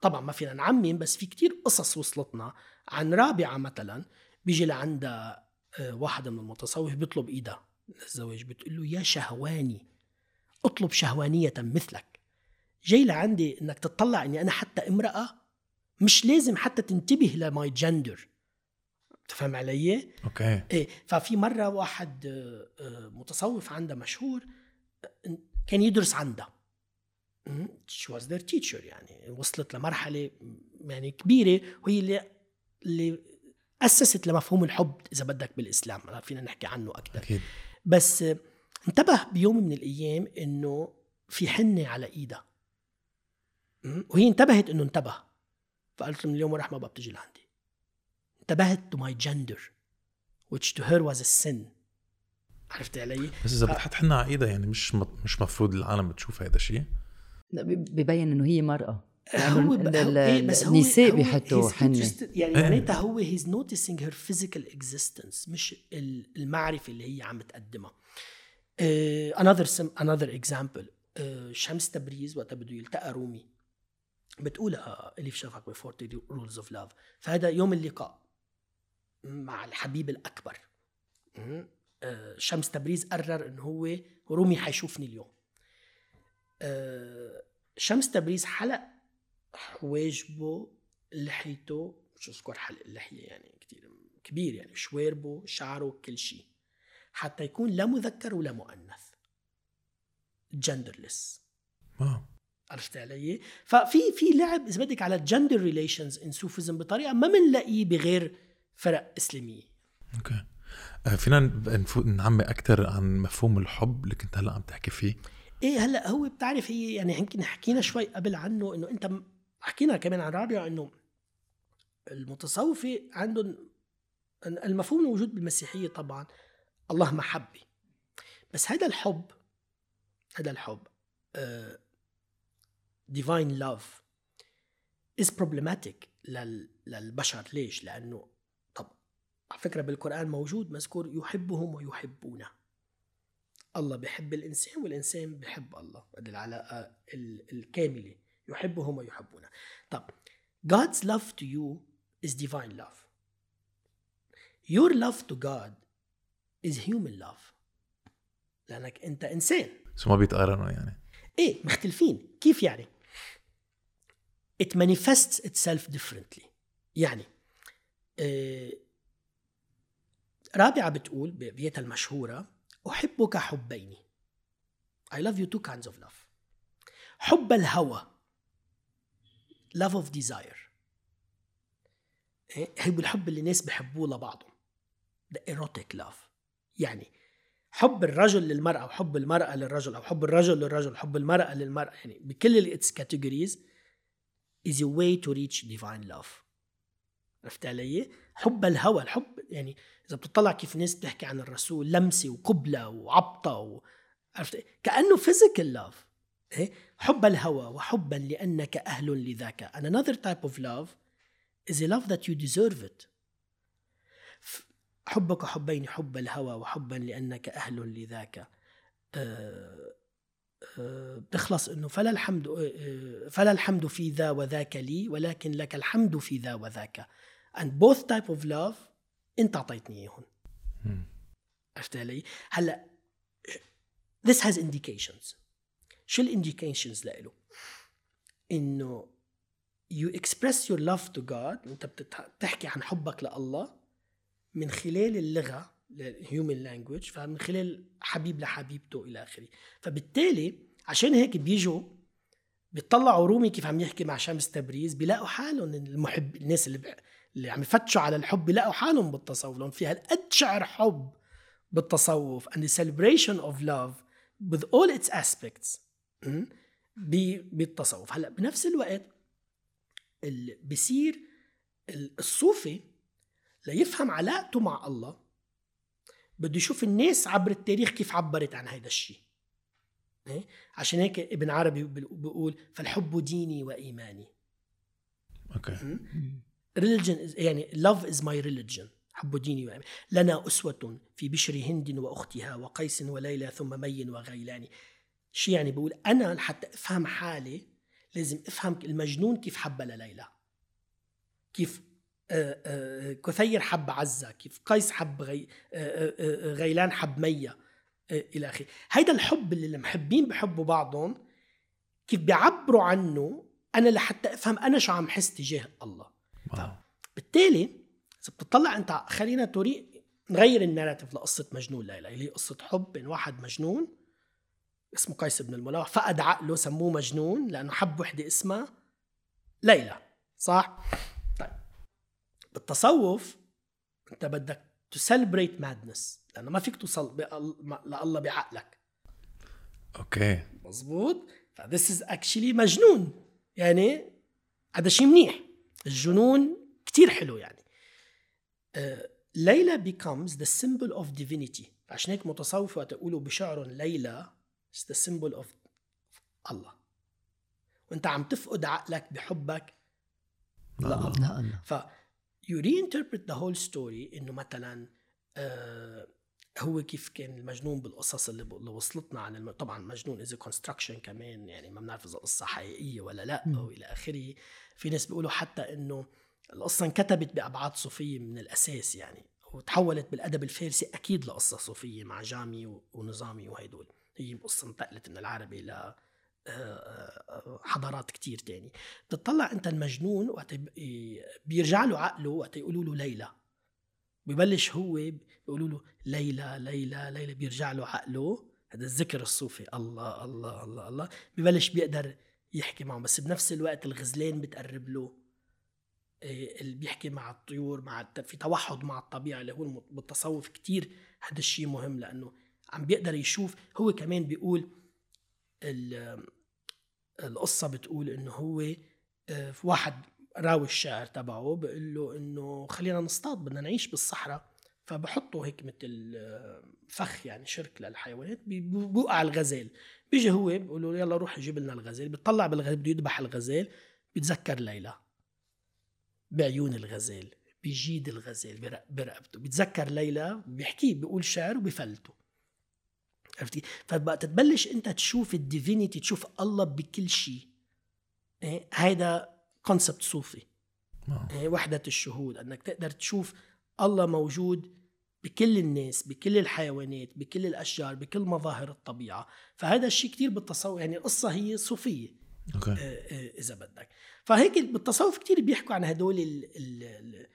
طبعا ما فينا نعمم بس في كتير قصص وصلتنا عن رابعة مثلا بيجي لعندها آه، واحد من المتصوف بيطلب إيدها للزواج بتقول له يا شهواني اطلب شهوانية مثلك. جاي لعندي إنك تطلع إني أنا حتى امرأة مش لازم حتى تنتبه ل my gender تفهم علي؟ okay. إيه ففي مرة واحد آه، آه، متصوف عندها مشهور آه، كان يدرس عندها she was their teacher يعني. وصلت لمرحلة يعني كبيرة وهي اللي اللي أسست لمفهوم الحب إذا بدك بالإسلام. فينا نحكي عنه أكثر أكيد. بس انتبه بيوم من الأيام إنه في حنة على إيدها? وهي انتبهت إنه انتبه. فقالت له من اليوم وراح ما بقى بتجي لعندي. انتبهت to my gender which to her was a sin. عرفت علي؟ بس إذا بتحط حنا على ايدها يعني مش مش مفروض العالم تشوف هذا الشيء ببين إنه هي مرأة. هو ب- ال- هو إيه بس هو النساء بيحطوا interested- يعني إيه. معناتها هو he's noticing her physical existence مش ال- المعرفة اللي هي عم تقدمها. Another sim- another example. uh, شمس تبريز وقتها بده يلتقى رومي. بتقولها اليف شفق ب 40 rules of love. فهذا يوم اللقاء مع الحبيب الأكبر? آه، شمس تبريز قرر انه هو رومي حيشوفني اليوم. آه، شمس تبريز حلق حواجبه لحيته مش أذكر حلق اللحيه يعني كتير كبير يعني شواربه شعره كل شيء. حتى يكون لا مذكر ولا مؤنث. genderless عرفت علي؟ ففي في لعب اذا بدك على ال gender relations in Sufism بطريقة ما بنلاقيه بغير فرق إسلامية. okay. آه، فينا نعمي أكثر عن مفهوم الحب اللي كنت هلأ عم تحكي فيه؟ إيه هلأ هو بتعرف هي يعني يمكن حكينا شوي قبل عنه إنه أنت حكينا كمان عن رابعه إنه المتصوفه عندهم المفهوم الموجود بالمسيحية طبعا. الله محبه بس هذا الحب هذا الحب divine love is problematic للبشر. ليش؟ لأنه طب على فكرة بالقرآن موجود مذكور يحبهم ويحبونه. الله بحب الإنسان والإنسان بحب الله. هذه العلاقه الكاملة. يحبهم ويحبونه. طب God's love to you is divine love. Your love to God is human love. لأنك أنت إنسان. شو ما بيتقارنوا يعني. إيه مختلفين. كيف يعني؟ It manifests itself differently. يعني آه رابعة بتقول ببيتها المشهورة أحبك حبين. I love you two kinds of love. حب الهوى love of desire. إيه؟ هو الحب اللي الناس بحبوه لبعضهم. The erotic love. يعني حب الرجل للمرأة وحب المرأة للرجل أو حب الرجل للرجل حب المرأة للمرأة. يعني بكل its categories is a way to reach divine love. عرفت علي؟ حب الهوى الحب يعني إذا بتطلع كيف الناس بتحكي عن الرسول لمسة وقبلة وعبطة و... عرفت؟ physical love. إيه؟ حب الهوى وحبا لأنك أهل لذاك. And another type of love is a love that you deserve it. حبك حبين حب الهوى وحبا لأنك أهل لذاك. أه بتخلص إنه فلا الحمد فلا الحمد في ذا وذاك لي ولكن لك الحمد في ذا وذاك and both type of love أنت أعطيتني اياهم عرفت علي؟ هلأ this has indications شو ال indications لإله؟ إنه you express your love to God أنت بتحكي عن حبك لله من خلال اللغة ال human language فمن خلال حبيب لحبيبته إلى آخره. فبالتالي عشان هيك بيجوا بيطلعوا رومي كيف عم يحكي مع شمس تبريز بيلاقوا حالهم المحب الناس اللي ب... اللي عم يفتشوا على الحب بيلاقوا حالهم بالتصوف. لهم في هالقد شعر حب بالتصوف and the celebration of love with all its aspects بالتصوف. هلأ بنفس الوقت بصير الصوفي ليفهم علاقته مع الله بده يشوف الناس عبر التاريخ كيف عبرت عن هذا الشيء إيه؟ عشان هيك ابن عربي بيقول فالحب ديني وإيماني. okay. religion يعني love is my religion. حب ديني وإيماني. لنا أسوة في بشر هند وأختها وقيس وليلى ثم مي وغيلان. شو يعني بقول أنا حتى أفهم حالي لازم أفهم المجنون كيف حب لليلى. كيف كثير حب عزة كيف قيس حب غي غيلان حب مية إلى آخره هيدا الحب اللي المحبين بحبوا بعضهم كيف بيعبروا عنه أنا لحتى أفهم أنا شو عم حس تجاه الله واو. بالتالي إذا بتطلع أنت خلينا توري نغير الناراتيف لقصة مجنون ليلى اللي هي قصة حب بين واحد مجنون اسمه قيس بن الملاح فقد عقله سموه مجنون لأنه حب وحدة اسمها ليلى صح؟ بالتصوف انت بدك ت celebrate madness لأنه ما فيك توصل لله بعقلك. okay. مزبوط ف this is actually مجنون. يعني هذا شيء منيح. الجنون كتير حلو يعني. آه، ليلى becomes the symbol of divinity. عشان هيك متصوف وقت يقولوا بشعرهم ليلى is the symbol of الله. وأنت عم تفقد عقلك بحبك لله. لأ ف you reinterpret the whole story إنه مثلا آه هو كيف كان المجنون بالقصص اللي, اللي وصلتنا عن الم... طبعا مجنون إذا كونستراكشن كمان يعني ما بنعرف إذا القصة حقيقية ولا لأ والى آخره. في ناس بيقولوا حتى إنه القصة انكتبت بأبعاد صوفية من الأساس يعني وتحولت بالأدب الفارسي أكيد لقصة صوفية مع جامي ونظامي وهيدول. هي قصة انتقلت من العربي ل حضارات كتير تاني. بتطلع أنت المجنون وقت بيرجع له عقله وقت يقولوا له ليلى. ببلش هو بيقولوا له ليلى ليلى ليلى بيرجع له عقله. هذا الذكر الصوفي. الله الله الله الله. ببلش بيقدر يحكي معه. بس بنفس الوقت الغزلان بتقرب له. إيه، اللي بيحكي مع الطيور مع في توحد مع الطبيعة اللي هو بالتصوف كتير. هذا الشيء مهم لأنه عم بيقدر يشوف. هو كمان بيقول القصة بتقول انه هو آه، في واحد راوي الشعر تبعه بقول له إنه خلينا نصطاد بدنا نعيش بالصحراء. فبحطوا هيك مثل آه، فخ يعني شرك للحيوانات بوقع الغزال. بيجي هو بيقول له يلا روح جيب لنا الغزال. بيطلع بالغزال بده يذبح الغزال بيتذكر ليلى بعيون الغزال بيجيد الغزال برق- برقبته. بيتذكر ليلى بيحكيه بيقول شعر وبيفلته عرفتي؟ فبقى تتبلش انت تشوف ال divinity تشوف الله بكل شيء. إيه؟ هيدا concept صوفي. إيه؟ وحدة الشهود إنك تقدر تشوف الله موجود بكل الناس بكل الحيوانات بكل الأشجار بكل مظاهر الطبيعة. فهذا الشيء كتير بالتصوف يعني القصة هي صوفية. okay. آه، آه، إذا بدك. فهيك بالتصوف كتير بيحكوا عن هدول ال ال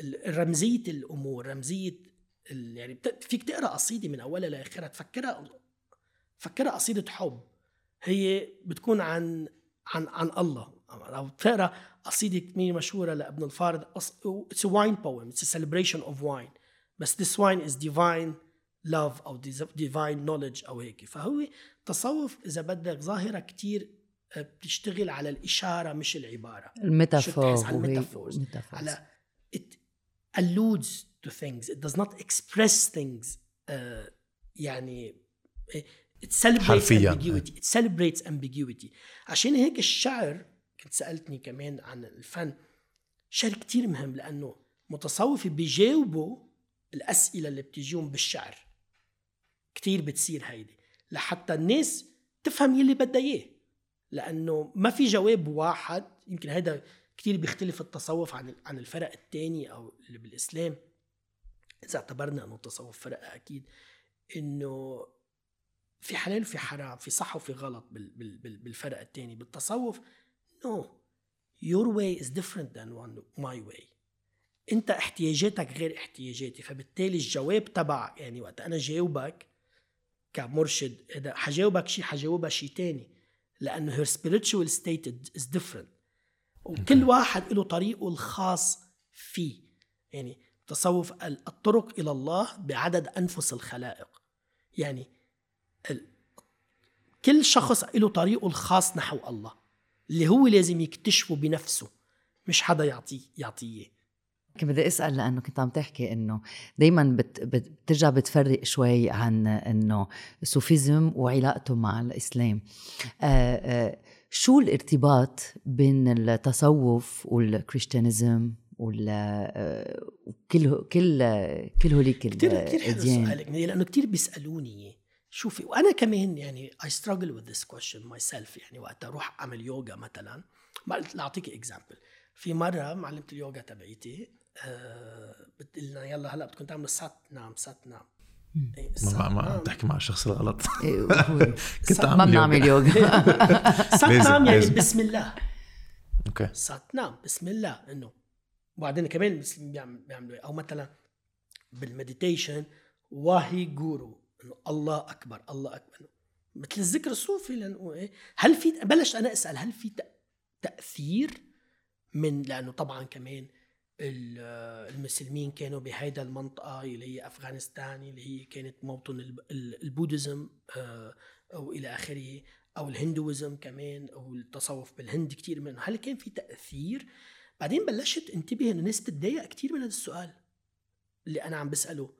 ال رمزية الأمور رمزية يعني فيك تقرأ قصيدة من أولها لآخرها تفكرها تفكرها قصيدة حب. هي بتكون عن عن عن الله. أو تقرا قصيدة كثير مشهورة لابن الفارض it's wine poem it's celebration of wine بس this wine is divine love أو divine knowledge أو هيك. فهو تصوف إذا بدك ظاهرة كتير آه، بتشتغل على الإشارة مش العبارة. ال metaphor على ال metaphors. metaphors. على it alludes to things. It does not express things uh, يعني it celebrates حرفياً. ambiguity. It celebrates ambiguity. عشان هيك الشعر كنت سألتني كمان عن الفن شعر كتير مهم لأنه متصوفي بيجاوبوا الأسئلة اللي بتجيهم بالشعر. كتير بتصير هيدي. لحتى الناس تفهم يلي بدها إياه. لأنه ما في جواب واحد. يمكن هذا كتير بيختلف التصوف عن عن الفرق الثاني أو اللي بالإسلام. إذا اعتبرنا أنه التصوف فرق أكيد إنه في حلال وفي حرام في صح وفي غلط بال بال بال بالفرق الثاني بالتصوف no. Your way is different than one my way. أنت احتياجاتك غير احتياجاتي فبالتالي الجواب تبع يعني وقت أنا جاوبك كمرشد إذا حجاوبك شيء حجاوبها شيء تاني لأنه her spiritual state is different. وكل واحد له طريقه الخاص فيه. يعني تصوف ال- الطرق إلى الله بعدد أنفس الخلائق. يعني. كل شخص له طريقه الخاص نحو الله اللي هو لازم يكتشفه بنفسه مش حدا يعطيه يعطيه. كنت بدي أسأل لأنه كنت عم تحكي إنه دائما بت بت بترجع بتفرق شوي عن إنه ال Sufism وعلاقته مع الإسلام. آه آه شو الارتباط بين التصوف وال christianism؟ وال آه، وكل كل كل هوليك كتير كتير حلو سؤالك لأنه كتير بيسألوني. شوفي وأنا كمان يعني I struggle with this question myself يعني وقت أروح أعمل يوغا مثلا. لأعطيك example في مرة معلمة اليوغا تبعيتي آه بتقول لنا يلا هلأ بدكم تعملوا سات نام سات نام ما ما نام. تحكي مع الشخص الغلط. إيه، كنت ما بنعمل يوغا سات نام يعني. بسم الله. أوكي. سات نام بسم الله. إنه وبعدين كمان المسلمين بيعمل- بيعملوا إيه؟ أو مثلا بال meditation واهي جورو إنه الله أكبر الله أكبر. مثل الذكر الصوفي لأنه إيه؟ هل في بلش أنا أسأل هل في تأثير من لأنه طبعا كمان ال- المسلمين كانوا بهيدا المنطقة اللي هي أفغانستان اللي هي كانت موطن الب- ال- البودزم آه، أو إلى آخره أو الهندوزم كمان أو التصوف بالهند كتير منه. هل كان في تأثير بعدين بلشت انتبه إنه الناس بتتضايق كتير من هذا السؤال اللي أنا عم بسأله.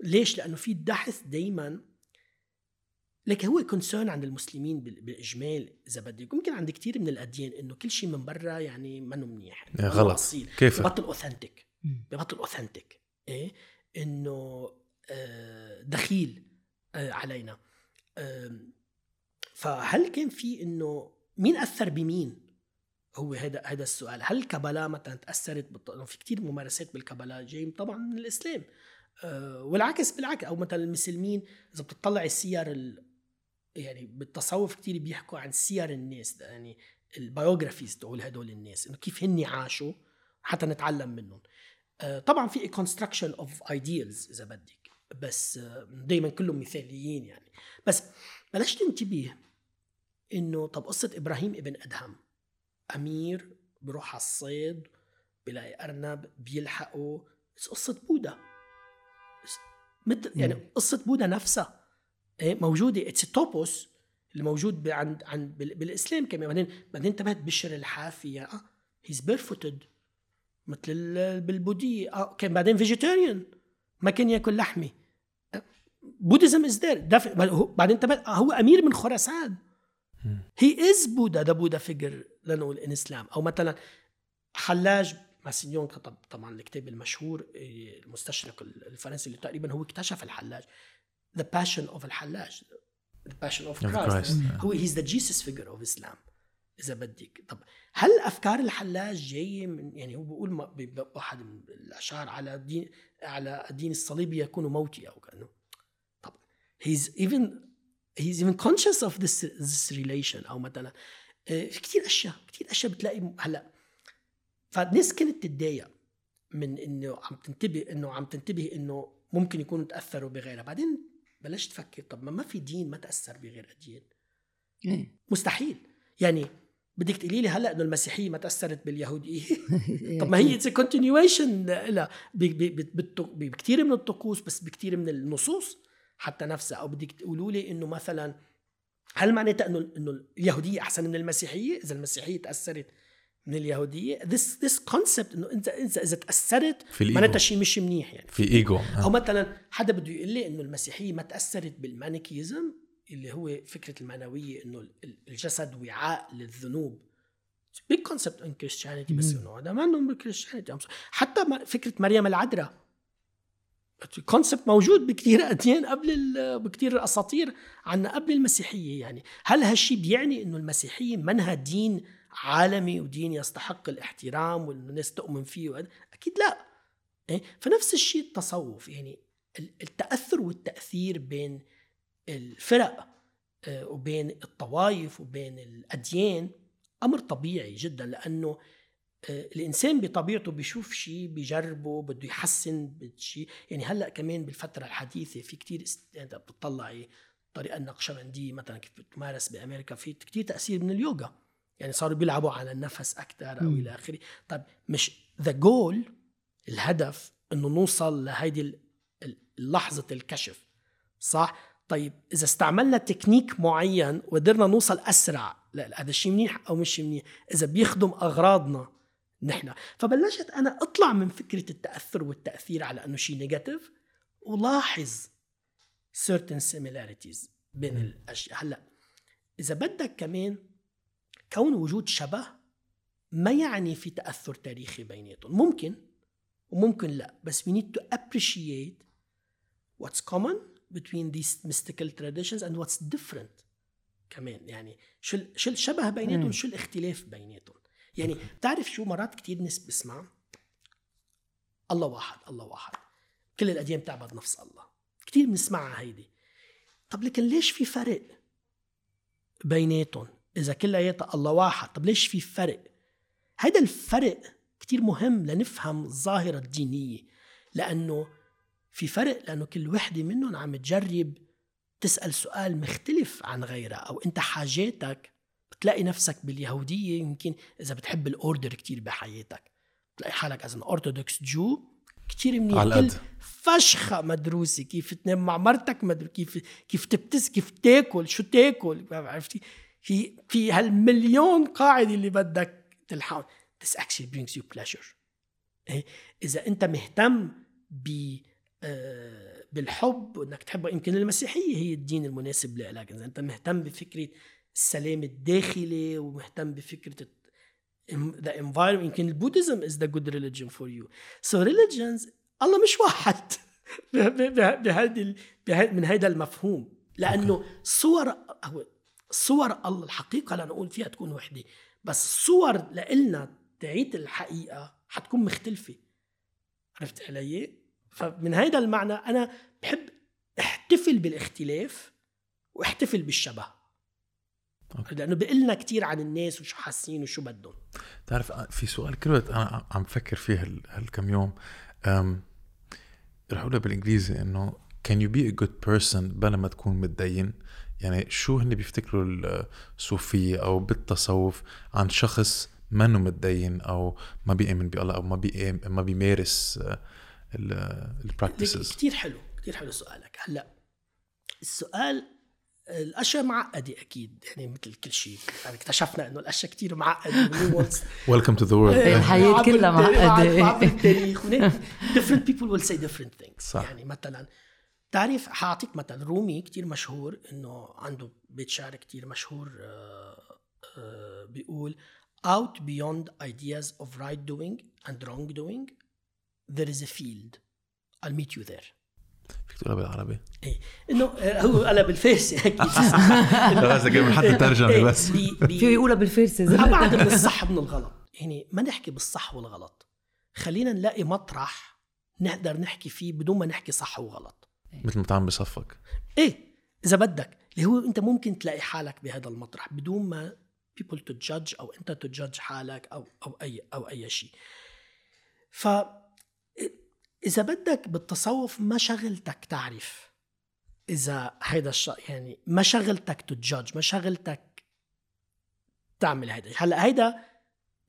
ليش؟ لأنه في بحث دايما. لك هو concern عند المسلمين بال- بالإجمال إذا بدك. يمكن عند كثير من الأديان إنه كل شيء من برا يعني منه منيح. منه غلط. اصيل كيف؟ ببطل authentic. ببطل authentic إيه؟ إنه آه، دخيل آه، علينا. فهل كان في إنه مين أثر بمين؟ هو هذا هذا السؤال. هل الكبلاء مثلا تأثرت بالط... في كثير ممارسات بالكبلاء جاي طبعا من الإسلام. آه، والعكس بالعكس. أو مثلا المسلمين إذا بتطلع السير ال... يعني بالتصوف كتير بيحكوا عن سير الناس يعني ال biographies تقول هدول الناس إنه كيف هن عاشوا حتى نتعلم منهم. آه، طبعا في construction of ideals إذا بدك. بس دائما كلهم مثاليين يعني. بس بلشت انتبه إنه طب قصة إبراهيم ابن أدهم. أمير بروح على الصيد بلاقي أرنب بيلحقه. بس قصة بوذا مثل يعني. قصة بوذا نفسها إيه موجودة. it's topos اللي موجود ب- عند عند بال- بالإسلام كمان. بعدين بعدين انتبهت بشر الحافي. آه، he's barefooted مثل ال- بالبودية. آه كان بعدين vegetarian ما كان ياكل لحمة. Buddhism is there بعدين تبع هو أمير من خراسان. he is Buddha the Buddha figure لنقول in Islam. أو مثلا حلاج ماسينيون كتب طبعا الكتاب المشهور إيه، المستشرق الفرنسي اللي تقريبا هو اكتشف الحلاج. the passion of الحلاج. the passion of Christ. هو he's the Jesus figure of Islam إذا بدك. طب هل أفكار الحلاج جاية من يعني هو بيقول واحد من الأشعار على دين على دين الصليب يكون موتي أو كأنه. طب he's even he's even conscious of this this relation. أو مثلا في كثير أشياء كثير أشياء بتلاقي هلأ. فالناس كانت تتضايق من إنه عم تنتبه إنه عم تنتبه إنه ممكن يكونوا تأثروا بغيرها. بعدين بلشت تفكر طب ما ما في دين ما تأثر بغير اديان إيه. مستحيل. يعني بدك تقولي لي هلأ إنه المسيحية ما تأثرت باليهودية؟ طب ما هي it's continuation لها بكثير من الطقوس بس بكثير من النصوص حتى نفسها. أو بدك تقولوا لي إنه مثلا هل معناتها إنه إنه اليهودية أحسن من المسيحية؟ إذا المسيحية تأثرت من اليهودية this this concept إنه انت إنت إذا تأثرت. معناتها شيء مش منيح يعني. في إيجو. أو مثلا حدا بده يقول لي إنه المسيحية ما تأثرت بالمانيكيزم اللي هو فكرة المعنوية إنه ال- الجسد وعاء للذنوب. big concept in Christianity بس إنه هذا ما انه بال Christianity. حتى فكرة مريم العذراء. concept موجود بكثير أديان قبل بكثير أساطير عنا قبل المسيحية يعني هل هالشيء بيعني إنه المسيحية منها دين عالمي ودين يستحق الاحترام والناس تؤمن فيه؟ أكيد لا إيه؟ فنفس الشيء التصوف يعني ال- التأثر والتأثير بين الفرق آه، وبين الطوائف وبين الأديان أمر طبيعي جدا لأنه الإنسان بطبيعته بيشوف شيء بيجربه بده يحسن بشيء يعني هلأ كمان بالفترة الحديثة في كتير است... يعني بتطلعي الطريقة النقشبنديه مثلا كيف بتمارس بأمريكا في كتير تأثير من اليوغا. يعني صاروا بيلعبوا على النفس أكثر أو. إلى آخره. طيب مش ذا جول الهدف إنه نوصل لهيدي لحظة الكشف. صح؟ طيب إذا استعملنا تكنيك معين وقدرنا نوصل أسرع لأ لأ، هذا الشيء منيح أو مش منيح. إذا بيخدم أغراضنا نحن. فبلشت أنا أطلع من فكرة التأثر والتأثير على أنه شيء negative ولاحظ certain similarities بين الأشياء. هلأ إذا بدك كمان كون وجود شبه ما يعني في تأثر تاريخي بيناتهم. ممكن وممكن لأ بس we need to appreciate what's common between these mystical traditions and what's different كمان. يعني شو شو الشبه بيناتهم. شو الاختلاف بيناتهم. يعني بتعرف شو مرات كتير ناس بسمع؟ الله واحد الله واحد. كل الأديان بتعبد نفس الله. كتير بنسمعها هيدي. طب لكن ليش في فرق بيناتهم؟ إذا كلياتها الله واحد طب ليش في فرق؟ هيدا الفرق كتير مهم لنفهم الظاهرة الدينية. لأنه في فرق لأنه كل وحدة منهم عم تجرب تسأل سؤال مختلف عن غيرها أو أنت حاجاتك بتلاقي نفسك باليهودية يمكن إذا بتحب ال order كتير بحياتك. بتلاقي حالك as Orthodox Jew كتير منيح. على القد. فشخة مدروسة. كيف تنام مع مرتك مدرو كيف كيف تبتس كيف تاكل شو تاكل عرفتي في في هالمليون قاعدة اللي بدك تلحقهم. This actually brings you pleasure. إيه؟ إذا أنت مهتم ب آه، بالحب وإنك تحب يمكن المسيحية هي الدين المناسب لك إذا أنت مهتم بفكرة السلام الداخلي ومهتم بفكرة ذا environment. يمكن البوديزم is the good religion for you. So religions الله مش واحد. بهذه من هذا المفهوم. لأنه صور صور الله الحقيقة لنقول فيها تكون وحدة. بس صور لإلنا تعيد الحقيقة حتكون مختلفة. عرفت علي؟ فمن هذا المعنى أنا بحب أحتفل بالاختلاف وأحتفل بالشبه. أوكي. لأنه بقلنا كتير عن الناس وشو حاسين وشو بدهم. تعرف في سؤال كل وقت أنا عم بفكر فيه هال- هالكم يوم. أم رح أقولها بالإنجليزي إنه can you be a good person بلا ما تكون متدين؟ يعني شو هن بيفتكروا الصوفية أو بالتصوف عن شخص منه متدين أو ما بيؤمن بالله أو ما بيؤمن ما بيمارس البراكتسز كتير حلو كتير حلو سؤالك. هلأ السؤال الأشياء معقدة أكيد. يعني مثل كل شيء. يعني اكتشفنا إنه الأشياء كتير معقدة welcome to the world الحياة كلها معقدة. التاريخ. different people will say different things. صح. يعني مثلا تعرف حاعطيك مثلا رومي كتير مشهور إنه عنده بيت شعر كتير مشهور آه، آه، بيقول out beyond ideas of right doing and wrong doing there is a field. I'll meet you there. فيك تقولها بالعربي؟ إيه. إنه هو قالها بالفارسي أكيد. قصدك من حتى ترجمة إيه، بس. بي- بي- فيه يقولها بالفارسي زي ابعد من الصح من الغلط. يعني ما نحكي بالصح والغلط. خلينا نلاقي مطرح نقدر نحكي فيه بدون ما نحكي صح وغلط. مثل ما تعمل بصفك. إيه. إذا بدك اللي هو أنت ممكن تلاقي حالك بهذا المطرح بدون ما people to judge أو أنت to judge حالك أو أو اي أو أي شيء. ف إذا بدك بالتصوف ما شغلتك تعرف. إذا هيدا الشيء يعني ما شغلتك to judge ما شغلتك تعمل هيدا. هلأ هيدا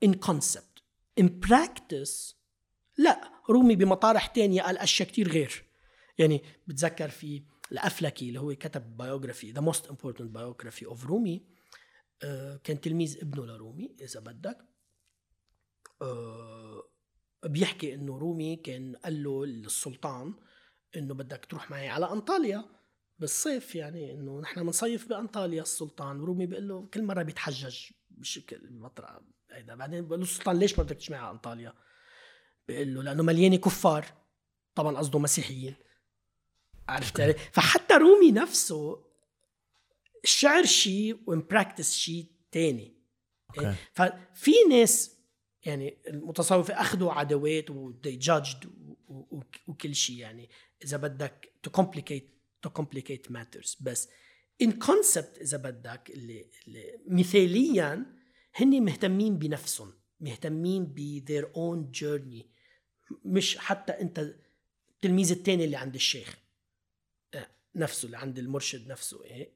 in concept in practice لا. رومي بمطارح تانية قال أشياء كتير غير. يعني بتذكر في الأفلاكي اللي هو كتب biography the most important biography of رومي. آه، كان تلميذ ابنه لرومي إذا بدك. آه، بيحكي إنه رومي كان قال له للسلطان إنه بدك تروح معي على أنطاليا. بالصيف يعني إنه نحن بنصيف بأنطاليا السلطان. رومي بيقول له كل مرة بيتحجج. بشكل مطرح هيدا بعدين بقول له السلطان ليش ما بدك تجي معي على أنطاليا؟ بيقول له لأنه مليانة كفار. طبعا قصده مسيحيين. عرفت عليي؟ فحتى رومي نفسه الشعر شيء وال practice شيء تاني. أوكي. ففي ناس يعني المتصوفة أخذوا عداوات و they judged و- و- وكل شيء يعني. إذا بدك to complicate to complicate matters. بس in concept إذا بدك اللي, اللي مثاليا هن مهتمين بنفسهم. مهتمين ب their own journey. مش حتى أنت التلميذ التاني اللي عند الشيخ. آه، نفسه اللي عند المرشد نفسه. إيه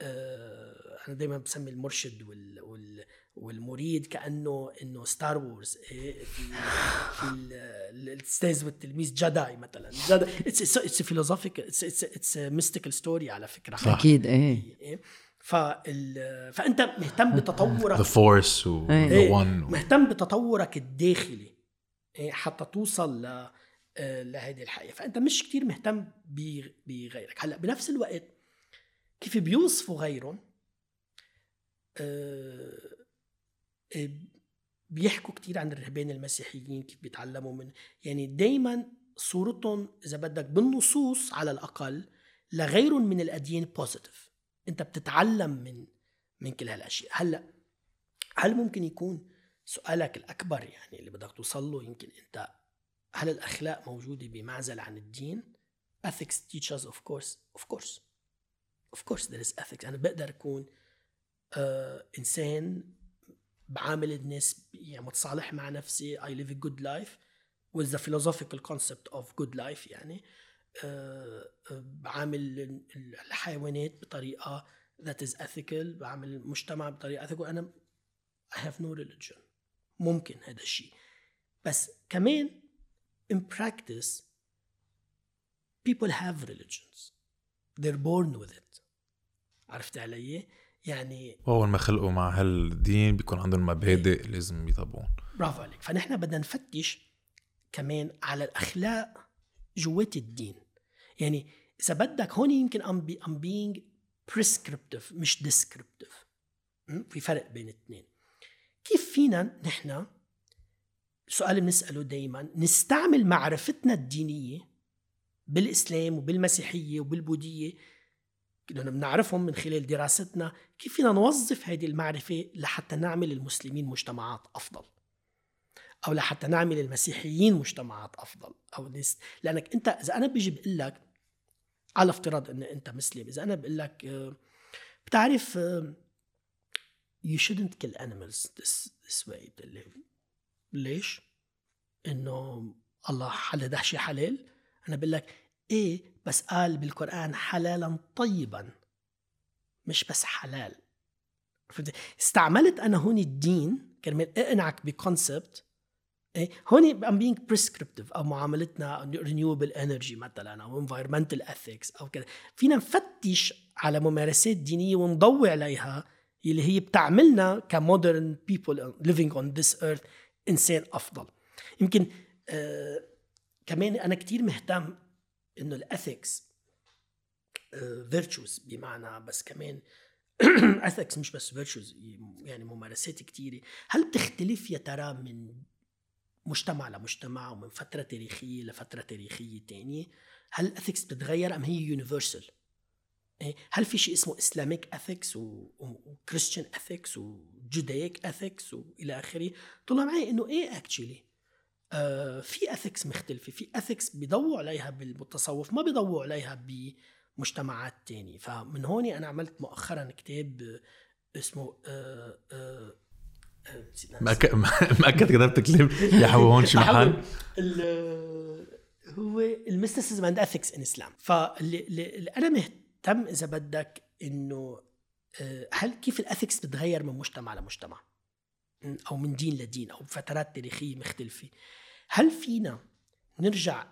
آه، أنا دايما بسمي المرشد وال وال والمريد كأنه إنه ستار وورز إيه الاستاذ والتلميذ Jedi مثلا. Jedi it's philosophical it's mystical story على فكرة. صح. أكيد إيه. إيه؟ فال فأنت مهتم بتطورك. ذا فورس و إيه. the إيه، مهتم بتطورك الداخلي حتى توصل ل آه، لهيدي الحقيقة. فأنت مش كتير مهتم ب- بغيرك. هلأ بنفس الوقت كيف بيوصفوا غيرهم؟ آه، بيحكوا كتير عن الرهبان المسيحيين كيف بيتعلموا من يعني دايما صورتهم إذا بدك بالنصوص على الأقل لغيرهم من الأديان بوزيتيف أنت بتتعلم من من كل هالأشياء. هلأ هل ممكن يكون سؤالك الأكبر يعني اللي بدك توصل له يمكن أنت هل الأخلاق موجودة بمعزل عن الدين؟ Ethics teaches of course of course. Of course there is ethics. أنا بقدر أكون آه إنسان بعامل الناس يعني متصالح مع نفسي I live a good life with the philosophical concept of good life يعني آه آه، بعامل ال- الحيوانات بطريقه that is ethical بعامل المجتمع بطريقه ethical أنا I have no religion ممكن هذا الشيء بس كمان in practice people have religions they're born with it عرفت علي؟ يعني اول ما خلقوا مع هالدين بيكون عندهم مبادئ لازم يطبقون. برافو عليك. فنحن بدنا نفتش كمان على الأخلاق جوات الدين. يعني إذا بدك هون يمكن I'm, be, I'm being prescriptive مش م? في فرق بين الاثنين. كيف فينا نحن سؤال بنسأله دايما نستعمل معرفتنا الدينية بالإسلام وبالمسيحية وبالبوذية لأنه بنعرفهم من خلال دراستنا كيف فينا نوظف هذه المعرفة لحتى نعمل المسلمين مجتمعات أفضل. أو لحتى نعمل المسيحيين مجتمعات أفضل. أو نس... لأنك أنت إذا أنا بيجي بقول لك على افتراض أن أنت مسلم إذا أنا بقول لك آه، بتعرف آه، you shouldn't kill animals this, this way ليش؟ إنه الله حل ده شيء حلال. أنا بقول لك إيه بس قال بالقرآن حلالا طيبا مش بس حلال؟ استعملت أنا هون الدين كرمال أقنعك ب concept إيه؟ هون I'm being prescriptive أو معاملتنا renewable energy مثلا أو environmental ethics أو كذا فينا نفتش على ممارسات دينية ونضوي عليها اللي هي بتعملنا ك modern people living on this earth إنسان أفضل. يمكن آه كمان أنا كتير مهتم إنه ال ethics virtues بمعنى بس كمان ethics مش بس virtues يعني ممارسات كتيرة. هل بتختلف يا ترى من مجتمع لمجتمع ومن فترة تاريخية لفترة تاريخية تانية؟ هل ال ethics بتتغير أم هي universal هل في شيء اسمه Islamic ethics و Christian ethics و Judaic ethics والى آخره؟ طلع معي إنه إيه actually آه في ethics مختلفة. في ethics بيضووا عليها بالتصوف ما بيضووا عليها بمجتمعات تانية. فمن هون أنا عملت مؤخرا كتاب اسمه آه آه مأكد مأكد كتبت كلمة يا حبو هون شي محل؟ هو ال Mysticism and Ethics in Islam فاللي أنا مهتم إذا بدك إنه آه، هل كيف ال ethics بتغير من مجتمع لمجتمع؟ أو من دين لدين أو بفترات تاريخية مختلفة. هل فينا نرجع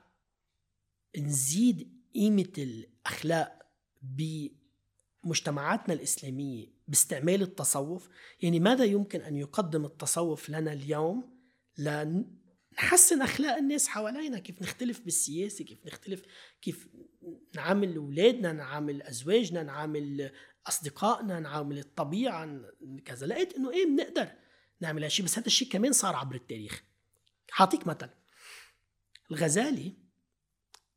نزيد قيمة الأخلاق بمجتمعاتنا الإسلامية باستعمال التصوف؟ يعني ماذا يمكن أن يقدم التصوف لنا اليوم لنحسن أخلاق الناس حوالينا؟ كيف نختلف بالسياسة؟ كيف نختلف؟ كيف نعامل أولادنا؟ نعامل أزواجنا؟ نعامل أصدقائنا؟ نعامل الطبيعة؟ كذا. لقيت إنه إيه بنقدر نعمل هالشيء بس هذا الشيء كمان صار عبر التاريخ. حاعطيك مثل. الغزالي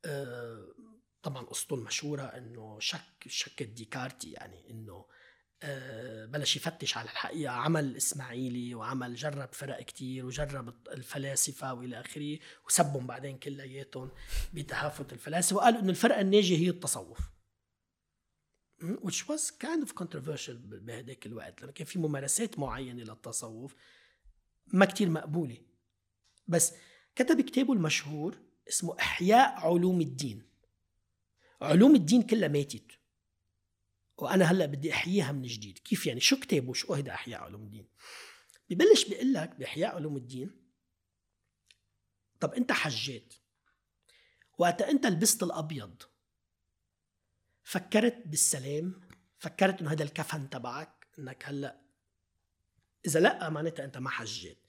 آه، طبعا قصته المشهورة إنه شك شك الديكارتي يعني إنه آه، بلش يفتش على الحقيقة عمل الإسماعيلي وعمل جرب فرق كتير وجرب الفلاسفة وإلى آخره وسبهم بعدين كلياتهم بتهافت الفلاسفة وقال إنه الفرقة الناجية هي التصوف. which was kind of controversial بهداك الوقت لأنه كان في ممارسات معينة للتصوف ما كتير مقبولة. بس كتب كتابه المشهور اسمه إحياء علوم الدين. علوم الدين كلها ماتت. وأنا هلأ بدي أحييها من جديد. كيف يعني؟ شو كتابه؟ شو هيدا إحياء علوم الدين؟ ببلش بيقول لك بإحياء علوم الدين طب أنت حجيت. وقت أنت لبست الأبيض فكرت بالسلام فكرت إنه هذا الكفن تبعك إنك هلأ إذا لأ معناتها أنت ما حجيت.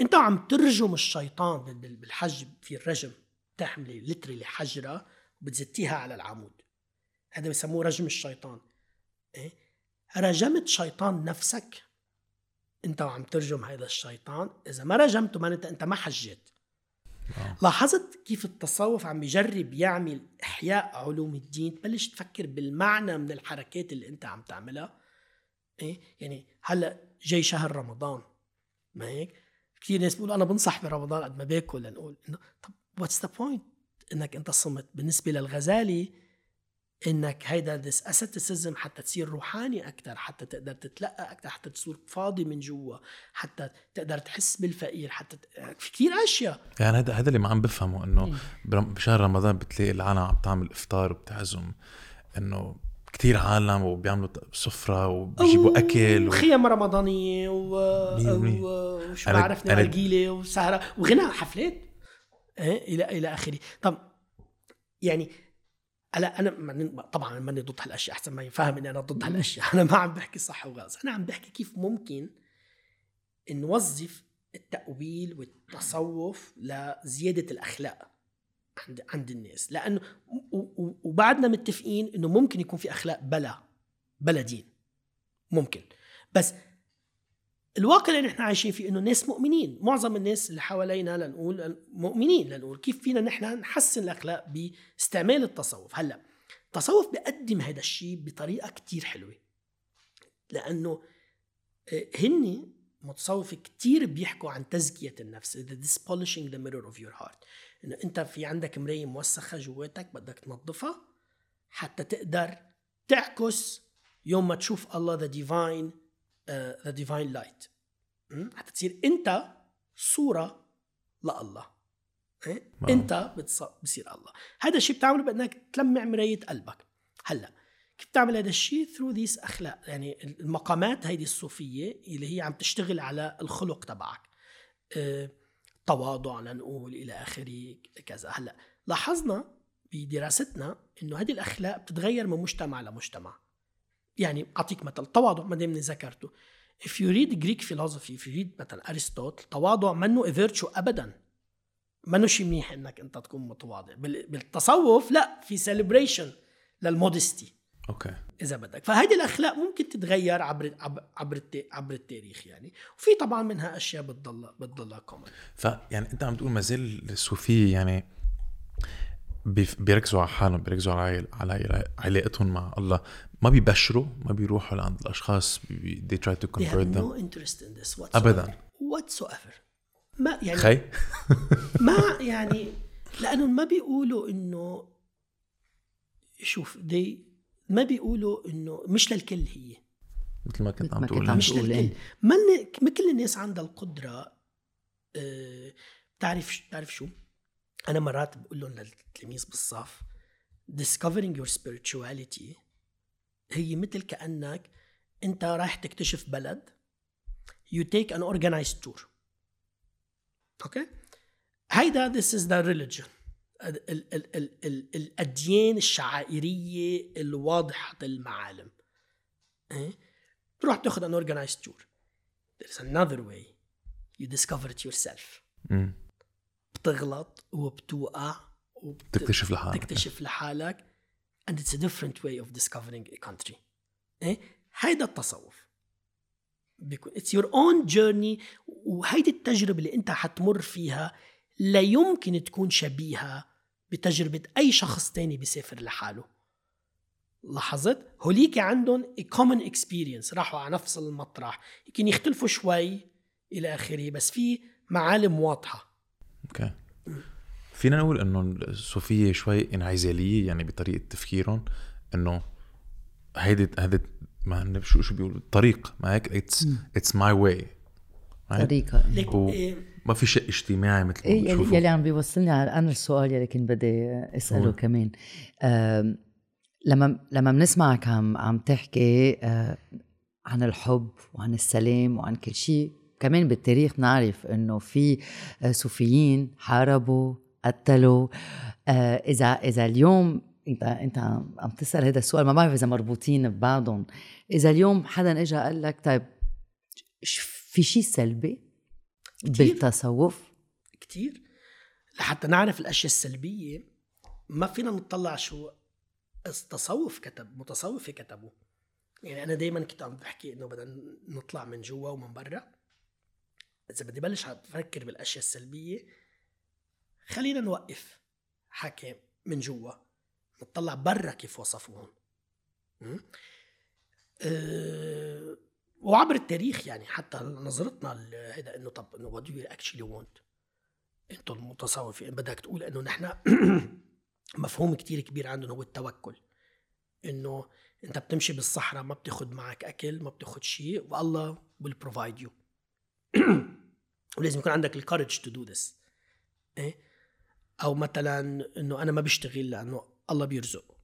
انت عم ترجم الشيطان بالحج في الرجم تحملي لتري حجرة وبتزتيها على العمود. هذا بسموه رجم الشيطان. إيه؟ رجمت شيطان نفسك انت وعم ترجم هذا الشيطان. إذا ما رجمته معناتها انت ما حجيت. لاحظت كيف التصوف عم يجرب يعمل إحياء علوم الدين؟ تبلش تفكر بالمعنى من الحركات اللي انت عم تعملها. إيه؟ يعني هلأ جاي شهر رمضان. ما هيك؟ كثير ناس بيقولوا أنا بنصح برمضان قد ما باكل لنقول إنه طب what's the point إنك أنت صمت بالنسبة للغزالي إنك هيدا this asceticism حتى تصير روحاني أكثر حتى تقدر تتلقى أكثر حتى تصير فاضي من جوا حتى تقدر تحس بالفقير حتى ت... في كثير أشياء. يعني هذا هذا اللي ما عم بفهمه إنه بشهر رمضان بتلاقي العالم عم تعمل إفطار وبتعزم إنه كتير عالم وبيعملوا سفرة وبيجيبوا أكل وخيم رمضانية و... وشو بعرف نرجيلة وسهرة وغنى حفلات. إيه إلى إلى آخره. طب يعني هلا أنا طبعا ماني ضد هالأشياء أحسن ما يفهم إني أنا ضد هالأشياء. أنا ما عم بحكي صح وغلط. أنا عم بحكي كيف ممكن نوظف التأويل والتصوف لزيادة الأخلاق. عند عند الناس. لأنه وبعدنا متفقين إنه ممكن يكون في أخلاق بلا بلا دين. ممكن. بس الواقع اللي نحن عايشين فيه إنه الناس مؤمنين. معظم الناس اللي حوالينا لنقول مؤمنين لنقول كيف فينا نحن نحسن الأخلاق باستعمال التصوف. هلأ التصوف بيقدم هذا الشيء بطريقة كتير حلوة. لأنه آه، هن متصوف كتير بيحكوا عن تزكية النفس. The polishing the mirror of your heart. إنه أنت في عندك مراية موسخة جواتك بدك تنظفها حتى تقدر تعكس يوم ما تشوف الله the divine the divine light حتى تصير أنت صورة لله. إيه؟ أنت بتصير الله. هذا الشيء بتعمله بأنك تلمع مراية قلبك. هلأ كيف بتعمل هذا الشيء؟ through this أخلاق يعني المقامات هيدي الصوفية اللي هي عم تشتغل على الخلق تبعك. أه تواضع لنقول إلى آخره كذا. هلأ لاحظنا بدراستنا إنه هذه الأخلاق بتتغير من مجتمع لمجتمع. يعني أعطيك مثل تواضع ما دام ذكرته if you read Greek philosophy if you read مثلا ارسطوطل تواضع منه virtue ابدا. منه شيء منيح إنك أنت تكون متواضع. بال- بالتصوف لا في celebration لل modesty. okay. إذا بدك. فهيدي الأخلاق ممكن تتغير عبر عبر عبر, الت- عبر التاريخ يعني. وفي طبعا منها أشياء بتضل بتضلها common فيعني أنت عم تقول ما زال الصوفية يعني بيركزوا على حالهم بيركزوا على على علاقتهم مع الله. ما بيبشروا ما بيروحوا لعند الأشخاص بي- they try to they convert them. no interest in this whatsoever. أبداً. whatsoever. ما يعني خي. ما يعني لأنهم ما بيقولوا إنه شوف دي ما بيقولوا إنه مش للكل هي. مثل ما كنت عم تقول. مش للكل. إيه. ما ما كل الناس عندها القدرة آه، بتعرف بتعرف شو؟ أنا مرات بقول لهم للتلاميذ بالصف discovering your spirituality هي مثل كأنك أنت رايح تكتشف بلد you take an organized tour. أوكي؟ هيدا this is the religion. ال ال ال ال ال الأديان الشعائرية الواضحة المعالم إيه؟ تروح تأخذ an organized tour there's another way you discover it yourself مم. بتغلط وبتوقع تكتشف لحالك. تكتشف لحالك and it's a different way of discovering a country إيه؟ هيدا التصوف بيكون it's your own journey وهيدي التجربة اللي أنت حتمر فيها لا يمكن تكون شبيهة بتجربة أي شخص تاني بيسافر لحاله. لاحظت؟ هوليك عندهم a common experience. راحوا على نفس المطرح. يمكن يختلفوا شوي إلى آخره بس في معالم واضحة. okay. فينا نقول إنه الصوفيه شوي انعزالية يعني بطريقة تفكيرهم إنه هيدي هيدي ما هن شو شو بيقولوا؟ الطريق ما هيك؟ it's it's my way طريقة. و- إيه ما في شيء اجتماعي مثل ما يلي, بتشوفوا يلي عم بيوصلني على أنا السؤال يلي كنت بدي أسأله قول. كمان. آم، لما لما بنسمعك عم عم تحكي آه، عن الحب وعن السلام وعن كل شيء كمان بالتاريخ نعرف إنه في آه، صوفيين حاربوا قتلوا. آه، اذا إذا اليوم انت إنت عم تسأل هذا السؤال ما بعرف إذا مربوطين ببعضهم. إذا اليوم حدا اجى قال لك طيب في شيء سلبي؟ كتير. بالتصوف. كتير. لحتى نعرف الأشياء السلبية ما فينا نطلع شو التصوف كتب متصوفة كتبوا يعني أنا دائما كنت عم بحكي إنه بدنا نطلع من جوا ومن برا. إذا بدي بلش أفكر بالأشياء السلبية خلينا نوقف حكي من جوا. نطلع برا كيف وصفوهم? أه وعبر التاريخ يعني حتى نظرتنا لهذا إنه طب إنه do you actually want أنتم المتصوفين بدك تقول إنه نحن مفهوم كتير كبير عندهم هو التوكل. إنه أنت بتمشي بالصحراء ما بتاخد معك أكل ما بتاخد شيء والله will provide you. ولازم يكون عندك ال courage to do this أو مثلا إنه أنا ما بشتغل لأنه الله بيرزق.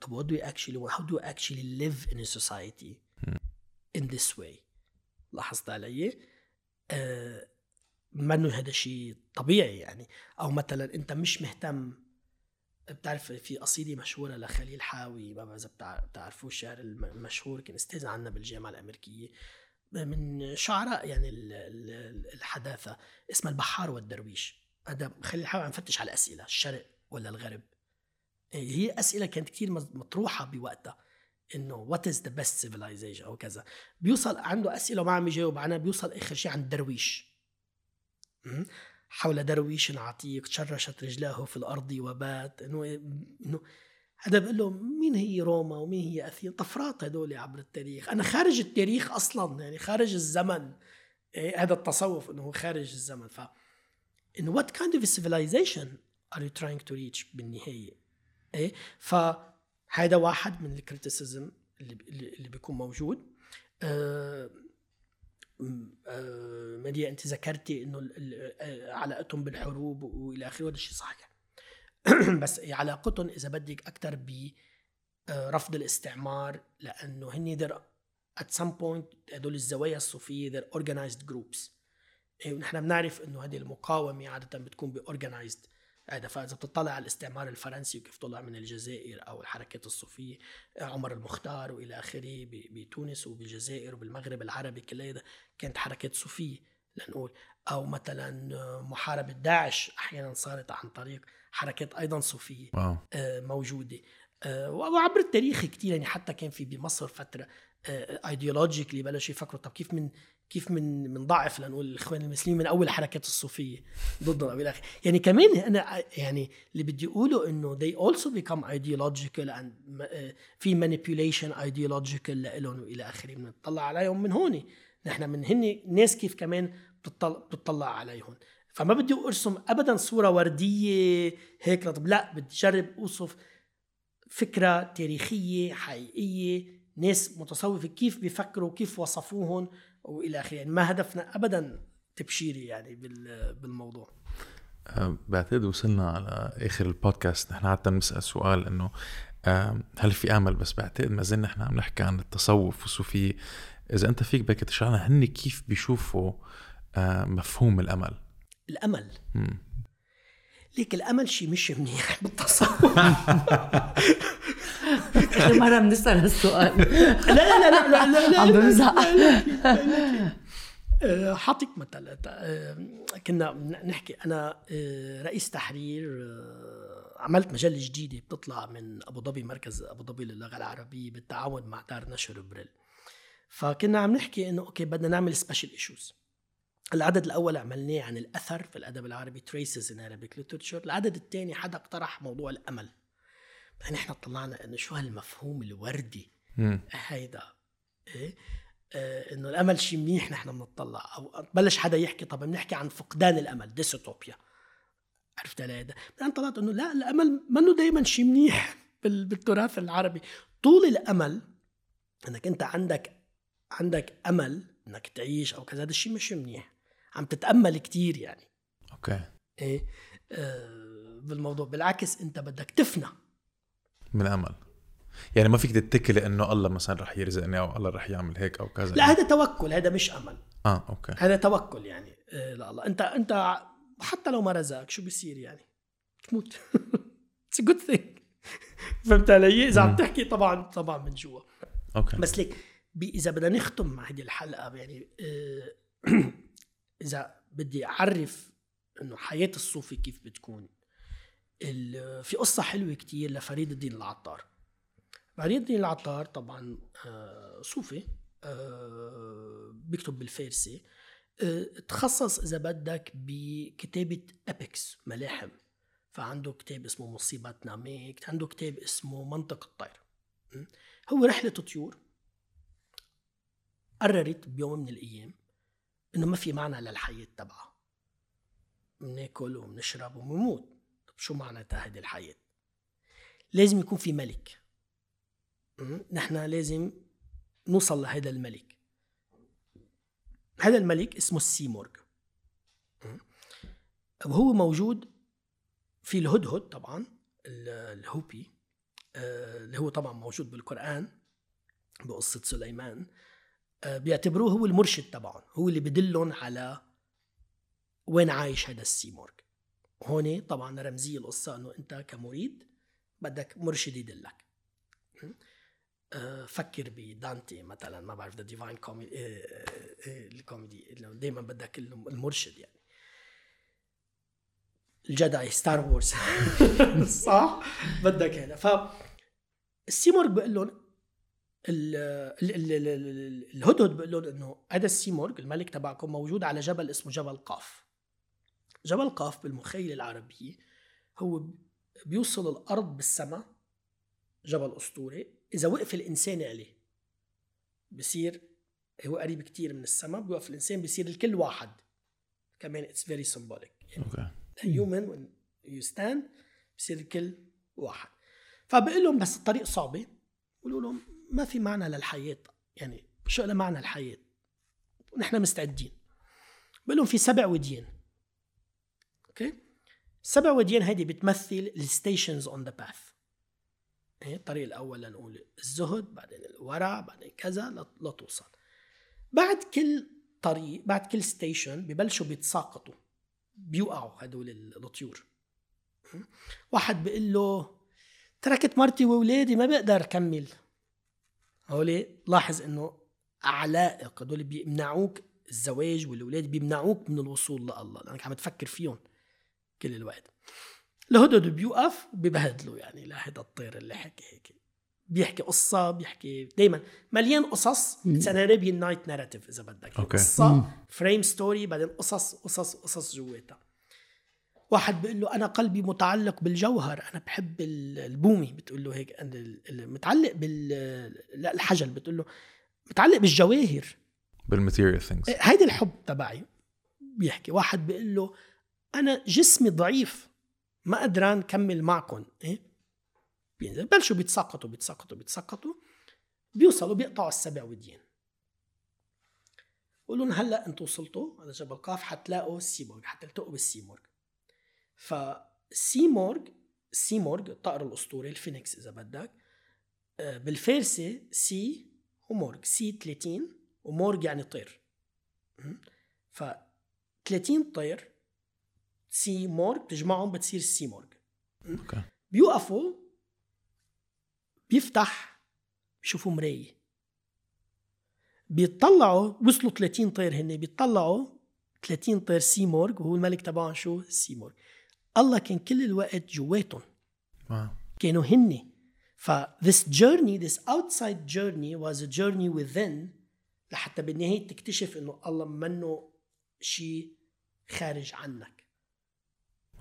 طب what do you actually want how do you actually live in a society in this way. لاحظت علي؟ آه منه هذا شيء طبيعي يعني؟ أو مثلا أنت مش مهتم بتعرف في قصيدة مشهورة لخليل حاوي ما بعرف إذا بتع- بتعرفوه الشاعر الم- المشهور كان أستاذ عنا بالجامعة الأمريكية من شعراء يعني ال- ال- الحداثة اسمها البحار والدرويش. هذا خليل حاوي عم فتش على أسئلة الشرق ولا الغرب؟ هي أسئلة كانت كتير مطروحة بوقتها. إنه what is the best civilization أو كذا. بيوصل عنده أسئلة وما عم يجاوب عنها بيوصل آخر شيء عند درويش? حول درويش عتيق شرشت رجلاه في الأرض وبات إنه إنه هذا بقول له مين هي روما ومين هي أثينا؟ طفرات هدول عبر التاريخ. أنا خارج التاريخ أصلا يعني خارج الزمن. إيه هذا التصوف إنه هو خارج الزمن. ف إنه kind of a civilization are you trying to reach بالنهاية؟ إيه فهذا واحد من الكريتيسيزم اللي اللي بيكون موجود. آه آه أنت ذكرتي إنه آه، علاقتهم بالحروب وإلى آخره وهذا الشيء صحيح. بس علاقتهم إذا بدك أكثر برفض الاستعمار لأنه هن they're at some point هدول الزوايا الصوفية they're organized groups. إيه، ونحن بنعرف إنه هذه المقاومة عادة بتكون ب organized هذا فإذا بتطلع على الاستعمار الفرنسي وكيف طلع من الجزائر أو الحركات الصوفية عمر المختار وإلى آخره بتونس وبالجزائر وبالمغرب العربي كل هذا كانت حركات صوفية لنقول. أو مثلا محاربة داعش أحيانا صارت عن طريق حركات أيضا صوفية wow. آه، موجودة. آه، وعبر التاريخ كتير يعني حتى كان في بمصر فترة ايديولوجيكلي بلشوا يفكروا طب كيف من كيف من من ضعف لنقول الإخوان المسلمين من أول الحركات الصوفية ضدنا والى آخره. يعني كمان أنا يعني اللي بدي أقوله إنه they also become ideological and آه، في manipulation ideological لهم وإلى آخره. بنطلع عليهم من هون. نحن من هن ناس كيف كمان بتطلع, بتطلع عليهم. فما بدي أرسم ابدا صورة وردية هيك طب لا بدي أجرب أوصف فكرة تاريخية حقيقية. ناس متصوفه كيف بيفكروا كيف وصفوهم. والى آخره. يعني ما هدفنا ابدا تبشيري يعني بال- بالموضوع. أه، بعتقد وصلنا على آخر البودكاست. نحن عادة بنسأل سؤال إنه هل في آمل؟ بس بعتقد ما زلنا نحن عم نحكي عن التصوف والصوفية. إذا أنت فيك بدك تشرح لنا هن كيف بيشوفوا أه، مفهوم الأمل؟ الأمل. مم. ليك الأمل شيء مش منيح بالتصوف. اخر مره بنسال هالسؤال لا لا لا لا لا لا عم بمزح آه، حاطك مثلا آه، كنا نحكي أنا آه، رئيس تحرير آه، عملت مجله جديده بتطلع من ابو ظبي مركز ابو ظبي للغه العربيه بالتعاون مع دار نشر بريل فكنا عم نحكي انه أوكي بدنا نعمل special issues العدد الأول عملناه عن الاثر في الادب العربي traces in Arabic literature العدد الثاني حدا اقترح موضوع الامل بعدين إحنا طلعنا إنه شو هالمفهوم الوردي؟ مم. هيدا. إيه؟ آه إنه الأمل شيء منيح نحن بنطلع أو بلش حدا يحكي طب بنحكي عن فقدان الأمل ديستوبيا. عرفت علي هذا بعدين طلعت إنه لا الأمل منه دائما شيء منيح بال- بالتراث العربي. طول الأمل إنك أنت عندك عندك أمل إنك تعيش أو كذا هذا الشيء مش منيح. عم تتأمل كتير يعني. أوكي. إيه؟ آه بالموضوع. بالعكس أنت بدك تفنى. من الامل يعني ما فيك تتكل إنه الله مثلا رح يرزقني أو الله رح يعمل هيك أو كذا. لا هذا توكل هذا مش أمل. آه أوكي. هذا توكل يعني آه، لا الله. أنت أنت حتى لو ما رزقك شو بيصير يعني؟ تموت. it's good thing فهمت علي؟ إذا عم. تحكي طبعا طبعا من جوا. okay. بس ليك إذا بدنا نختم مع هذه الحلقة يعني آه، إذا بدي أعرف إنه حياة الصوفي كيف بتكون؟ في قصة حلوة كتير لفريد الدين العطار. فريد الدين العطار طبعا آه، صوفي آه، بيكتب بالفارسي. آه، تخصص إذا بدك بكتابة epics ملاحم. فعنده كتاب اسمه مصيبة ناميك عنده كتاب اسمه منطق الطير? هو رحلة طيور قررت بيوم من الأيام إنه ما في معنى للحياة تبعها. بناكل وبنشرب وبنموت. شو معناتها هذه الحياة؟ لازم يكون في ملك? نحن لازم نوصل لهذا الملك. هذا الملك اسمه السيمورغ? وهو موجود في الهدهد طبعا ال- ال hoopoe. آه، اللي هو طبعا موجود بالقرآن بقصة سليمان. آه، بيعتبروه هو المرشد تبعهم هو اللي بدلهم على وين عايش هذا السيمورغ. هون طبعا رمزية القصة إنه أنت كمريد بدك مرشد يدلك? آه، فكر بدانتي مثلا ما بعرف The Divine Comedy الكوميدي دائما بدك المرشد يعني. ال Jedi Star Wars صح؟ بدك هنا ف السيمورغ بيقول لهم ال- ال- ال- ال- ال- الهدهد بيقول لهم إنه هذا السيمورغ الملك تبعكم موجود على جبل اسمه جبل قاف. جبل قاف بالمخيله العربيه هو بيوصل الأرض بالسماء جبل أسطوري. إذا وقف الإنسان عليه بصير هو قريب كتير من السماء بيوقف الإنسان بصير الكل واحد. كمان it's very يعني okay human when you stand بصير الكل واحد. فبقول لهم بس الطريق صعبة بقولوا لهم ما في معنى للحياة يعني شو لها معنى الحياة؟ ونحن مستعدين. بقول لهم في سبع وديان. okay؟ السبع وديان هيدي بتمثل ال stations on the path إيه، الطريق الأول لنقول الزهد بعدين الورع بعدين كذا لت- لتوصل بعد كل طريق بعد كل ستيشن ببلشوا بيتساقطوا. بيوقعوا هدول الطيور. واحد بيقول له تركت مرتي وأولادي ما بقدر أكمل. هولي لاحظ إنه علائق هدول بيمنعوك الزواج والأولاد بيمنعوك من الوصول لله. لانك عم تفكر فيهم. كل الوقت. الهدهد بيوقف ببهدلوا يعني لهذا الطير اللي حكي هيك. بيحكي قصة بيحكي دائما مليان قصص ك Arabian Nights narrative إذا بدك okay. قصة frame story بعدين قصص قصص قصص جواتها. واحد بيقول له أنا قلبي متعلق بالجوهر أنا بحب ال- البومي. بتقول له هيك ال- متعلق بال لا الحجل. بتقول له متعلق بالجواهر. بال material things. هيدي الحب تبعي. بيحكي. واحد بيقول له أنا جسمي ضعيف. ما قدران كمل معكم إيه؟ بينزل بلشوا بيتساقطوا بيتساقطوا بيتساقطوا بيوصلوا بيقطعوا السبع وديين بقولوا لهم هلأ أنتم وصلتوا على جبل قاف حتلاقوا السيمورغ حتلتقوا بالسيمورغ. فالسيمورغ السيمورغ الطائر الأسطوري الفينيكس إذا بدك آه، بالفارسي سي ومورغ سي 30 ومورغ يعني طير? ف 30 طير سي مورغ بتجمعهم بتصير سي مورغ م? أوكي. بيوقفوا بيفتح بيشوفوا مراية. بيطلعوا وصلوا 30 طير هن بيطلعوا 30 طير سيمورغ وهو الملك تبعهم شو؟ سيمورغ. الله كان كل الوقت جواتهم. واو. كانوا هن ف this journey this outside journey was a journey within لحتى بالنهاية تكتشف إنه الله منه شيء خارج عنك.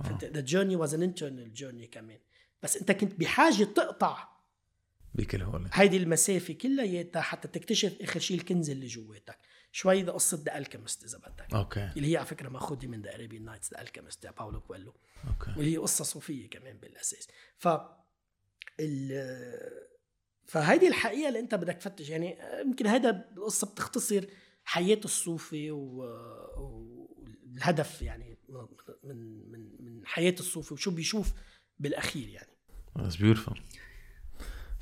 The journey was an internal journey كمان بس انت كنت بحاجة تقطع بكل هول. هيدي المسافة كلياتها حتى تكتشف آخر شيء الكنز اللي جواتك. شوي ده قصة The Alchemist إذا بدك. أوكي. اللي هي على فكرة مأخوذة من the Arabian Nights The Alchemist تاع باولو كويلو. أوكي. واللي هي قصة صوفية كمان بالأساس. ف ال فهيدي الحقيقة اللي أنت بدك تفتش يعني يمكن هذا القصة بتختصر حياة الصوفي والهدف يعني من من من حياة الصوفي وشو بيشوف بالأخير يعني. That's beautiful.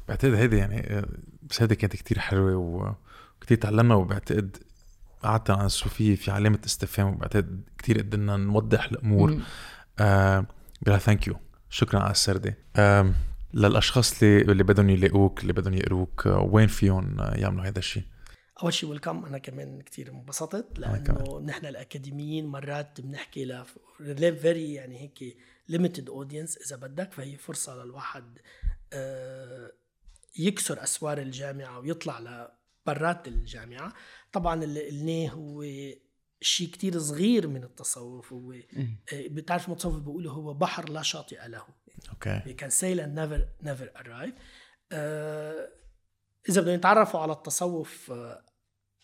بعتقد هيدي يعني بس هيدي كانت كتير حلوة وكتير تعلمنا وبعتقد قعدت عن الصوفية في علامة استفهام وبعتقد كتير قدرنا نوضح الأمور. مم. آه بلا thank you شكرا على السردة. آه للأشخاص اللي اللي بدهم يلاقوك اللي بدهم يقروك آه وين فيهم آه، يعملوا هذا الشيء أول شيء welcome أنا كمان كثير انبسطت لأنه نحن الأكاديميين مرات بنحكي ل very يعني هيك limited audience إذا بدك فهي فرصة للواحد آه، يكسر أسوار الجامعة ويطلع لبرات الجامعة. طبعا اللي قلناه هو شيء كتير صغير من التصوف هو. آه، بتعرف المتصوف بيقولوا هو بحر لا شاطئ له. أوكي. Sail and never never arrive. آه إذا بدهم يتعرفوا على التصوف آه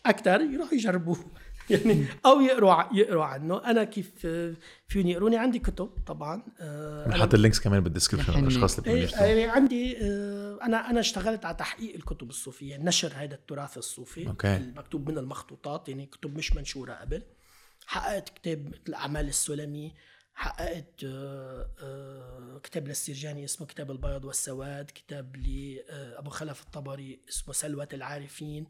أكثر يروحوا يجربوه. يعني أو يقروا يقروا عنه. أنا كيف آه، فيهم يقروني؟ عندي كتب طبعا آه بنحط ال links كمان بال description رح للأشخاص اللي بدهم إيه، يشتغلوا يعني عندي آه، أنا أنا اشتغلت على تحقيق الكتب الصوفية نشر هذا التراث الصوفي أوكي. المكتوب من المخطوطات يعني كتب مش منشورة قبل. حققت كتاب مثل أعمال السلمي حققت آه، آه، كتاب للسرجاني اسمه كتاب البياض والسواد كتاب لابو خلف الطبري اسمه سلوة العارفين. آه،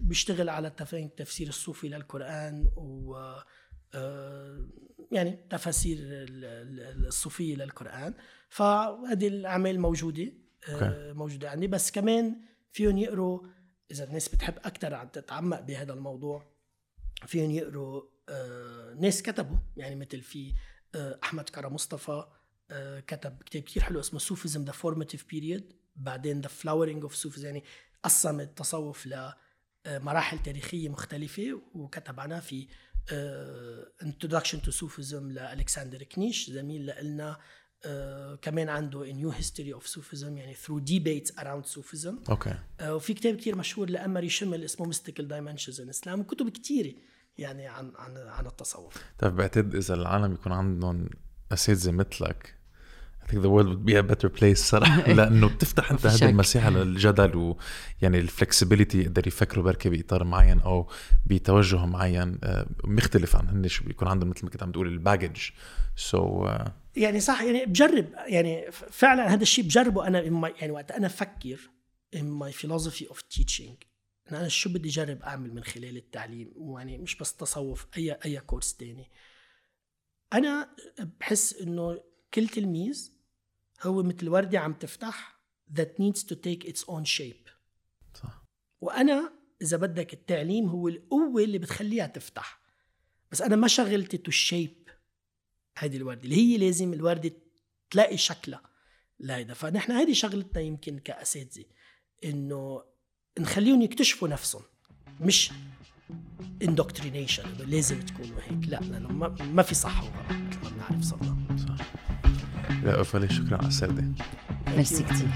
بيشتغل على التفسير الصوفي للقرآن و يعني تفاسير ال- ال- الصوفية للقرآن. فهذه الأعمال موجودة موجودة عندي. بس كمان فيهم يقروا إذا الناس بتحب أكثر تتعمق بهذا الموضوع فيهم يقروا ناس كتبوا. يعني مثل في أحمد كرم مصطفى كتب كتاب كتير حلو اسمه Sufism The Formative Period بعدين The Flowering of Sufism يعني قسم التصوف لمراحل تاريخية مختلفة وكتب عنها في آه، Introduction to Sufism لألكسندر كنيش. زميل لنا آه، كمان عنده A New History of Sufism يعني through debates around Sufism. أوكي. آه، وفي كتاب كتير مشهور لآنماري شيمل اسمه Mystical Dimensions in Islam. وكتب كتيرة يعني عن عن عن التصوف. طيب بعتقد إذا العالم يكون عندهم أساتذة مثلك think the world would be a better place صراحة لأنه بتفتح في هذه شك. المساحة للجدل ويعني ال flexibility يقدر يفكروا بركي بإطار معين أو بتوجه معين آه، مختلف عن هن شو بيكون عندهم مثل ما كنت عم تقول ال baggage سو so, uh, يعني صح يعني بجرب يعني فعلا هذا الشيء بجربه. أنا in my- يعني وقت أنا أفكر in my philosophy of teaching أنا شو بدي أجرب أعمل من خلال التعليم؟ يعني مش بس تصوف أي أي كورس تاني. أنا بحس إنه كل تلميذ هو مثل وردة عم تفتح that needs to take its own shape. صح. وأنا إذا بدك التعليم هو القوة اللي بتخليها تفتح. بس أنا ما شغلتي to shape هذه الوردة اللي هي لازم الوردة تلاقي شكلها لهيدا. فنحن هذه شغلتنا يمكن كأساتذة إنه نخليهم يكتشفوا نفسهم مش indoctrination لازم تكونوا هيك. لا لأنه ما, ما في صح وغلط مثل ما بنعرف صرنا. صح. lovely شكرا على السردة ميرسي كتير